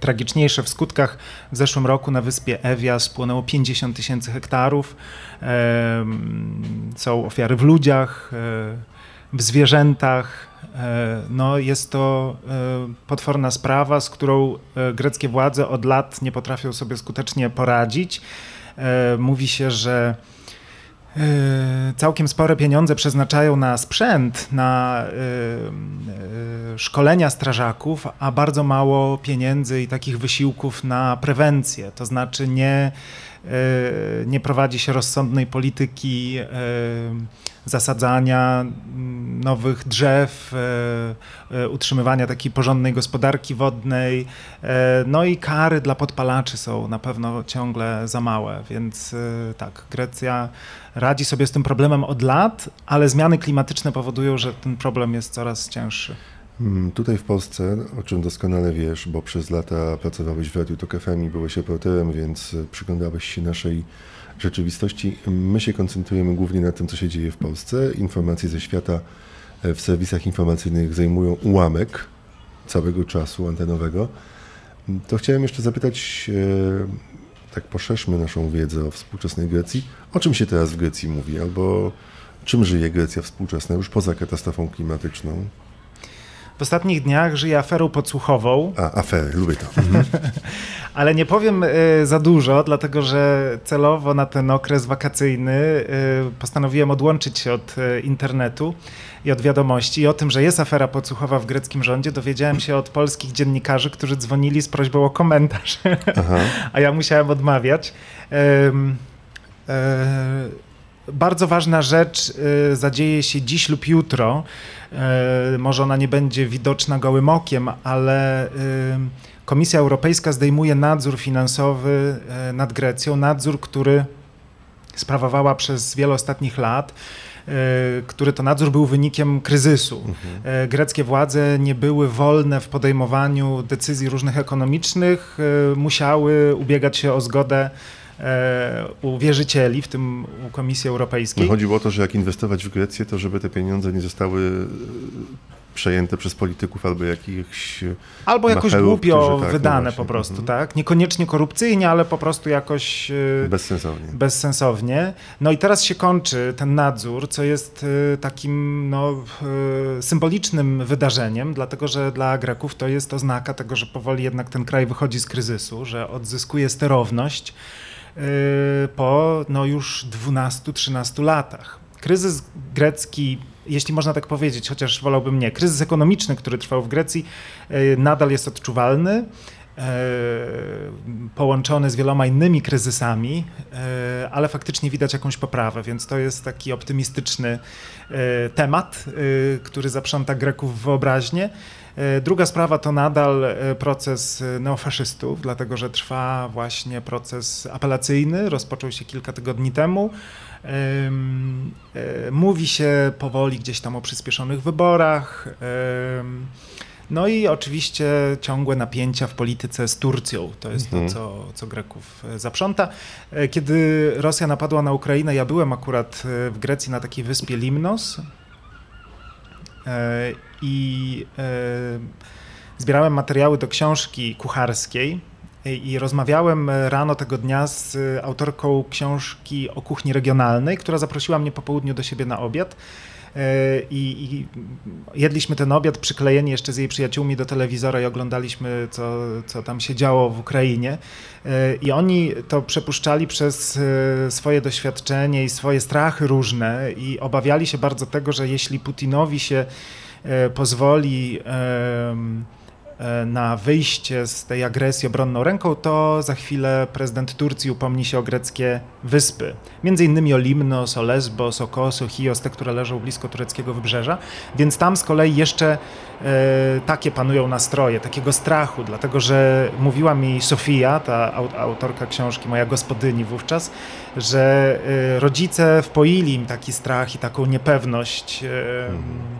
tragiczniejsze w skutkach. W zeszłym roku na wyspie Evia spłonęło 50 tysięcy hektarów. Są ofiary w ludziach, e, w zwierzętach. E, No, jest to e, potworna sprawa, z którą greckie władze od lat nie potrafią sobie skutecznie poradzić. Mówi się, że całkiem spore pieniądze przeznaczają na sprzęt, na e, e, szkolenia strażaków, a bardzo mało pieniędzy i takich wysiłków na prewencję. To znaczy nie, nie prowadzi się rozsądnej polityki zasadzania mm, nowych drzew, e, e, utrzymywania takiej porządnej gospodarki wodnej. e, No i kary dla podpalaczy są na pewno ciągle za małe, więc tak, Grecja radzi sobie z tym problemem od lat, ale zmiany klimatyczne powodują, że ten problem jest coraz cięższy. Mm, Tutaj w Polsce, o czym doskonale wiesz, bo przez lata pracowałeś w Radiu Tok FM i byłeś reporterem, więc przyglądałeś się naszej rzeczywistości. My się koncentrujemy głównie na tym, co się dzieje w Polsce. Informacje ze świata e, w serwisach informacyjnych zajmują ułamek całego czasu antenowego. Mm, To chciałem jeszcze zapytać, e, tak poszerzmy naszą wiedzę o współczesnej Grecji. O czym się teraz w Grecji mówi, albo czym żyje Grecja współczesna, już poza katastrofą klimatyczną? W ostatnich dniach żyje aferą podsłuchową, A, afery, lubię to. [LAUGHS] ale nie powiem y, za dużo, dlatego że celowo na ten okres wakacyjny y, postanowiłem odłączyć się od y, internetu i od wiadomości. I o tym, że jest afera podsłuchowa w greckim rządzie, dowiedziałem się od polskich dziennikarzy, którzy dzwonili z prośbą o komentarz, [LAUGHS] a ja musiałem odmawiać. Bardzo ważna rzecz y, zadzieje się dziś lub jutro. E, Może ona nie będzie widoczna gołym okiem, ale y, Komisja Europejska zdejmuje nadzór finansowy nad Grecją, nadzór, który sprawowała przez wiele ostatnich lat, który to nadzór był wynikiem kryzysu. E, Greckie władze nie były wolne w podejmowaniu decyzji różnych ekonomicznych, musiały ubiegać się o zgodę u wierzycieli, w tym u Komisji No Europejskiej. chodziło o to, że jak inwestować w Grecję, to żeby te pieniądze nie zostały e, przejęte przez polityków albo jakichś... Albo jakoś macherów, głupio którzy tak, no wydane właśnie, po prostu, mhm. tak? Niekoniecznie korupcyjnie, ale po prostu jakoś... e, Bezsensownie. bezsensownie. No i teraz się kończy ten nadzór, co jest takim no, symbolicznym wydarzeniem, dlatego że dla Greków to jest oznaka tego, że powoli jednak ten kraj wychodzi z kryzysu, że odzyskuje sterowność po no, już 12-13 latach. Kryzys grecki, jeśli można tak powiedzieć, chociaż wolałbym nie, kryzys ekonomiczny, który trwał w Grecji, y, nadal jest odczuwalny. połączony z wieloma innymi kryzysami, ale faktycznie widać jakąś poprawę, więc to jest taki optymistyczny temat, który zaprząta Greków w wyobraźnię. Druga sprawa to nadal proces neofaszystów, dlatego że trwa właśnie proces apelacyjny, rozpoczął się kilka tygodni temu. Mówi się powoli gdzieś tam o przyspieszonych wyborach. No i oczywiście ciągłe napięcia w polityce z Turcją. To jest mhm. to, co, co Greków e, zaprząta. E, kiedy Rosja napadła na Ukrainę, ja byłem akurat e, w Grecji na takiej wyspie Limnos i zbierałem materiały do książki kucharskiej i rozmawiałem rano tego dnia z autorką książki o kuchni regionalnej, która zaprosiła mnie po południu do siebie na obiad. E, I, i, jedliśmy ten obiad przyklejeni jeszcze z jej przyjaciółmi do telewizora i oglądaliśmy, co, co tam się działo w Ukrainie. E, I oni to przepuszczali przez e, swoje doświadczenie i swoje strachy różne i obawiali się bardzo tego, że jeśli Putinowi się pozwoli E, na wyjście z tej agresji obronną ręką, to za chwilę prezydent Turcji upomni się o greckie wyspy. Między innymi o Limnos, o Lesbos, o Kos, o Chios, te, które leżą blisko tureckiego wybrzeża. Więc tam z kolei jeszcze e, takie panują nastroje, takiego strachu, dlatego że mówiła mi Sofia, ta autorka książki, moja gospodyni wówczas, że e, rodzice wpoili im taki strach i taką niepewność. E, hmm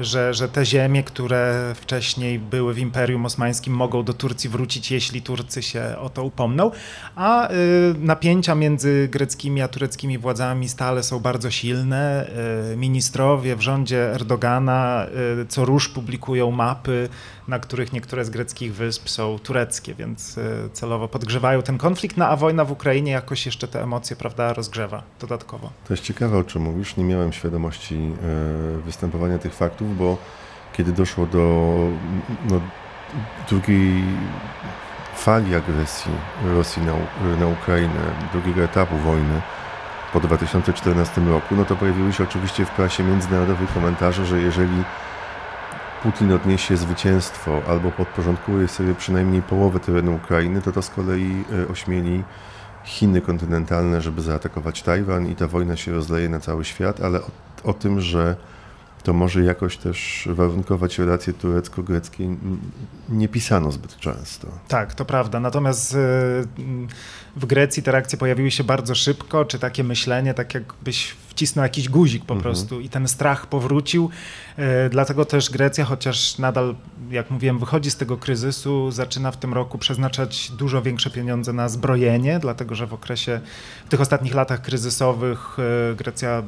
że, że te ziemie, które wcześniej były w Imperium Osmańskim, mogą do Turcji wrócić, jeśli Turcy się o to upomną. A y, napięcia między greckimi a tureckimi władzami stale są bardzo silne. Y, ministrowie w rządzie Erdogana y, co róż publikują mapy na których niektóre z greckich wysp są tureckie, więc e, celowo podgrzewają ten konflikt, no a wojna w Ukrainie jakoś jeszcze te emocje, prawda, rozgrzewa dodatkowo. To jest ciekawe, o czym mówisz. Nie miałem świadomości e, występowania tych faktów, bo kiedy doszło do no, drugiej fali agresji Rosji na, na Ukrainę, drugiego etapu wojny, po 2014 roku, no to pojawiły się oczywiście w prasie międzynarodowej komentarze, że jeżeli Putin odniesie zwycięstwo albo podporządkuje sobie przynajmniej połowę terenu Ukrainy, to to z kolei e, ośmieli Chiny kontynentalne, żeby zaatakować Tajwan i ta wojna się rozleje na cały świat, ale o, o tym, że to może jakoś też warunkować relacje turecko-greckie nie pisano zbyt często. Tak, to prawda. Natomiast e, w Grecji te reakcje pojawiły się bardzo szybko, czy takie myślenie, tak jakbyś wcisnął jakiś guzik po mhm. prostu i ten strach powrócił. E, dlatego też Grecja, chociaż nadal, jak mówiłem, wychodzi z tego kryzysu, zaczyna w tym roku przeznaczać dużo większe pieniądze na zbrojenie, dlatego że w okresie, w tych ostatnich latach kryzysowych e, Grecja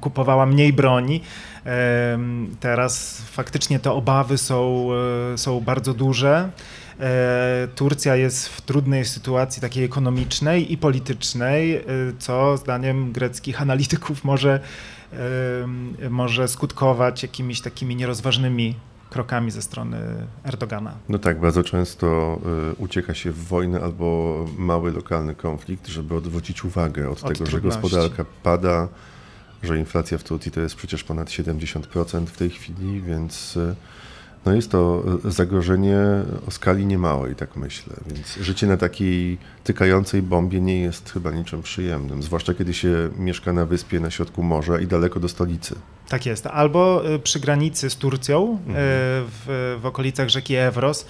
kupowała mniej broni. E, teraz faktycznie te obawy są, są bardzo duże. E, Turcja jest w trudnej sytuacji takiej ekonomicznej i politycznej, e, co zdaniem greckich analityków może, e, może skutkować jakimiś takimi nierozważnymi krokami ze strony Erdogana. No tak, bardzo często ucieka się w wojnę albo mały lokalny konflikt, żeby odwrócić uwagę od, od tego, trudności. że gospodarka pada, że inflacja w Turcji to jest przecież ponad 70% w tej chwili, więc no jest to e, zagrożenie o skali niemałej, tak myślę. Więc życie na takiej tykającej bombie nie jest chyba niczym przyjemnym, zwłaszcza kiedy się mieszka na wyspie na środku morza i daleko do stolicy. Tak jest. Albo e, przy granicy z Turcją, e, mhm. w, w okolicach rzeki Evros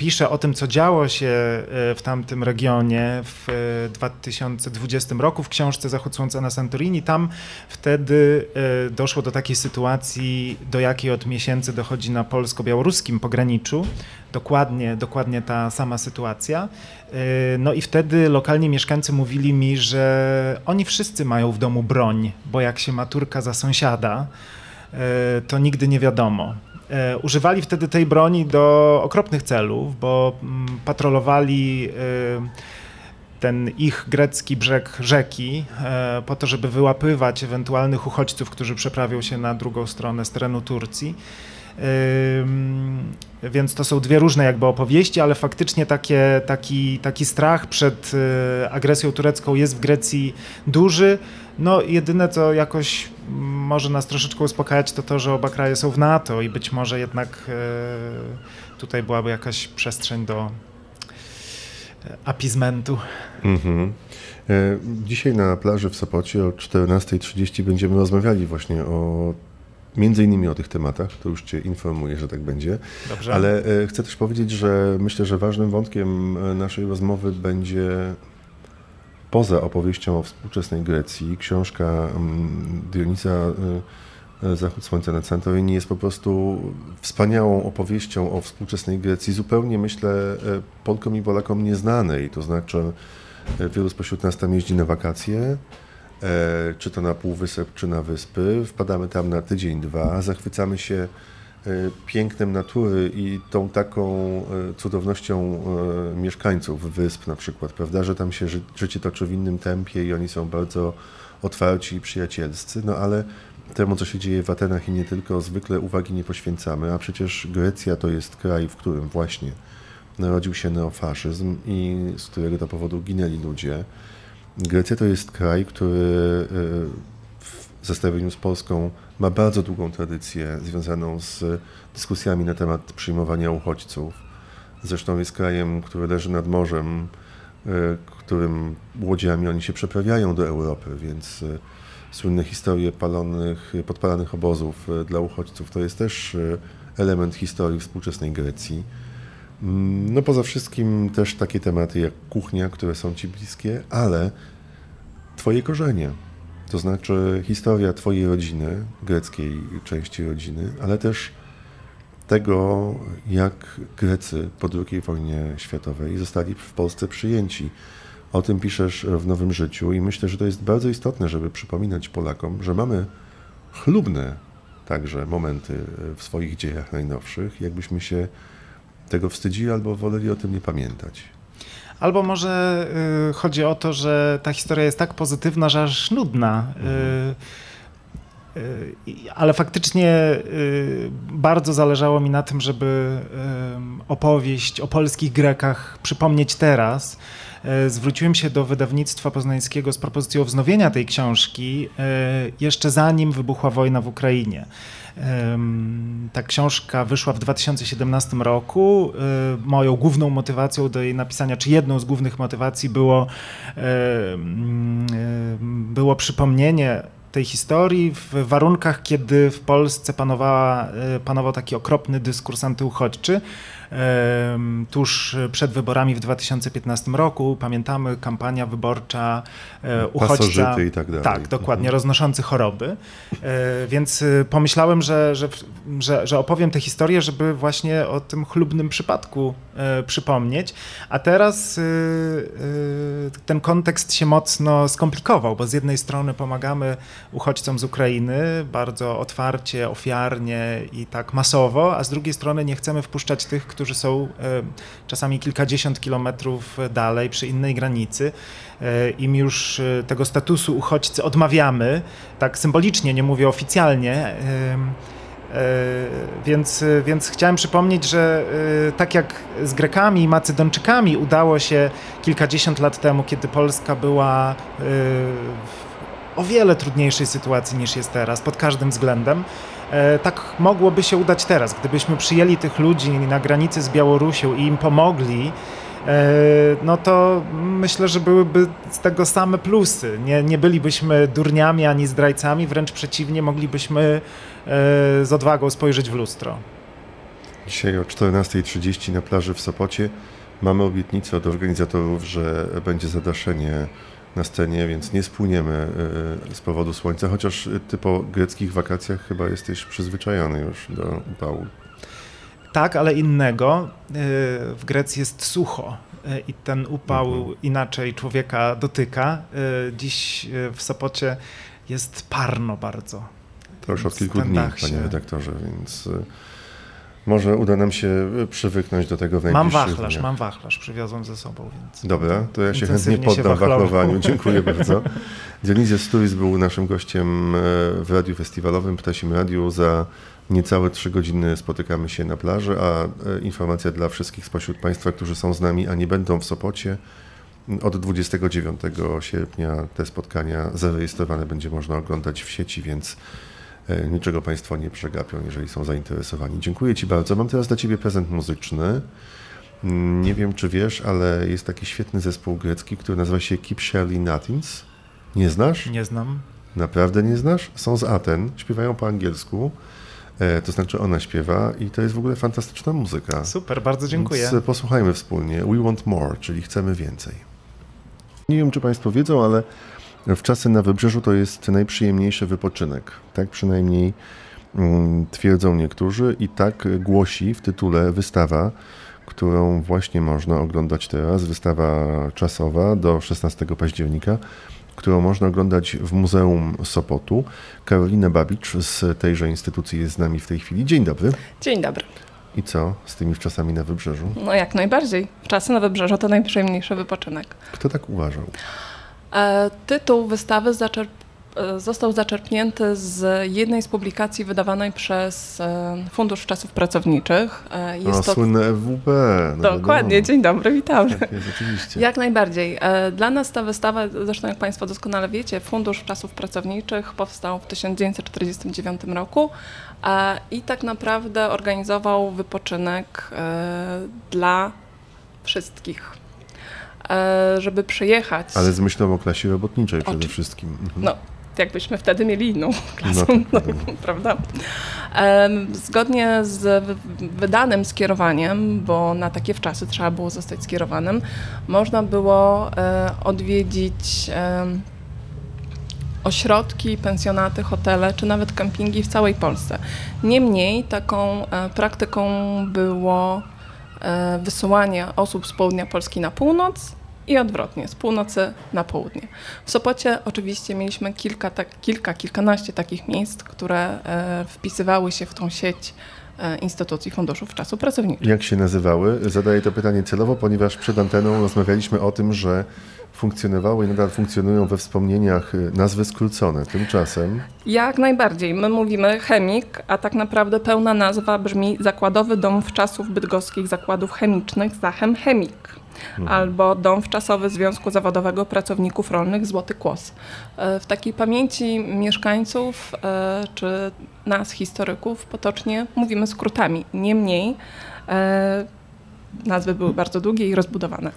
pisze o tym, co działo się e, w tamtym regionie w 2020 e, roku w książce Zachód Słońca na Santorini. Tam wtedy e, doszło do takiej sytuacji, do jakiej od miesięcy dochodzi na polsko-białoruskim pograniczu. Dokładnie, dokładnie ta sama sytuacja. No i wtedy lokalni mieszkańcy mówili mi, że oni wszyscy mają w domu broń, bo jak się ma Turka za sąsiada, to nigdy nie wiadomo. E, używali wtedy tej broni do okropnych celów, bo mm, patrolowali e, ten ich grecki brzeg rzeki e, po to, żeby wyłapywać ewentualnych uchodźców, którzy przeprawią się na drugą stronę z terenu Turcji. Więc to są dwie różne jakby opowieści, ale faktycznie takie, taki, taki strach przed agresją turecką jest w Grecji duży. No jedyne co jakoś może nas troszeczkę uspokajać to to, że oba kraje są w NATO i być może jednak tutaj byłaby jakaś przestrzeń do apizmentu. Mhm. Dzisiaj na plaży w Sopocie o 14.30 będziemy rozmawiali właśnie o między innymi o tych tematach, to już Cię informuję, że tak będzie. Dobrze. Ale e, chcę też powiedzieć, że myślę, że ważnym wątkiem e, naszej rozmowy będzie poza opowieścią o współczesnej Grecji, książka mm, Dionisa e, Zachód Słońca na Santorini jest po prostu wspaniałą opowieścią o współczesnej Grecji, zupełnie myślę Polkom i Polakom nieznanej. To znaczy, wielu spośród nas tam jeździ na wakacje, czy to na Półwysep, czy na wyspy. Wpadamy tam na tydzień, dwa, zachwycamy się e, pięknem natury i tą taką e, cudownością mieszkańców wysp na przykład, prawda, że tam się życie toczy w innym tempie i oni są bardzo otwarci i przyjacielscy, no ale temu, co się dzieje w Atenach i nie tylko, zwykle uwagi nie poświęcamy, a przecież Grecja to jest kraj, w którym właśnie narodził się neofaszyzm i z którego to powodu ginęli ludzie. Grecja to jest kraj, który e, w zestawieniu z Polską ma bardzo długą tradycję związaną z dyskusjami na temat przyjmowania uchodźców. Zresztą jest krajem, który leży nad morzem, e, którym łodziami oni się przeprawiają do Europy, więc e, słynne historie palonych, podpalanych obozów dla uchodźców to jest też element historii współczesnej Grecji. Mm, no poza wszystkim też takie tematy jak kuchnia, które są Ci bliskie, ale Twoje korzenie, to znaczy historia Twojej rodziny, greckiej części rodziny, ale też tego, jak Grecy po II wojnie światowej zostali w Polsce przyjęci. O tym piszesz w Nowym Życiu i myślę, że to jest bardzo istotne, żeby przypominać Polakom, że mamy chlubne także momenty w swoich dziejach najnowszych, jakbyśmy się tego wstydzili albo woleli o tym nie pamiętać. Albo może y, chodzi o to, że ta historia jest tak pozytywna, że aż nudna. Y, ale faktycznie y, bardzo zależało mi na tym, żeby opowieść o polskich Grekach przypomnieć teraz. Zwróciłem się do wydawnictwa poznańskiego z propozycją wznowienia tej książki jeszcze zanim wybuchła wojna w Ukrainie. Ta książka wyszła w 2017 roku. Moją główną motywacją do jej napisania, czy jedną z głównych motywacji było, było przypomnienie tej historii w warunkach, kiedy w Polsce panowała, e, panował taki okropny dyskurs antyuchodźczy tuż przed wyborami w 2015 roku. Pamiętamy kampania wyborcza e, uchodźca. i tak dalej. Tak, dokładnie, mhm. roznoszący choroby. E, więc e, pomyślałem, że, że, że, że opowiem tę historię, żeby właśnie o tym chlubnym przypadku przypomnieć. A teraz ten kontekst się mocno skomplikował, bo z jednej strony pomagamy uchodźcom z Ukrainy bardzo otwarcie, ofiarnie i tak masowo, a z drugiej strony nie chcemy wpuszczać tych, którzy którzy są e, czasami kilkadziesiąt kilometrów dalej, przy innej granicy. E, Im już e, tego statusu uchodźcy odmawiamy, tak symbolicznie, nie mówię oficjalnie. Więc, więc chciałem przypomnieć, że tak jak z Grekami i Macedończykami udało się kilkadziesiąt lat temu, kiedy Polska była w o wiele trudniejszej sytuacji niż jest teraz, pod każdym względem, tak mogłoby się udać teraz. Gdybyśmy przyjęli tych ludzi na granicy z Białorusią i im pomogli, e, no to myślę, że byłyby z tego same plusy. Nie, nie bylibyśmy durniami ani zdrajcami, wręcz przeciwnie, moglibyśmy e, z odwagą spojrzeć w lustro. Dzisiaj o 14.30 na plaży w Sopocie mamy obietnicę od organizatorów, że będzie zadaszenie na scenie, więc nie spłyniemy e, z powodu słońca, chociaż ty po greckich wakacjach chyba jesteś przyzwyczajony już do upału. Tak, ale innego. E, w Grecji jest sucho e, i ten upał mhm. inaczej człowieka dotyka. Dziś w Sopocie jest parno bardzo. To już od kilku dni, panie redaktorze, więc może uda nam się przywyknąć do tego w Mam wachlarz, dniach. mam wachlarz, przywiozłem ze sobą. Więc Dobra, to ja się chętnie poddam wachlowaniu. [LAUGHS] Dziękuję bardzo. Dionizja Sturis był naszym gościem e, w Radiu Festiwalowym, Ptasim Radiu. Za niecałe trzy godziny spotykamy się na plaży, a e, informacja dla wszystkich spośród Państwa, którzy są z nami, a nie będą w Sopocie, od 29 sierpnia te spotkania zarejestrowane będzie można oglądać w sieci, więc niczego Państwo nie przegapią, jeżeli są zainteresowani. Dziękuję Ci bardzo. Mam teraz dla Ciebie prezent muzyczny. Mm, Nie wiem, czy wiesz, ale jest taki świetny zespół grecki, który nazywa się Keep Shirley Nothings. Nie znasz? Nie znam. Naprawdę nie znasz? Są z Aten, śpiewają po angielsku. E, to znaczy ona śpiewa i to jest w ogóle fantastyczna muzyka. Super, bardzo dziękuję. Więc e, posłuchajmy wspólnie. We want more, czyli chcemy więcej. Nie wiem, czy Państwo wiedzą, ale w czasy na wybrzeżu to jest najprzyjemniejszy wypoczynek. Tak przynajmniej mm, twierdzą niektórzy i tak głosi w tytule wystawa, którą właśnie można oglądać teraz. Wystawa czasowa do 16 października, którą można oglądać w Muzeum Sopotu. Karolina Babicz z tejże instytucji jest z nami w tej chwili. Dzień dobry. Dzień dobry. I co z tymi wczasami na wybrzeżu? No jak najbardziej. Czasy na wybrzeżu to najprzyjemniejszy wypoczynek. Kto tak uważał? E, tytuł wystawy zaczerp- e, został zaczerpnięty z jednej z publikacji wydawanej przez e, Fundusz Czasów Pracowniczych. Jest o, to słynne FWP. No Dokładnie, wiadomo. dzień dobry, witamy. Tak jest, oczywiście. Jak najbardziej. Dla nas ta wystawa, zresztą jak Państwo doskonale wiecie, Fundusz Czasów Pracowniczych powstał w 1949 roku i tak naprawdę organizował wypoczynek dla wszystkich, żeby przyjechać. Ale z myślą o klasie robotniczej przede Oczy- wszystkim. Mhm. No, jakbyśmy wtedy mieli inną klasę, tak, no, wiadomo. prawda? Em, Zgodnie z wy- wydanym skierowaniem, bo na takie wczasy trzeba było zostać skierowanym, można było e, odwiedzić ośrodki, pensjonaty, hotele czy nawet kempingi w całej Polsce. Niemniej taką e, praktyką było e, wysyłanie osób z południa Polski na północ i odwrotnie, z północy na południe. W Sopocie oczywiście mieliśmy kilka, tak, kilka kilkanaście takich miejsc, które e, wpisywały się w tą sieć e, instytucji funduszów czasu pracowniczych. Jak się nazywały? Zadaję to pytanie celowo, ponieważ przed anteną rozmawialiśmy o tym, że funkcjonowały i nadal funkcjonują we wspomnieniach y, nazwy skrócone. Tymczasem Jak najbardziej. My mówimy chemik, a tak naprawdę pełna nazwa brzmi Zakładowy Dom Wczasów Bydgoskich Zakładów Chemicznych Zachem Chemik. Albo Dom Wczasowy Związku Zawodowego Pracowników Rolnych Złoty Kłos. E, W takiej pamięci mieszkańców e, czy nas, historyków, potocznie mówimy skrótami. Niemniej e, nazwy były bardzo długie i rozbudowane.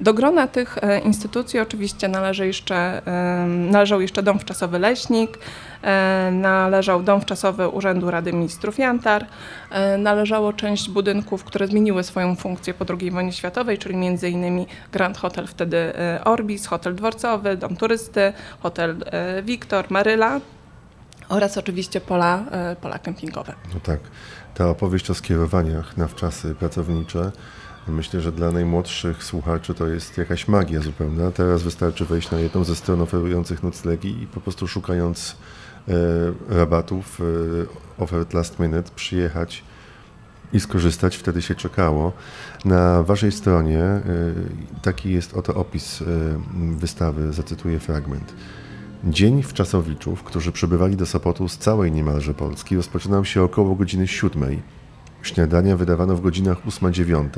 Do grona tych e, instytucji oczywiście należy jeszcze, należał jeszcze Dom Wczasowy Leśnik, e, należał Dom Wczasowy Urzędu Rady Ministrów Jantar, e, należało część budynków, które zmieniły swoją funkcję po II wojnie światowej, czyli m.in. Grand Hotel wtedy Orbis, Hotel Dworcowy, Dom Turysty, Hotel Wiktor, Maryla oraz oczywiście pola, pola kempingowe. No tak, ta opowieść o skierowaniach na wczasy pracownicze, myślę, że dla najmłodszych słuchaczy to jest jakaś magia zupełna. Teraz wystarczy wejść na jedną ze stron oferujących noclegi i po prostu szukając e, rabatów, e, ofert last minute, przyjechać i skorzystać, wtedy się czekało. Na waszej stronie e, taki jest oto opis e, wystawy, zacytuję fragment. Dzień wczasowiczów, którzy przybywali do Sopotu z całej niemalże Polski, rozpoczynał się około godziny siódmej. Śniadania wydawano w godzinach 8-9.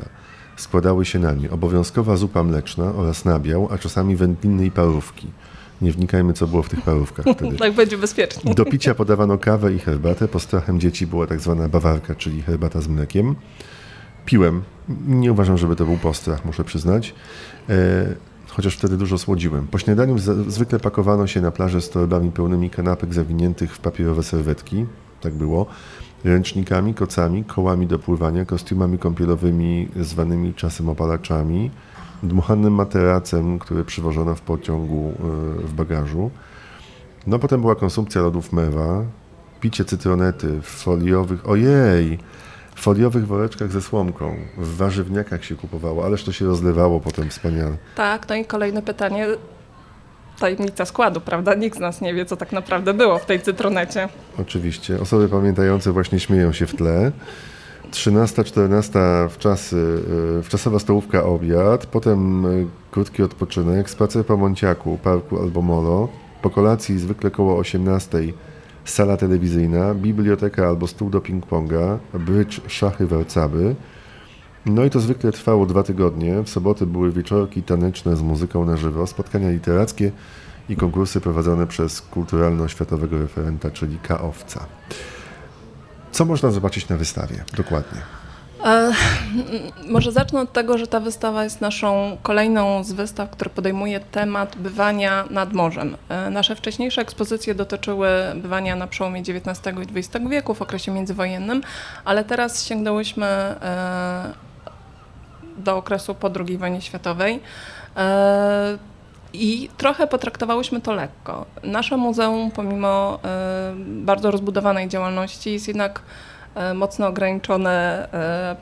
Składały się na nie obowiązkowa zupa mleczna oraz nabiał, a czasami wędliny i parówki. Nie wnikajmy, co było w tych parówkach [LAUGHS] wtedy. Tak będzie bezpiecznie. Do picia podawano kawę i herbatę. Postrachem dzieci była tak zwana bawarka, czyli herbata z mlekiem. Piłem. Nie uważam, żeby to był postrach, muszę przyznać. E, chociaż wtedy dużo słodziłem. Po śniadaniu zwykle pakowano się na plażę z torbami pełnymi kanapek zawiniętych w papierowe serwetki. Tak było. Ręcznikami, kocami, kołami do pływania, kostiumami kąpielowymi zwanymi czasem opalaczami, dmuchanym materacem, który przywożono w pociągu e, w bagażu. No potem była konsumpcja lodów mewa, picie cytronety w foliowych, ojej, foliowych woreczkach ze słomką. W warzywniakach się kupowało, ależ to się rozlewało potem wspaniale. Tak, no i kolejne pytanie. Tajemnica składu, prawda? Nikt z nas nie wie, co tak naprawdę było w tej cytronecie. Oczywiście. Osoby pamiętające właśnie śmieją się w tle. 13-14 w czasy, y, wczasowa stołówka obiad, potem y, krótki odpoczynek, spacer po Monciaku, parku albo molo, po kolacji zwykle koło 18 sala telewizyjna, biblioteka albo stół do ping-ponga, brycz, szachy, warcaby. No i to zwykle trwało dwa tygodnie. W soboty były wieczorki taneczne z muzyką na żywo, spotkania literackie i konkursy prowadzone przez kulturalno-światowego referenta, czyli Kaowca. Co można zobaczyć na wystawie dokładnie? E, może zacznę od tego, że ta wystawa jest naszą kolejną z wystaw, która podejmuje temat bywania nad morzem. E, nasze wcześniejsze ekspozycje dotyczyły bywania na przełomie XIX i XX wieku, w okresie międzywojennym, ale teraz sięgnęłyśmy e, do okresu po II wojnie światowej. I trochę potraktowałyśmy to lekko. Nasze muzeum, pomimo bardzo rozbudowanej działalności, jest jednak mocno ograniczone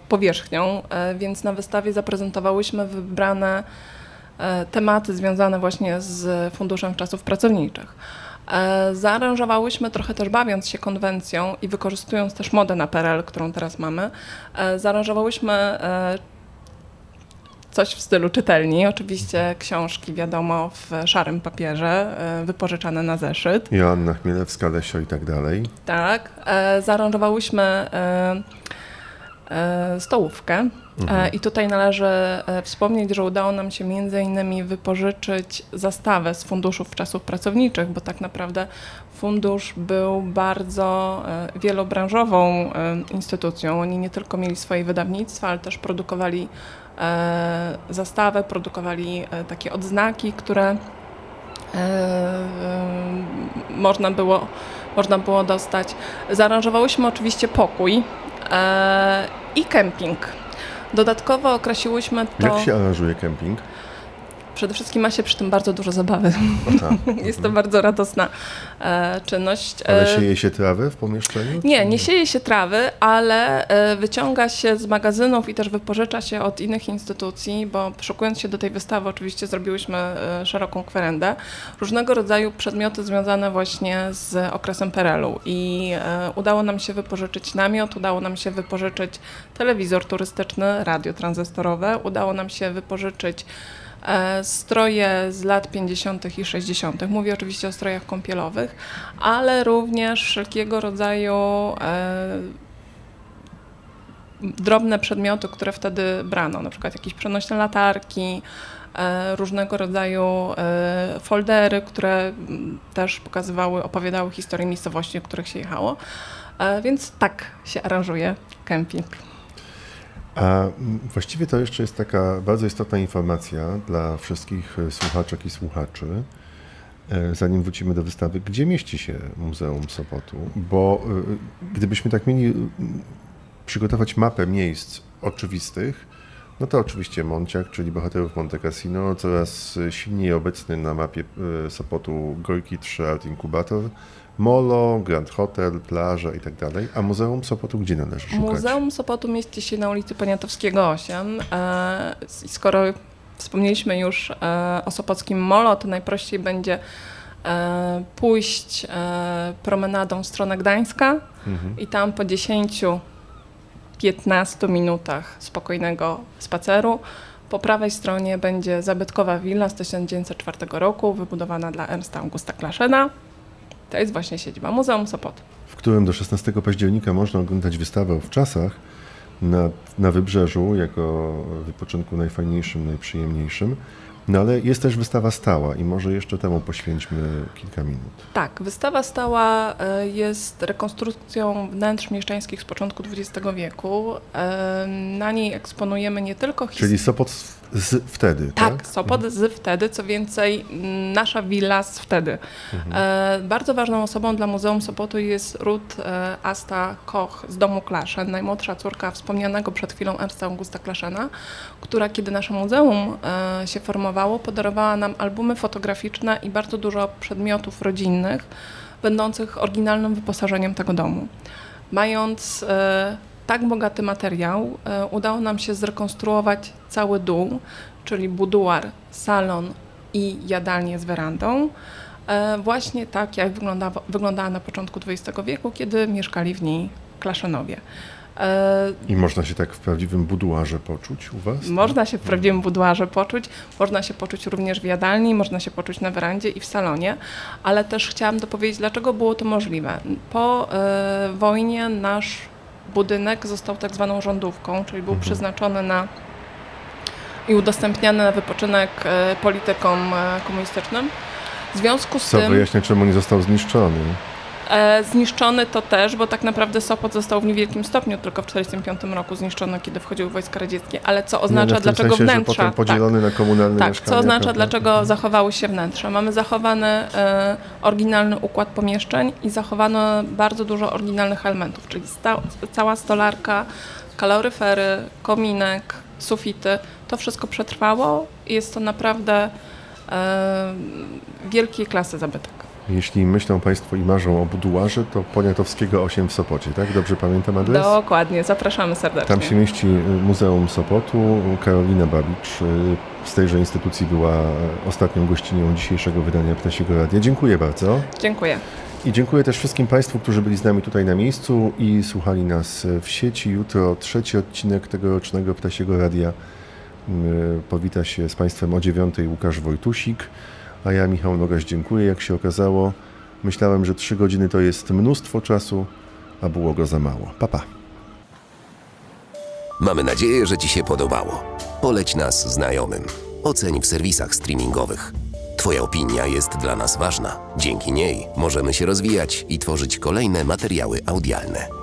powierzchnią, więc na wystawie zaprezentowałyśmy wybrane tematy związane właśnie z Funduszem Czasów Pracowniczych. Zaaranżowałyśmy trochę też bawiąc się konwencją i wykorzystując też modę na PRL, którą teraz mamy, zaaranżowałyśmy coś w stylu czytelni. Oczywiście książki, wiadomo, w szarym papierze, e, wypożyczane na zeszyt. Joanna Chmielewska, Lesio i tak dalej. Tak. E, zaaranżowałyśmy e, stołówkę. Mhm. I tutaj należy wspomnieć, że udało nam się między innymi wypożyczyć zastawę z funduszów czasów pracowniczych, bo tak naprawdę fundusz był bardzo wielobranżową instytucją. Oni nie tylko mieli swoje wydawnictwa, ale też produkowali E, zastawę, produkowali e, takie odznaki, które e, można było, można było dostać. Zaaranżowałyśmy oczywiście pokój i kemping. Dodatkowo określiłyśmy to... Jak się aranżuje kemping? Przede wszystkim ma się przy tym bardzo dużo zabawy. [LAUGHS] Jest to bardzo radosna e, czynność. Ale e, sieje się trawę w pomieszczeniu? Nie, nie sieje się trawy, ale e, wyciąga się z magazynów i też wypożycza się od innych instytucji, bo szukując się do tej wystawy oczywiście zrobiłyśmy e, szeroką kwerendę. Różnego rodzaju przedmioty związane właśnie z okresem PRL-u i udało nam się wypożyczyć namiot, udało nam się wypożyczyć telewizor turystyczny, radio tranzystorowe, udało nam się wypożyczyć stroje z lat 50. i 60. Mówię oczywiście o strojach kąpielowych, ale również wszelkiego rodzaju e, drobne przedmioty, które wtedy brano, na przykład jakieś przenośne latarki, e, różnego rodzaju foldery, które też pokazywały, opowiadały historię miejscowości, do których się jechało. Więc tak się aranżuje kemping. A właściwie to jeszcze jest taka bardzo istotna informacja dla wszystkich e, słuchaczek i słuchaczy, e, zanim wrócimy do wystawy, gdzie mieści się Muzeum Sopotu, bo e, gdybyśmy tak mieli przygotować mapę miejsc oczywistych, no to oczywiście Monciak, czyli bohaterów Monte Cassino, coraz silniej obecny na mapie Sopotu Gorki 3 Art Incubator, Molo, Grand Hotel, plaża i tak dalej. A Muzeum Sopotu gdzie należy szukać? Muzeum Sopotu mieści się na ulicy Poniatowskiego 8. E, skoro wspomnieliśmy już e, o Sopockim Molo, to najprościej będzie e, pójść promenadą w stronę Gdańska mhm. i tam po 10-15 minutach spokojnego spaceru po prawej stronie będzie zabytkowa willa z 1904 roku, wybudowana dla Ernsta Augusta Klaszena. To jest właśnie siedziba Muzeum Sopot. W którym do 16 października można oglądać wystawę w czasach na, na wybrzeżu, jako wypoczynku najfajniejszym, najprzyjemniejszym. No ale jest też wystawa stała i może jeszcze temu poświęćmy kilka minut. Tak, wystawa stała e, jest rekonstrukcją wnętrz mieszczańskich z początku XX wieku. E, na niej eksponujemy nie tylko historię. Czyli Sopot z wtedy, tak? Tak, Sopot mhm. z wtedy, co więcej, nasza willa z wtedy. Mhm. E, bardzo ważną osobą dla Muzeum Sopotu jest Ruth e, Asta Koch z domu Klaszan, najmłodsza córka wspomnianego przed chwilą Ernsta Augusta Klaszena, która kiedy nasze muzeum e, się formowało, podarowała nam albumy fotograficzne i bardzo dużo przedmiotów rodzinnych, będących oryginalnym wyposażeniem tego domu. Mając e, tak bogaty materiał e, udało nam się zrekonstruować cały dół, czyli buduar, salon i jadalnię z werandą. E, właśnie tak, jak wygląda, wyglądała na początku XX wieku, kiedy mieszkali w niej Klaszanowie. E, I można się tak w prawdziwym buduarze poczuć u Was? Można się w prawdziwym buduarze poczuć, można się poczuć również w jadalni, można się poczuć na werandzie i w salonie, ale też chciałam dopowiedzieć, dlaczego było to możliwe. Po y, wojnie nasz budynek został tak zwaną rządówką, czyli był mhm. przeznaczony na i udostępniany na wypoczynek e, politykom e, komunistycznym. W związku z Co tym wyjaśnia, czemu nie został zniszczony. E, zniszczony to też, bo tak naprawdę Sopot został w niewielkim stopniu tylko w 1945 roku zniszczony, kiedy wchodziły wojska radzieckie. Ale co oznacza, no w tym dlaczego sensie, wnętrza... potem podzielony na komunalne Tak, mieszkania. co oznacza, prawda? dlaczego zachowały się wnętrza. Mamy zachowany e, oryginalny układ pomieszczeń i zachowano bardzo dużo oryginalnych elementów, czyli sta, cała stolarka, kaloryfery, kominek, sufity. To wszystko przetrwało i jest to naprawdę e, wielkiej klasy zabytek. Jeśli myślą Państwo i marzą o buduarze, to Poniatowskiego 8 w Sopocie, tak? Dobrze pamiętam adres? Dokładnie, zapraszamy serdecznie. Tam się mieści y, Muzeum Sopotu. Karolina Babicz y, z tejże instytucji była ostatnią gościnią dzisiejszego wydania Ptasiego Radia. Dziękuję bardzo. Dziękuję. I dziękuję też wszystkim Państwu, którzy byli z nami tutaj na miejscu i słuchali nas w sieci. Jutro trzeci odcinek tegorocznego Ptasiego Radia y, powita się z Państwem o dziewiątej Łukasz Wojtusik, a ja Michał Nogaś dziękuję. Jak się okazało, myślałem, że trzy godziny to jest mnóstwo czasu, a było go za mało. Pa, pa. Mamy nadzieję, że Ci się podobało. Poleć nas znajomym. Oceń w serwisach streamingowych. Twoja opinia jest dla nas ważna. Dzięki niej możemy się rozwijać i tworzyć kolejne materiały audialne.